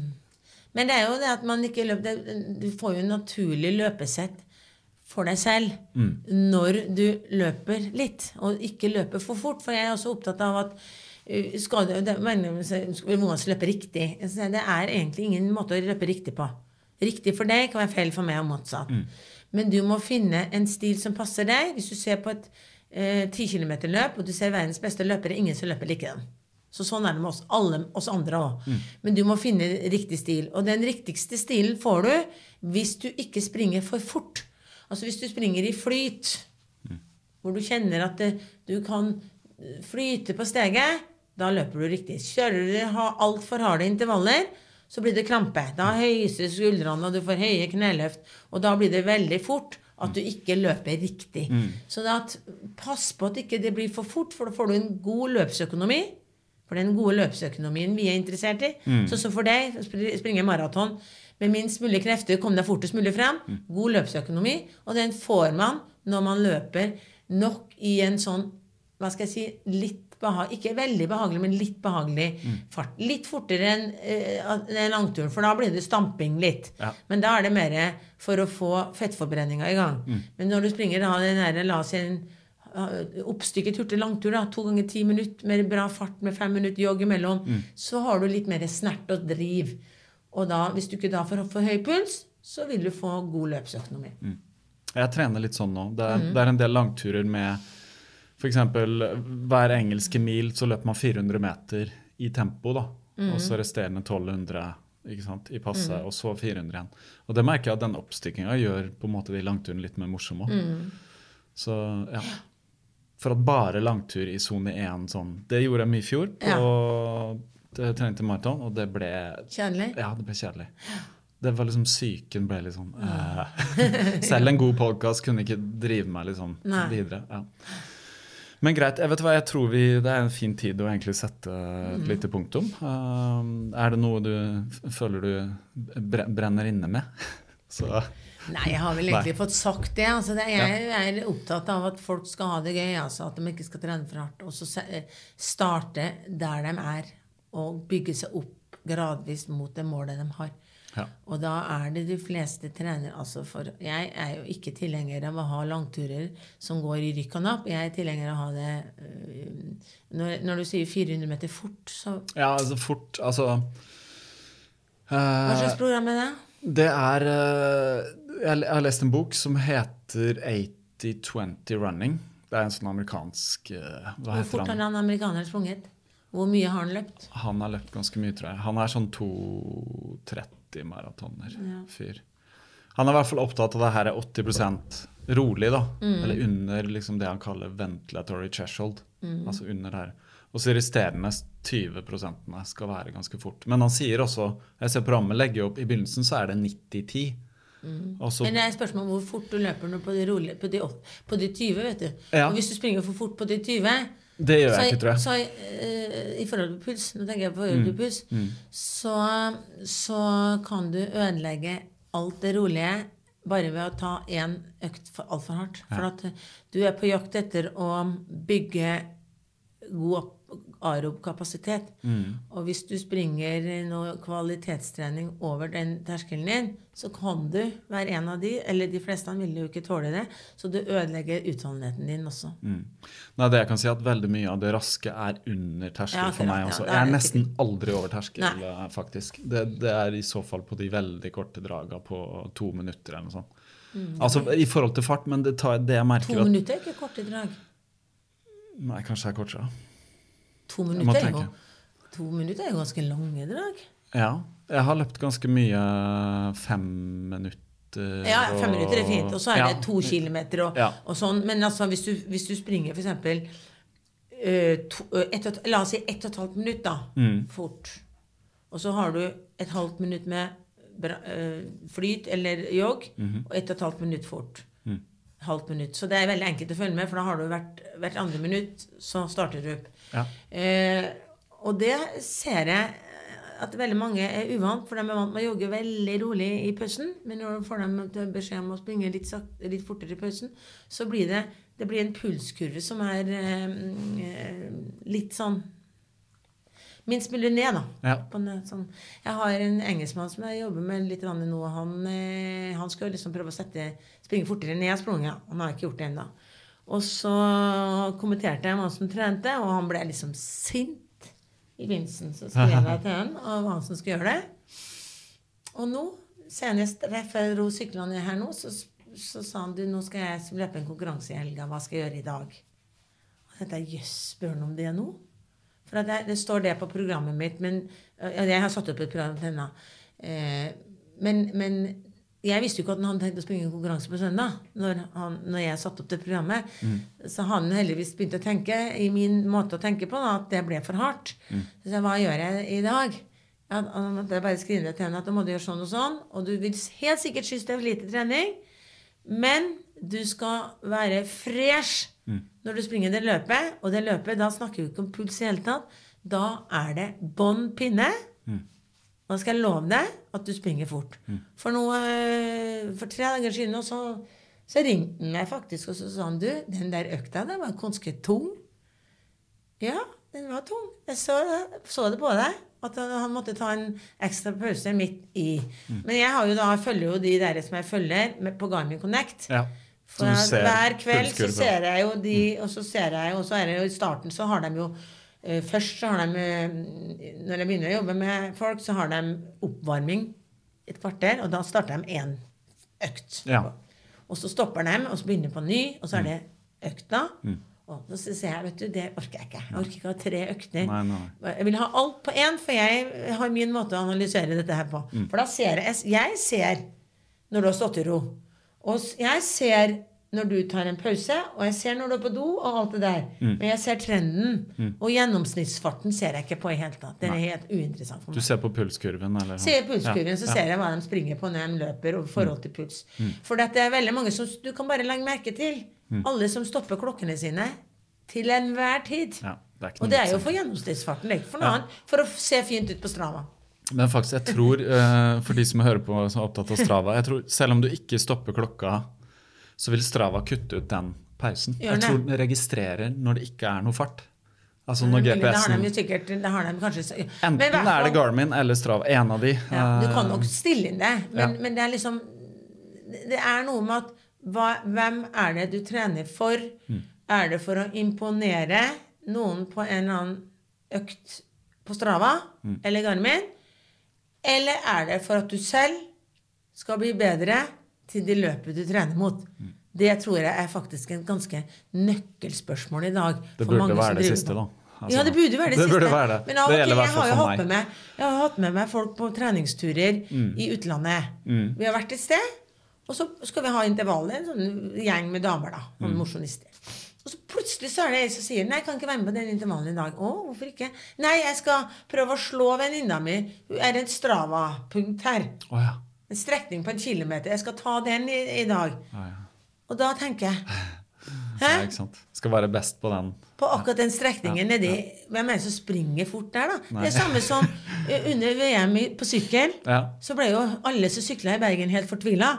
Men det er jo det at man ikke løper Du får jo en naturlig løpesett for deg selv Mm. når du løper litt, og ikke løper for fort. For jeg er også opptatt av at eh, skal du, det, men, Hvordan skal løpe riktig? Så Det er egentlig ingen måte å løpe riktig på. Riktig for deg kan være feil for meg, og motsatt. Men du må finne en stil som passer deg. Hvis du ser på et eh, 10 km-løp, og du ser verdens beste løpere, ingen som løper likedan. Så sånn er det med oss, alle oss andre òg. Men du må finne riktig stil. Og den riktigste stilen får du hvis du ikke springer for fort. Altså hvis du springer i flyt, hvor du kjenner at det, du kan flyte på steget, da løper du riktig. Kjører du ha altfor harde intervaller, så blir det krampe. Da høyser skuldrene, og du får høye kneløft. Og da blir det veldig fort at du ikke løper riktig. Så da at, pass på at ikke det blir for fort, for da får du en god løpsøkonomi. For den gode løpsøkonomien vi er interessert i. Mm. Så, så for deg, spr- springe maraton med minst mulig krefter, kom deg fortest mulig frem. God løpsøkonomi. Og den får man når man løper nok i en sånn hva skal jeg si, litt behagelig, Ikke veldig behagelig, men litt behagelig fart. Litt fortere enn en enn langturen, for da blir det stamping litt. Ja. Men da er det mer for å få fettforbrenninga i gang. Men når du springer da den der, la oss si en eh, oppstykket hurtig langtur, da, to ganger ti minutter med bra fart med fem minutter jogg imellom, så har du litt mer snert og driv. Og da, hvis du ikke da får for høy puls, så vil du få god løpsøkonomi. Jeg trener litt sånn nå. Det er, mm. det er en del langturer med f.eks. hver engelske mil så løper man 400 meter i tempo, da. Mm. Og så resterende 1200 ikke sant, i passe, mm. og så 400 igjen. Og det merker jeg at den oppstykkinga gjør på en måte de langturene litt mer morsomme òg. Mhm. Så ja. For at bare langtur i sone 1 sånn Det gjorde jeg mye i fjor på det trente maraton, og det ble Kjedelig? ja, det ble kjedelig. Det var liksom Psyken ble sånn eh, *laughs* Selv en god podkast kunne ikke drive meg liksom Nei. videre. Ja. Men greit. jeg vet hva, jeg tror vi, Det er en fin tid å egentlig sette et Mm. lite punktum. Uh, er det noe du føler du brenner inne med? *laughs* Så Nei, jeg har vel Nei. fått sagt det. Altså, det jeg er opptatt av at folk skal ha det gøy. Altså, at de ikke skal trene for hardt. Og så eh, starte der de er, og bygge seg opp gradvis mot det målet de har. ja. Og da er det de fleste trener altså for Jeg er jo ikke tilhenger av å ha langturer som går i rykk og napp. Jeg er tilhenger av å ha det øh, når, når du sier 400 meter fort, så ja, altså fort Altså Hva eh, slags program er det? Det er uh, Jeg har lest en bok som heter 80-20 Running. Det er en sånn amerikansk uh, Hva Hvor fort har han? han amerikaneren sprunget? Hvor mye har han løpt? Han har løpt ganske mye, tror jeg. Han er sånn 2,30 maratoner. Fyr. Han er i hvert fall opptatt av det her er 80 rolig, da. Mm. Eller under liksom det han kaller ventilatory threshold. Mm. Altså under det her. Og så resterende 20% skal være ganske fort. Men han sier også Jeg ser programmet legger opp I begynnelsen så er det 90-10. Og så Mm. Men det er et spørsmål om hvor fort du løper på de, rolige, på de, på de 20, vet du. Ja. Og hvis du springer for fort på de 20 Det gjør jeg ikke, tror jeg. så uh, i forhold til puls, nå tenker jeg på forhold til puls, så, så kan du ødelegge alt det rolige bare ved å ta én økt for altfor hardt. For at du er på jakt etter å bygge god opp- aerob kapasitet. Og hvis du springer noe kvalitetstrening over den terskelen din, så kan du være en av de, eller de fleste vil jo ikke tåle det, så du ødelegger utholdenheten din også. Mm. Nei, det jeg kan si at Veldig mye av det raske er under terskel Ja, for meg ja, også. det Jeg er nesten ikke. aldri over terskel, Nei. faktisk. Det, det er i så fall på de veldig korte draga på to minutter eller noe sånt. Altså i forhold til fart, men det, tar, det jeg merker Mm. To minutter er ikke korte drag. Nei, kanskje det er kortere. To minutter, er jo, to minutter er jo ganske lange drag. Ja. Jeg har løpt ganske mye fem minutter. Ja, fem minutter er fint. Og så er Ja. det to kilometer og, Ja. og sånn. Men altså, hvis du, hvis du springer for eksempel eh, eh, et- La oss si ett og et halvt minutt, da. Mm. Fort. Og så har du et halvt minutt med bra, eh, flyt eller jogg, Mhm. og ett og et halvt minutt fort. Mm. Halvt minutt. Så det er veldig enkelt å følge med, for da har du hvert, hvert andre minutt, så starter du opp. Ja. Eh, og det ser jeg at veldig mange er uvant, for de er vant med å jogge veldig rolig i pausen. Men når du får dem beskjed om å springe litt, sakte, litt fortere i pausen, så blir det, det blir en pulskurve som er eh, eh, litt sånn Minst mulig ned, da. Ja. På en, sånn. Jeg har en engelskmann som jeg jobber med litt nå. Han, eh, han skal liksom prøve å sette, springe fortere ned av sprunget. Han har ikke gjort det ennå. Og så kommenterte jeg han som trente, og han ble liksom sint i begynnelsen. Så skrev jeg *laughs* til han om hva han som skulle gjøre det. Og nå, senest rett før dro syklene ned her nå, så, så sa han du, nå skal jeg løpe en konkurranse i helga. Hva skal jeg gjøre i dag? Og jeg tenkte jøss, spør han om det nå? For at det, det står det på programmet mitt, men Jeg har satt opp et program til henne. Eh, men, men jeg visste jo ikke at han hadde tenkt å springe en konkurranse på søndag. Når, han, når jeg satte opp det programmet. Så han heldigvis begynte å tenke i min måte å tenke på da, at det ble for hardt. Så jeg, hva gjør jeg i dag? Da måtte jeg bare skrive til henne at da må du gjøre sånn og sånn. Og du vil helt sikkert synes det er for lite trening. Men du skal være fresh når du springer det løpet. Og det løpet, da snakker vi ikke om puls i hele tatt. Da er det bånn pinne. Da skal jeg love deg at du springer fort. For, noe, eh, for tre dager siden og så, så ringte han meg faktisk, og så sa han du, den der økta den var ganske tung. Ja, den var tung. Jeg så, så det på deg. At han måtte ta en ekstra pause midt i. Mm. Men jeg har jo da, følger jo de der som jeg følger med, på Garmin Connect. Ja. For hver kveld så ser jeg jo de, og så ser jeg, og så er det jo i starten så har de jo Først så har de eh, Når jeg begynner å jobbe med folk, så har de oppvarming et kvarter, og da starter de én økt. Ja. Og så stopper de, og så begynner de på ny, og så er det Mm. økta. Og så sier jeg, vet du, det orker jeg ikke. Jeg orker ikke ha tre økter. Nei, nei. Jeg vil ha alt på én, for jeg har min måte å analysere dette her på. Mm. For da ser jeg Jeg ser når du har stått i ro. Og jeg ser når du tar en pause, og jeg ser når du er på do, og alt det der. Mm. Men jeg ser trenden. Og gjennomsnittsfarten ser jeg ikke på i hele tatt. Den er helt uinteressant for meg. Du ser på pulskurven, eller? Ser jeg pulskurven, så Ja. ser jeg hva de springer på når de løper, og forhold til puls. For det er veldig mange som Du kan bare legge merke til alle som stopper klokkene sine til enhver tid. Ja, det og det er jo for gjennomsnittsfarten, det er ikke for noe annet. For å se fint ut på Strava. Men faktisk, jeg tror, eh, for de som hører på som er opptatt av Strava jeg tror Selv om du ikke stopper klokka, så vil Strava kutte ut den pausen. Jeg tror den registrerer når det ikke er noe fart. Altså når Men Det har de sikkert det har de kanskje, Enten hvert er det Garmin eller Strava. En av de. Ja, du eh, kan nok stille inn det, men, Ja. men det er liksom Det er noe med at hva, hvem er det du trener for? Mm. Er det for å imponere noen på en eller annen økt på Strava Mm. eller Garmin? Eller er det for at du selv skal bli bedre til de løpet du trener mot? Mm. Det tror jeg er faktisk en ganske nøkkelspørsmål i dag. Det for burde være det siste, da. Altså, ja, det burde være det, *laughs* det siste. være det. Men av Det og til, jeg har jo hatt med meg. jeg har hatt med meg folk på treningsturer Mm. i utlandet. Vi har vært et sted, og så skal vi ha intervaller. En sånn gjeng med damer, da. Noen Mm. mosjonister. Og så plutselig så er det ei som sier Nei, jeg kan ikke være med på den intervallen i dag. Å, hvorfor ikke? Nei, jeg skal prøve å slå venninna mi. Hun er et Strava-punkt her. Oh, ja. En strekning på en kilometer. Jeg skal ta den i, i dag. Ja, ja. Og da tenker jeg *laughs* ja, ikke sant. Skal være best på den. På akkurat den strekningen nedi Hvem er det som springer fort der, da? Nei. Det er samme som *laughs* eh, under VM på sykkel. Ja. Så ble jo alle som sykla i Bergen, helt fortvila.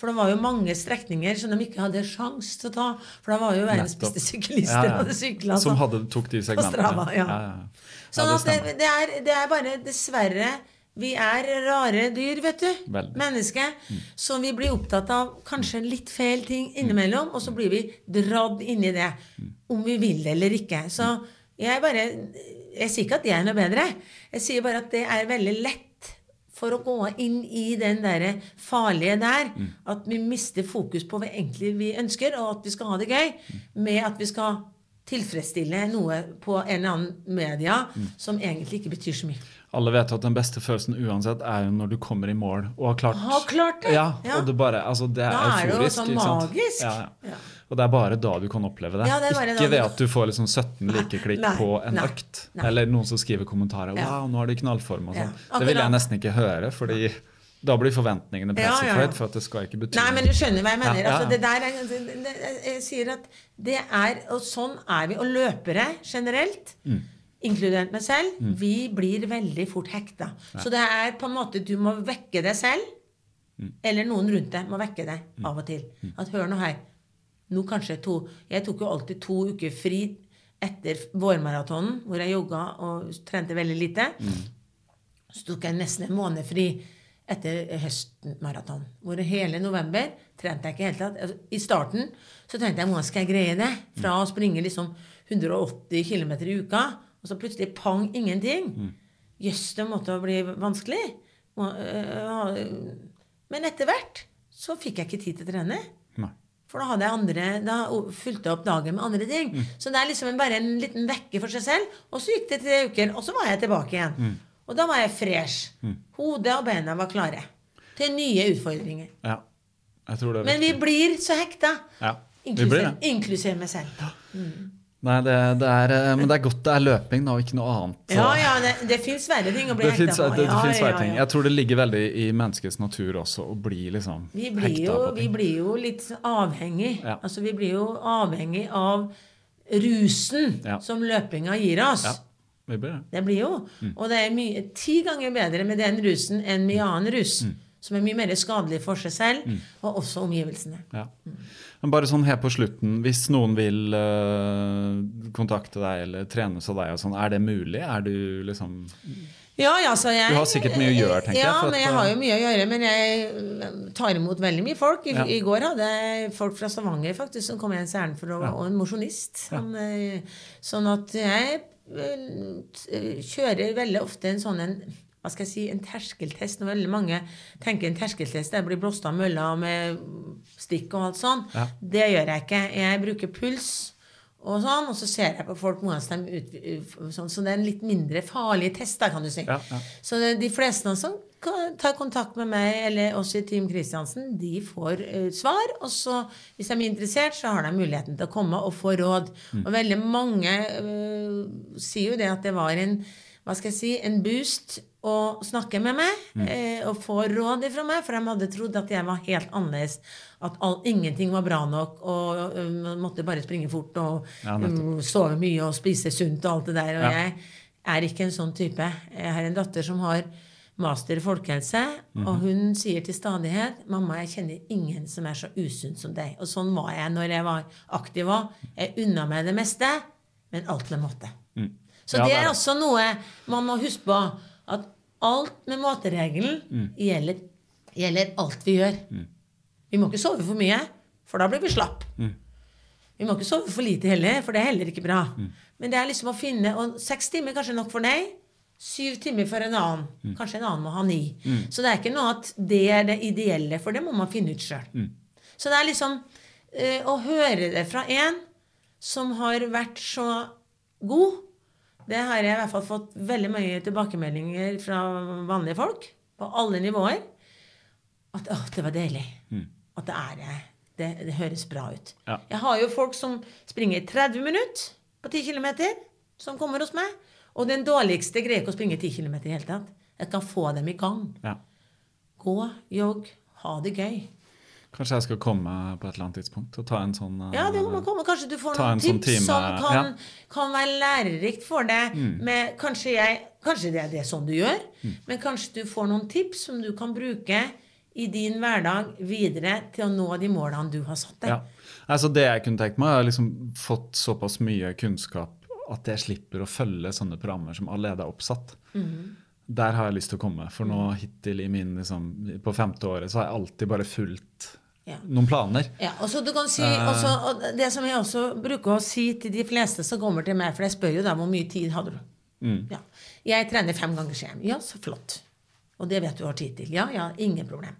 For det var jo mange strekninger som de ikke hadde sjans til å ta. For da var jo verdens beste syklister hadde sykla. Som hadde, tok de segmentene. Strava, ja. Ja, ja. Sånn at det, det, er, det er bare dessverre Vi er rare dyr, vet du. Veldig. Mennesker. Så vi blir opptatt av kanskje litt feil ting innimellom, og så blir vi dratt inn i det. Om vi vil det eller ikke. Så jeg bare Jeg sier ikke at det er noe bedre. Jeg sier bare at det er veldig lett for å gå inn i den der farlige der. At vi mister fokus på hva egentlig vi ønsker, og at vi skal ha det gøy. Med at vi skal tilfredsstille noe på en eller annen media som egentlig ikke betyr så mye. Alle vet at den beste følelsen uansett er jo når du kommer i mål og har klart Har klart det! Ja, Ja. og det bare, altså det er Da er det jo sånn magisk. Ja, ja. Og det er bare da du kan oppleve det. Ja, det er da ikke ved at du får liksom 17 likeklikk på en nei, økt. nei. Eller noen som skriver kommentarer. 'Wow, nå har de knallform' og sånn. det vil jeg nesten ikke høre, fordi da blir forventningene presset ja, ja. for at det skal ikke bety Nei, men du skjønner hva jeg mener. Ja, Altså, det der er, det, det, jeg sier at det er Og sånn er vi. Og løpere generelt, Mm. Inkludert meg selv, vi blir veldig fort hekta. Så det er på en måte Du må vekke deg selv, Mm. eller noen rundt deg må vekke deg av og til. At hør nå her. Nå kanskje to Jeg tok jo alltid to uker fri etter vårmaratonen, hvor jeg jogga og trente veldig lite. Så tok jeg nesten en måned fri etter høstmaraton. Hvor hele november trente jeg ikke i hele tatt. Altså, I starten så tenkte jeg hvordan skal jeg greie det? Fra å springe liksom 180 km i uka, og så plutselig pang, ingenting. Jøss, det måtte bli vanskelig. Øh, ha- Men etter hvert så fikk jeg ikke tid til å trene. Nei. For da hadde jeg andre, da fulgte jeg opp dagen med andre ting. Så det er liksom bare en liten vekke for seg selv. Og så gikk det tre uker, og så var jeg tilbake igjen. Og da var jeg fresh. Hodet og beina var klare til nye utfordringer. Ja. Jeg tror det er Men vi blir så hekta. Ja, Inklusiv, inklusiv meg selv. Nei, det, det er, eh, men det er godt det er løping, da, og ikke noe annet. så- Ja, ja, det, det fins verre ting å bli hekta på. det, det Ja, ja, ting. Jeg tror det ligger veldig i menneskets natur også å bli liksom Vi blir, hekta jo, på vi blir jo litt avhengig. Ja. Altså, vi blir jo avhengig av rusen Ja. som løpinga gir oss. Ja, vi blir det. Det blir jo. Og det er mye, ti ganger bedre med den rusen enn med annen rus. Som er mye mer skadelig for seg selv, Mm. og også omgivelsene. Ja. Men bare sånn helt på slutten, hvis noen vil uh, kontakte deg eller trenes av deg, sånn, er det mulig? Er du liksom Ja, ja, så jeg, Du har sikkert mye å gjøre, tenker jeg, ja, men jeg har jo mye å gjøre. Men jeg øh, tar imot veldig mye folk. I, Ja. i går hadde jeg folk fra Stavanger faktisk som kom i ens ærend for å Ja. Og en mosjonist. Øh, Sånn at jeg kjører veldig ofte en sånn en hva skal jeg si, en terskeltest. Når veldig mange tenker en terskeltest er å bli blåst av mølla med stikk og alt sånn. Ja. Det gjør jeg ikke. Jeg bruker puls og sånn, og så ser jeg på folk hvordan de ut, sånn, Så det er en litt mindre farlig test, da, kan du si. Ja, ja. Så de fleste som tar kontakt med meg eller oss i Team Kristiansen, de får uh, svar. Og så, hvis de er interessert, så har de muligheten til å komme og få råd. Mm. Og veldig mange uh, sier jo det at det var en hva skal jeg si, en boost å snakke med meg Mm. eh, og få råd fra meg, for de hadde trodd at jeg var helt annerledes. At all, ingenting var bra nok, og man måtte bare springe fort og Ja, mm, sove mye og spise sunt og alt det der. Og Ja. jeg er ikke en sånn type. Jeg har en datter som har master i folkehelse, Mhm. og hun sier til stadighet 'Mamma, jeg kjenner ingen som er så usunn som deg.' Og sånn var jeg når jeg var aktiv òg. Jeg unna meg det meste, men alt med måte. Så Mm. Ja, det er også noe man må huske på. At alt med matregelen Mm. gjelder, gjelder alt vi gjør. Vi må ikke sove for mye, for da blir vi slapp. Mm. Vi må ikke sove for lite heller, for det er heller ikke bra. Mm. Men det er liksom å finne Og seks timer er kanskje nok for deg. Syv timer for en annen. Mm. Kanskje en annen må ha ni. Så det er ikke noe at det er det ideelle, for det må man finne ut sjøl. Mm. Så det er liksom eh, å høre det fra en som har vært så god Det har jeg i hvert fall fått veldig mye tilbakemeldinger fra vanlige folk på alle nivåer. At å, det var deilig. At det er det. Det, det høres bra ut. Ja. Jeg har jo folk som springer 30 minutter på 10 km, som kommer hos meg. Og den dårligste greier ikke å springe 10 km i det hele tatt. Jeg kan få dem i gang. Ja. Gå, jogg, ha det gøy. Kanskje jeg skal komme på et eller annet tidspunkt og ta en sånn eh, Ja, det må man komme. Kanskje du får noen en sånn tips time, som kan, ja. Mm. kan være lærerikt for deg. Med, kanskje, jeg, kanskje det er det sånn du gjør, men kanskje du får noen tips som du kan bruke i din hverdag videre til å nå de målene du har satt deg. Ja. Altså det jeg kunne tenkt meg, er liksom fått såpass mye kunnskap at jeg slipper å følge sånne programmer som allerede er oppsatt. Mm. Der har jeg lyst til å komme. For nå hittil i min liksom, på femte året så har jeg alltid bare fulgt Ja. noen planer. Ja, og så du kan si, Eh. også, og Det som jeg også bruker å si til de fleste som kommer til meg, for jeg spør jo dem hvor mye tid hadde du. Mm. Ja. Jeg trener fem ganger skjem. Ja, så flott. Og det vet du har tid til. Ja, ja, ingen problem.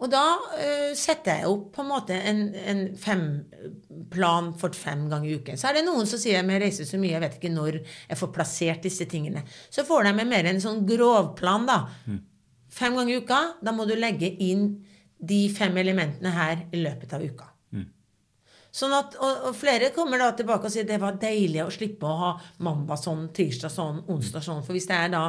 Og da uh, setter jeg opp på en måte en, en femplan for fem ganger i uken. Så er det noen som sier jeg reiser så mye, jeg vet ikke når jeg får plassert disse tingene. Så får de mer en sånn grovplan, da. Fem ganger i uka. Da må du legge inn de fem elementene her i løpet av uka. Sånn at, og, og flere kommer da tilbake og sier det var deilig å slippe å ha mandag sånn, tirsdag sånn, onsdag sånn. For hvis jeg da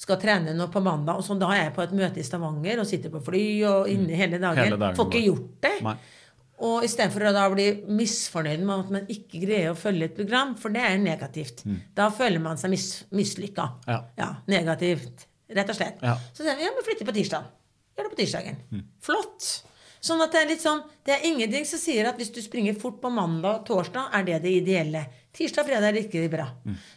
skal trene nå på mandag, og sånn, da er jeg på et møte i Stavanger og sitter på fly og inne hele dagen, Hele dagen får ikke gjort det. Nei. Og istedenfor å da bli misfornøyd med at man ikke greier å følge et program, for det er negativt. Da føler man seg mis, mislykka. Ja. Ja. negativt. Rett og slett. Ja. Mm. Så sier vi ja, men flytter på tirsdag. Gjør det på tirsdagen. Flott. Sånn at det er litt sånn Det er ingenting som sier at hvis du springer fort på mandag og torsdag, er det det ideelle. Tirsdag og fredag er ikke bra.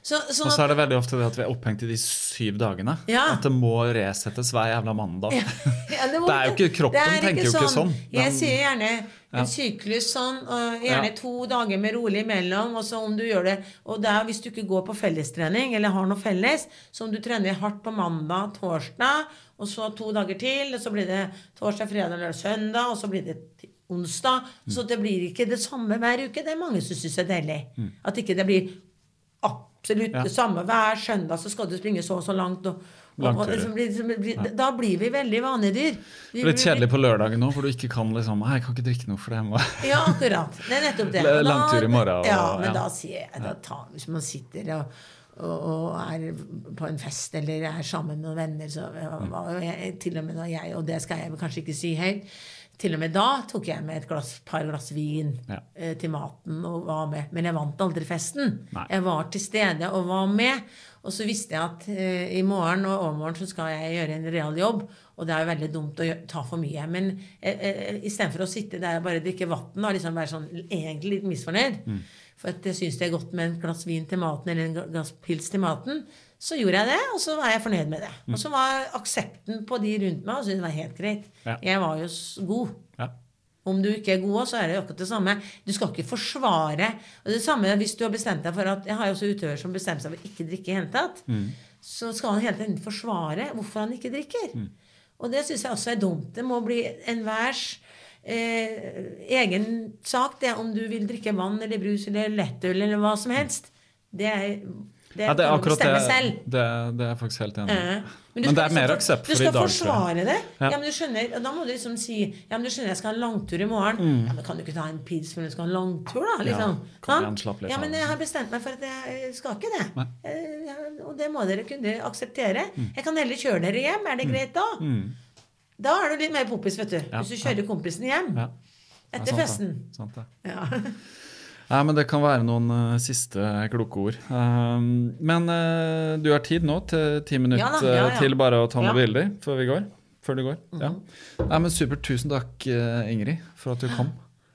Så, sånn Og så er det veldig ofte det at vi er opphengt i de syv dagene. Ja. At det må resettes hver jævla mandag. Ja, *laughs* må- Det er jo ikke, kroppen ikke tenker tenker jo ikke sånn. Jeg Den- sier gjerne en syklus sånn, gjerne Ja. to dager med rolig imellom. Og så om du gjør det Og det er hvis du ikke går på fellestrening, eller har noe felles, så om du trener hardt på mandag, torsdag, og så to dager til, og så blir det torsdag, fredag, lørdag, søndag, og så blir det onsdag. Så Mm. det blir ikke det samme hver uke. Det er mange som syns er deilig. At ikke det blir absolutt det samme hver søndag, så skal du springe så og så langt. Og, liksom blir- liksom blir- Da blir vi veldig vanedyr. Vi Det er litt blir- kjedelig på lørdagen nå, for du ikke kan liksom Nei, jeg kan ikke drikke noe for det. hjemme. Ja, akkurat. Det er nettopp det. *laughs* Da- langtur i morgen, og- ja, men ja. da sier jeg da tar, Hvis man sitter og, og, og er på en fest eller er sammen med noen venner, så Mm. var jo til og med da jeg, og det skal jeg kanskje ikke si høyt, til og med da tok jeg med et glass, par glass vin Ja. eh, til maten og var med. Men jeg vant aldri festen. Nei. Jeg var til stede og var med. Og så visste jeg at eh, i morgen og overmorgen så skal jeg gjøre en real jobb. Og det er jo veldig dumt å ta for mye. Men eh, eh, istedenfor å sitte der og bare drikke vann og liksom være sånn egentlig litt misfornøyd, Mm. for at jeg syns det er godt med et glass vin til maten eller en glass pils til maten, så gjorde jeg det, og så var jeg fornøyd med det. Og så var aksepten på de rundt meg, og syntes det var helt greit. Mm. Ja. Jeg var jo god. Ja. Om du ikke er god, så er det jo akkurat det samme. Du skal ikke forsvare og Det samme hvis du har bestemt deg for at Jeg har jo også utøvere som bestemmer seg for ikke drikke i hele tatt. Mm. Så skal han hele tiden forsvare hvorfor han ikke drikker. Mm. Og det syns jeg også er dumt. Det må bli enhvers eh, egen sak, det om du vil drikke vann eller brus eller lettøl eller hva som helst. Det er det, Ja, det er akkurat det, selv. det, det er jeg faktisk helt enig i. Ja. Men, men, det er mer aksept for- i dag. Du skal forsvare det. Ja. Ja. men du skjønner, Da må du liksom si Ja, men du skjønner, jeg skal ha en langtur i morgen. Mm. Ja, men Kan du ikke ta en pils før du skal ha en langtur, da? liksom? Ja, kan igjen, slapp litt ja, men jeg har bestemt meg for at jeg skal ikke det. Nei. Mm. Eh, og det må dere kunne akseptere. Jeg kan heller kjøre dere hjem. Er det greit da? Da er du litt mer poppis, vet du. Hvis du kjører kompisen hjem Ja. etter Ja, sant det. festen. Sant det. Ja. *laughs* Nei, men Det kan være noen uh, siste kloke ord. Um, men uh, du har tid nå til ti minutter Ja da, ja, ja. til bare å ta noen Ja. bilder før vi går. Før du går. Ja. Nei, men Supert. Tusen takk, eh, Ingrid, for at du kom.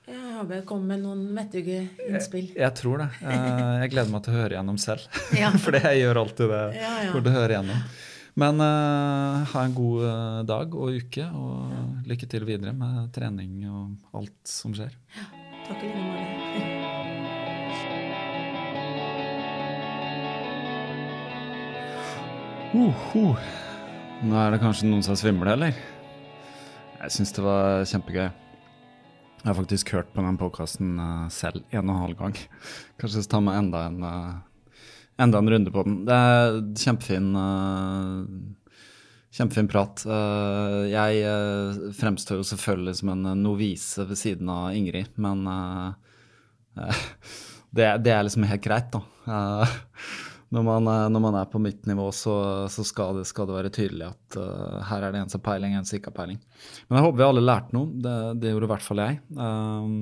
Jeg håper jeg kom med noen vettuge innspill. Jeg tror det. Uh, jeg gleder meg til å høre gjennom selv. *laughs* Ja. For jeg gjør alltid det. Ja, ja. hører høre gjennom. Men uh, ha en god uh, dag og uke, og lykke til videre med trening og alt som skjer. Ja, Takk i like måte. Uh, uh. Nå er det kanskje noen som svimler, eller? Jeg syns det var kjempegøy. Jeg har faktisk hørt på den podkasten selv en og en halv gang. Kanskje ta meg enda en, uh, enda en runde på den. Det er kjempefin, uh, kjempefin prat. Eh, jeg eh, fremstår jo selvfølgelig som en novise ved siden av Ingrid, men eh, *laughs* det, det er liksom helt greit, da. Når, man, når man er på mitt nivå, så, så skal, det, skal det være tydelig at uh, her er det en som har peiling, en som ikke har peiling. Men jeg håper vi alle lærte noe. Det, det gjorde i hvert fall jeg. Um,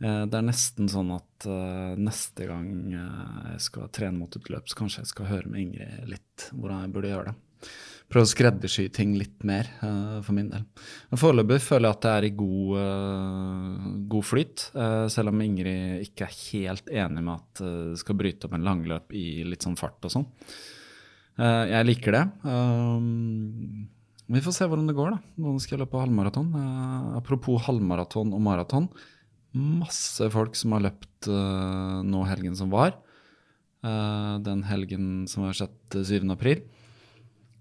eh, det er nesten sånn at uh, neste gang jeg skal trene mot et løp, så kanskje jeg skal høre med Ingrid litt hvordan jeg burde gjøre det. Prøve å skreddersy ting litt mer uh, for min del. Men Foreløpig føler jeg at det er i god, uh, god flyt, uh, selv om Ingrid ikke er helt enig med at det skal bryte opp en langløp i litt sånn fart og sånn. Jeg liker det. Vi får se hvordan det går, da. Nå skal jeg løpe halvmaraton. Apropos halvmaraton og maraton. Masse folk som har løpt nå helgen som var. Den helgen som har eh, 7. april.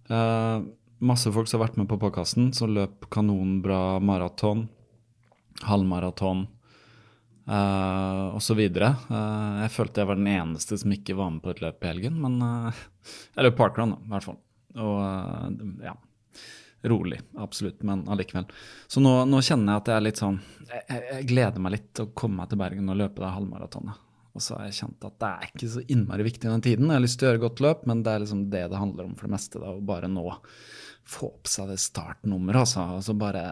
Eh, masse folk som har vært med på podkasten, som løp kanonbra maraton, halvmaraton uh, osv. Uh, jeg følte jeg var den eneste som ikke var med på et løp i helgen, men uh, jeg løp parkrun, da, i hvert fall. Og uh, ja. Rolig, absolutt, men allikevel. Så nå, nå kjenner jeg at jeg er litt sånn jeg, jeg, gleder meg litt til å komme meg til Bergen og løpe det halvmaratonet. Og så har jeg kjent at det er ikke så innmari viktig den tiden. Jeg har lyst til å gjøre godt løp, men det er liksom det det handler om for det meste. da, Å bare nå få på seg det startnummeret, altså. altså. bare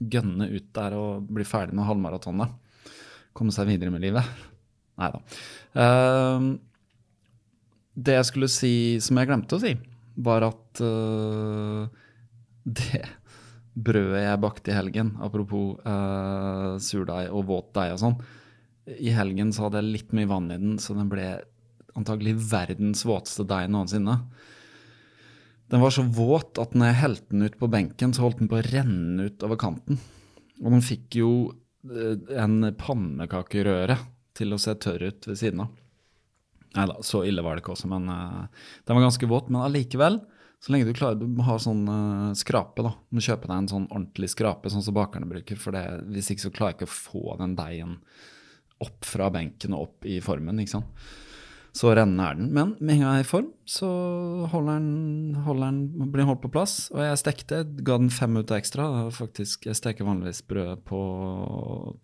gønne ut der og bli ferdig med halvmaratonet. Komme seg videre med livet. Nei da. Uh, det jeg skulle si som jeg glemte å si, var at uh, det brødet jeg bakte i helgen, apropos uh, surdeig og våt deig og sånn, i helgen så hadde jeg litt mye vann i den, så den ble antagelig verdens våteste deig noensinne. Den var så våt at når jeg helte den ut på benken, så holdt den på å renne ut over kanten. Og den fikk jo eh, en pannekakerøre til å se tørr ut ved siden av. Nei da, så ille var det ikke også, men uh, den var ganske våt. Men allikevel, så lenge du klarer må ha sånn uh, skrape, da. Du må kjøpe deg en sånn ordentlig skrape, sånn som bakerne bruker. For det, hvis ikke så klarer jeg ikke å få den deigen opp fra benken og opp i formen, ikke sant. Så rennende er den. Men med en gang jeg er i form, så holder den, holder den, blir den holdt på plass. Og jeg stekte, ga den fem minutter ekstra. Faktisk, Jeg steker vanligvis brød på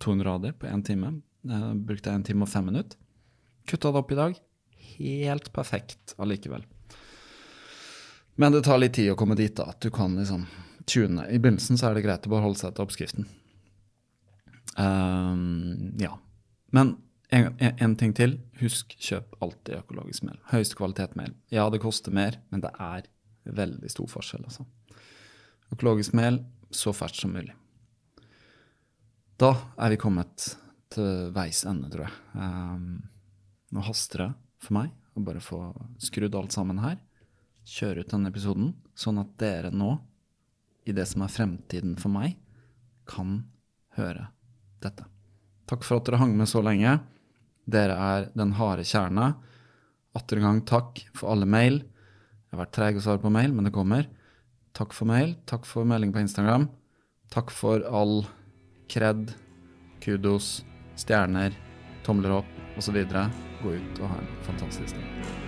200 grader på én time. Jeg brukte én time og fem minutter. Kutta det opp i dag. Helt perfekt allikevel. Men det tar litt tid å komme dit, da. At du kan liksom tune. I begynnelsen så er det greit å bare holde seg til oppskriften. Um, ja. Men en, en, ting til. Husk, kjøp alltid økologisk mel. Høyeste kvalitet mel. Ja, det koster mer, men det er veldig stor forskjell, altså. Økologisk mel så ferskt som mulig. Da er vi kommet til veis ende, tror jeg. Um, nå haster det for meg å bare få skrudd alt sammen her. Kjøre ut denne episoden, sånn at dere nå, i det som er fremtiden for meg, kan høre dette. Takk for at dere hang med så lenge. Dere er den harde kjerne. Atter en gang takk for alle mail. Jeg har vært treig å svare på mail, men det kommer. Takk for mail. Takk for melding på Instagram. Takk for all kred, kudos, stjerner, tomler opp osv. Gå ut og ha en fantastisk dag.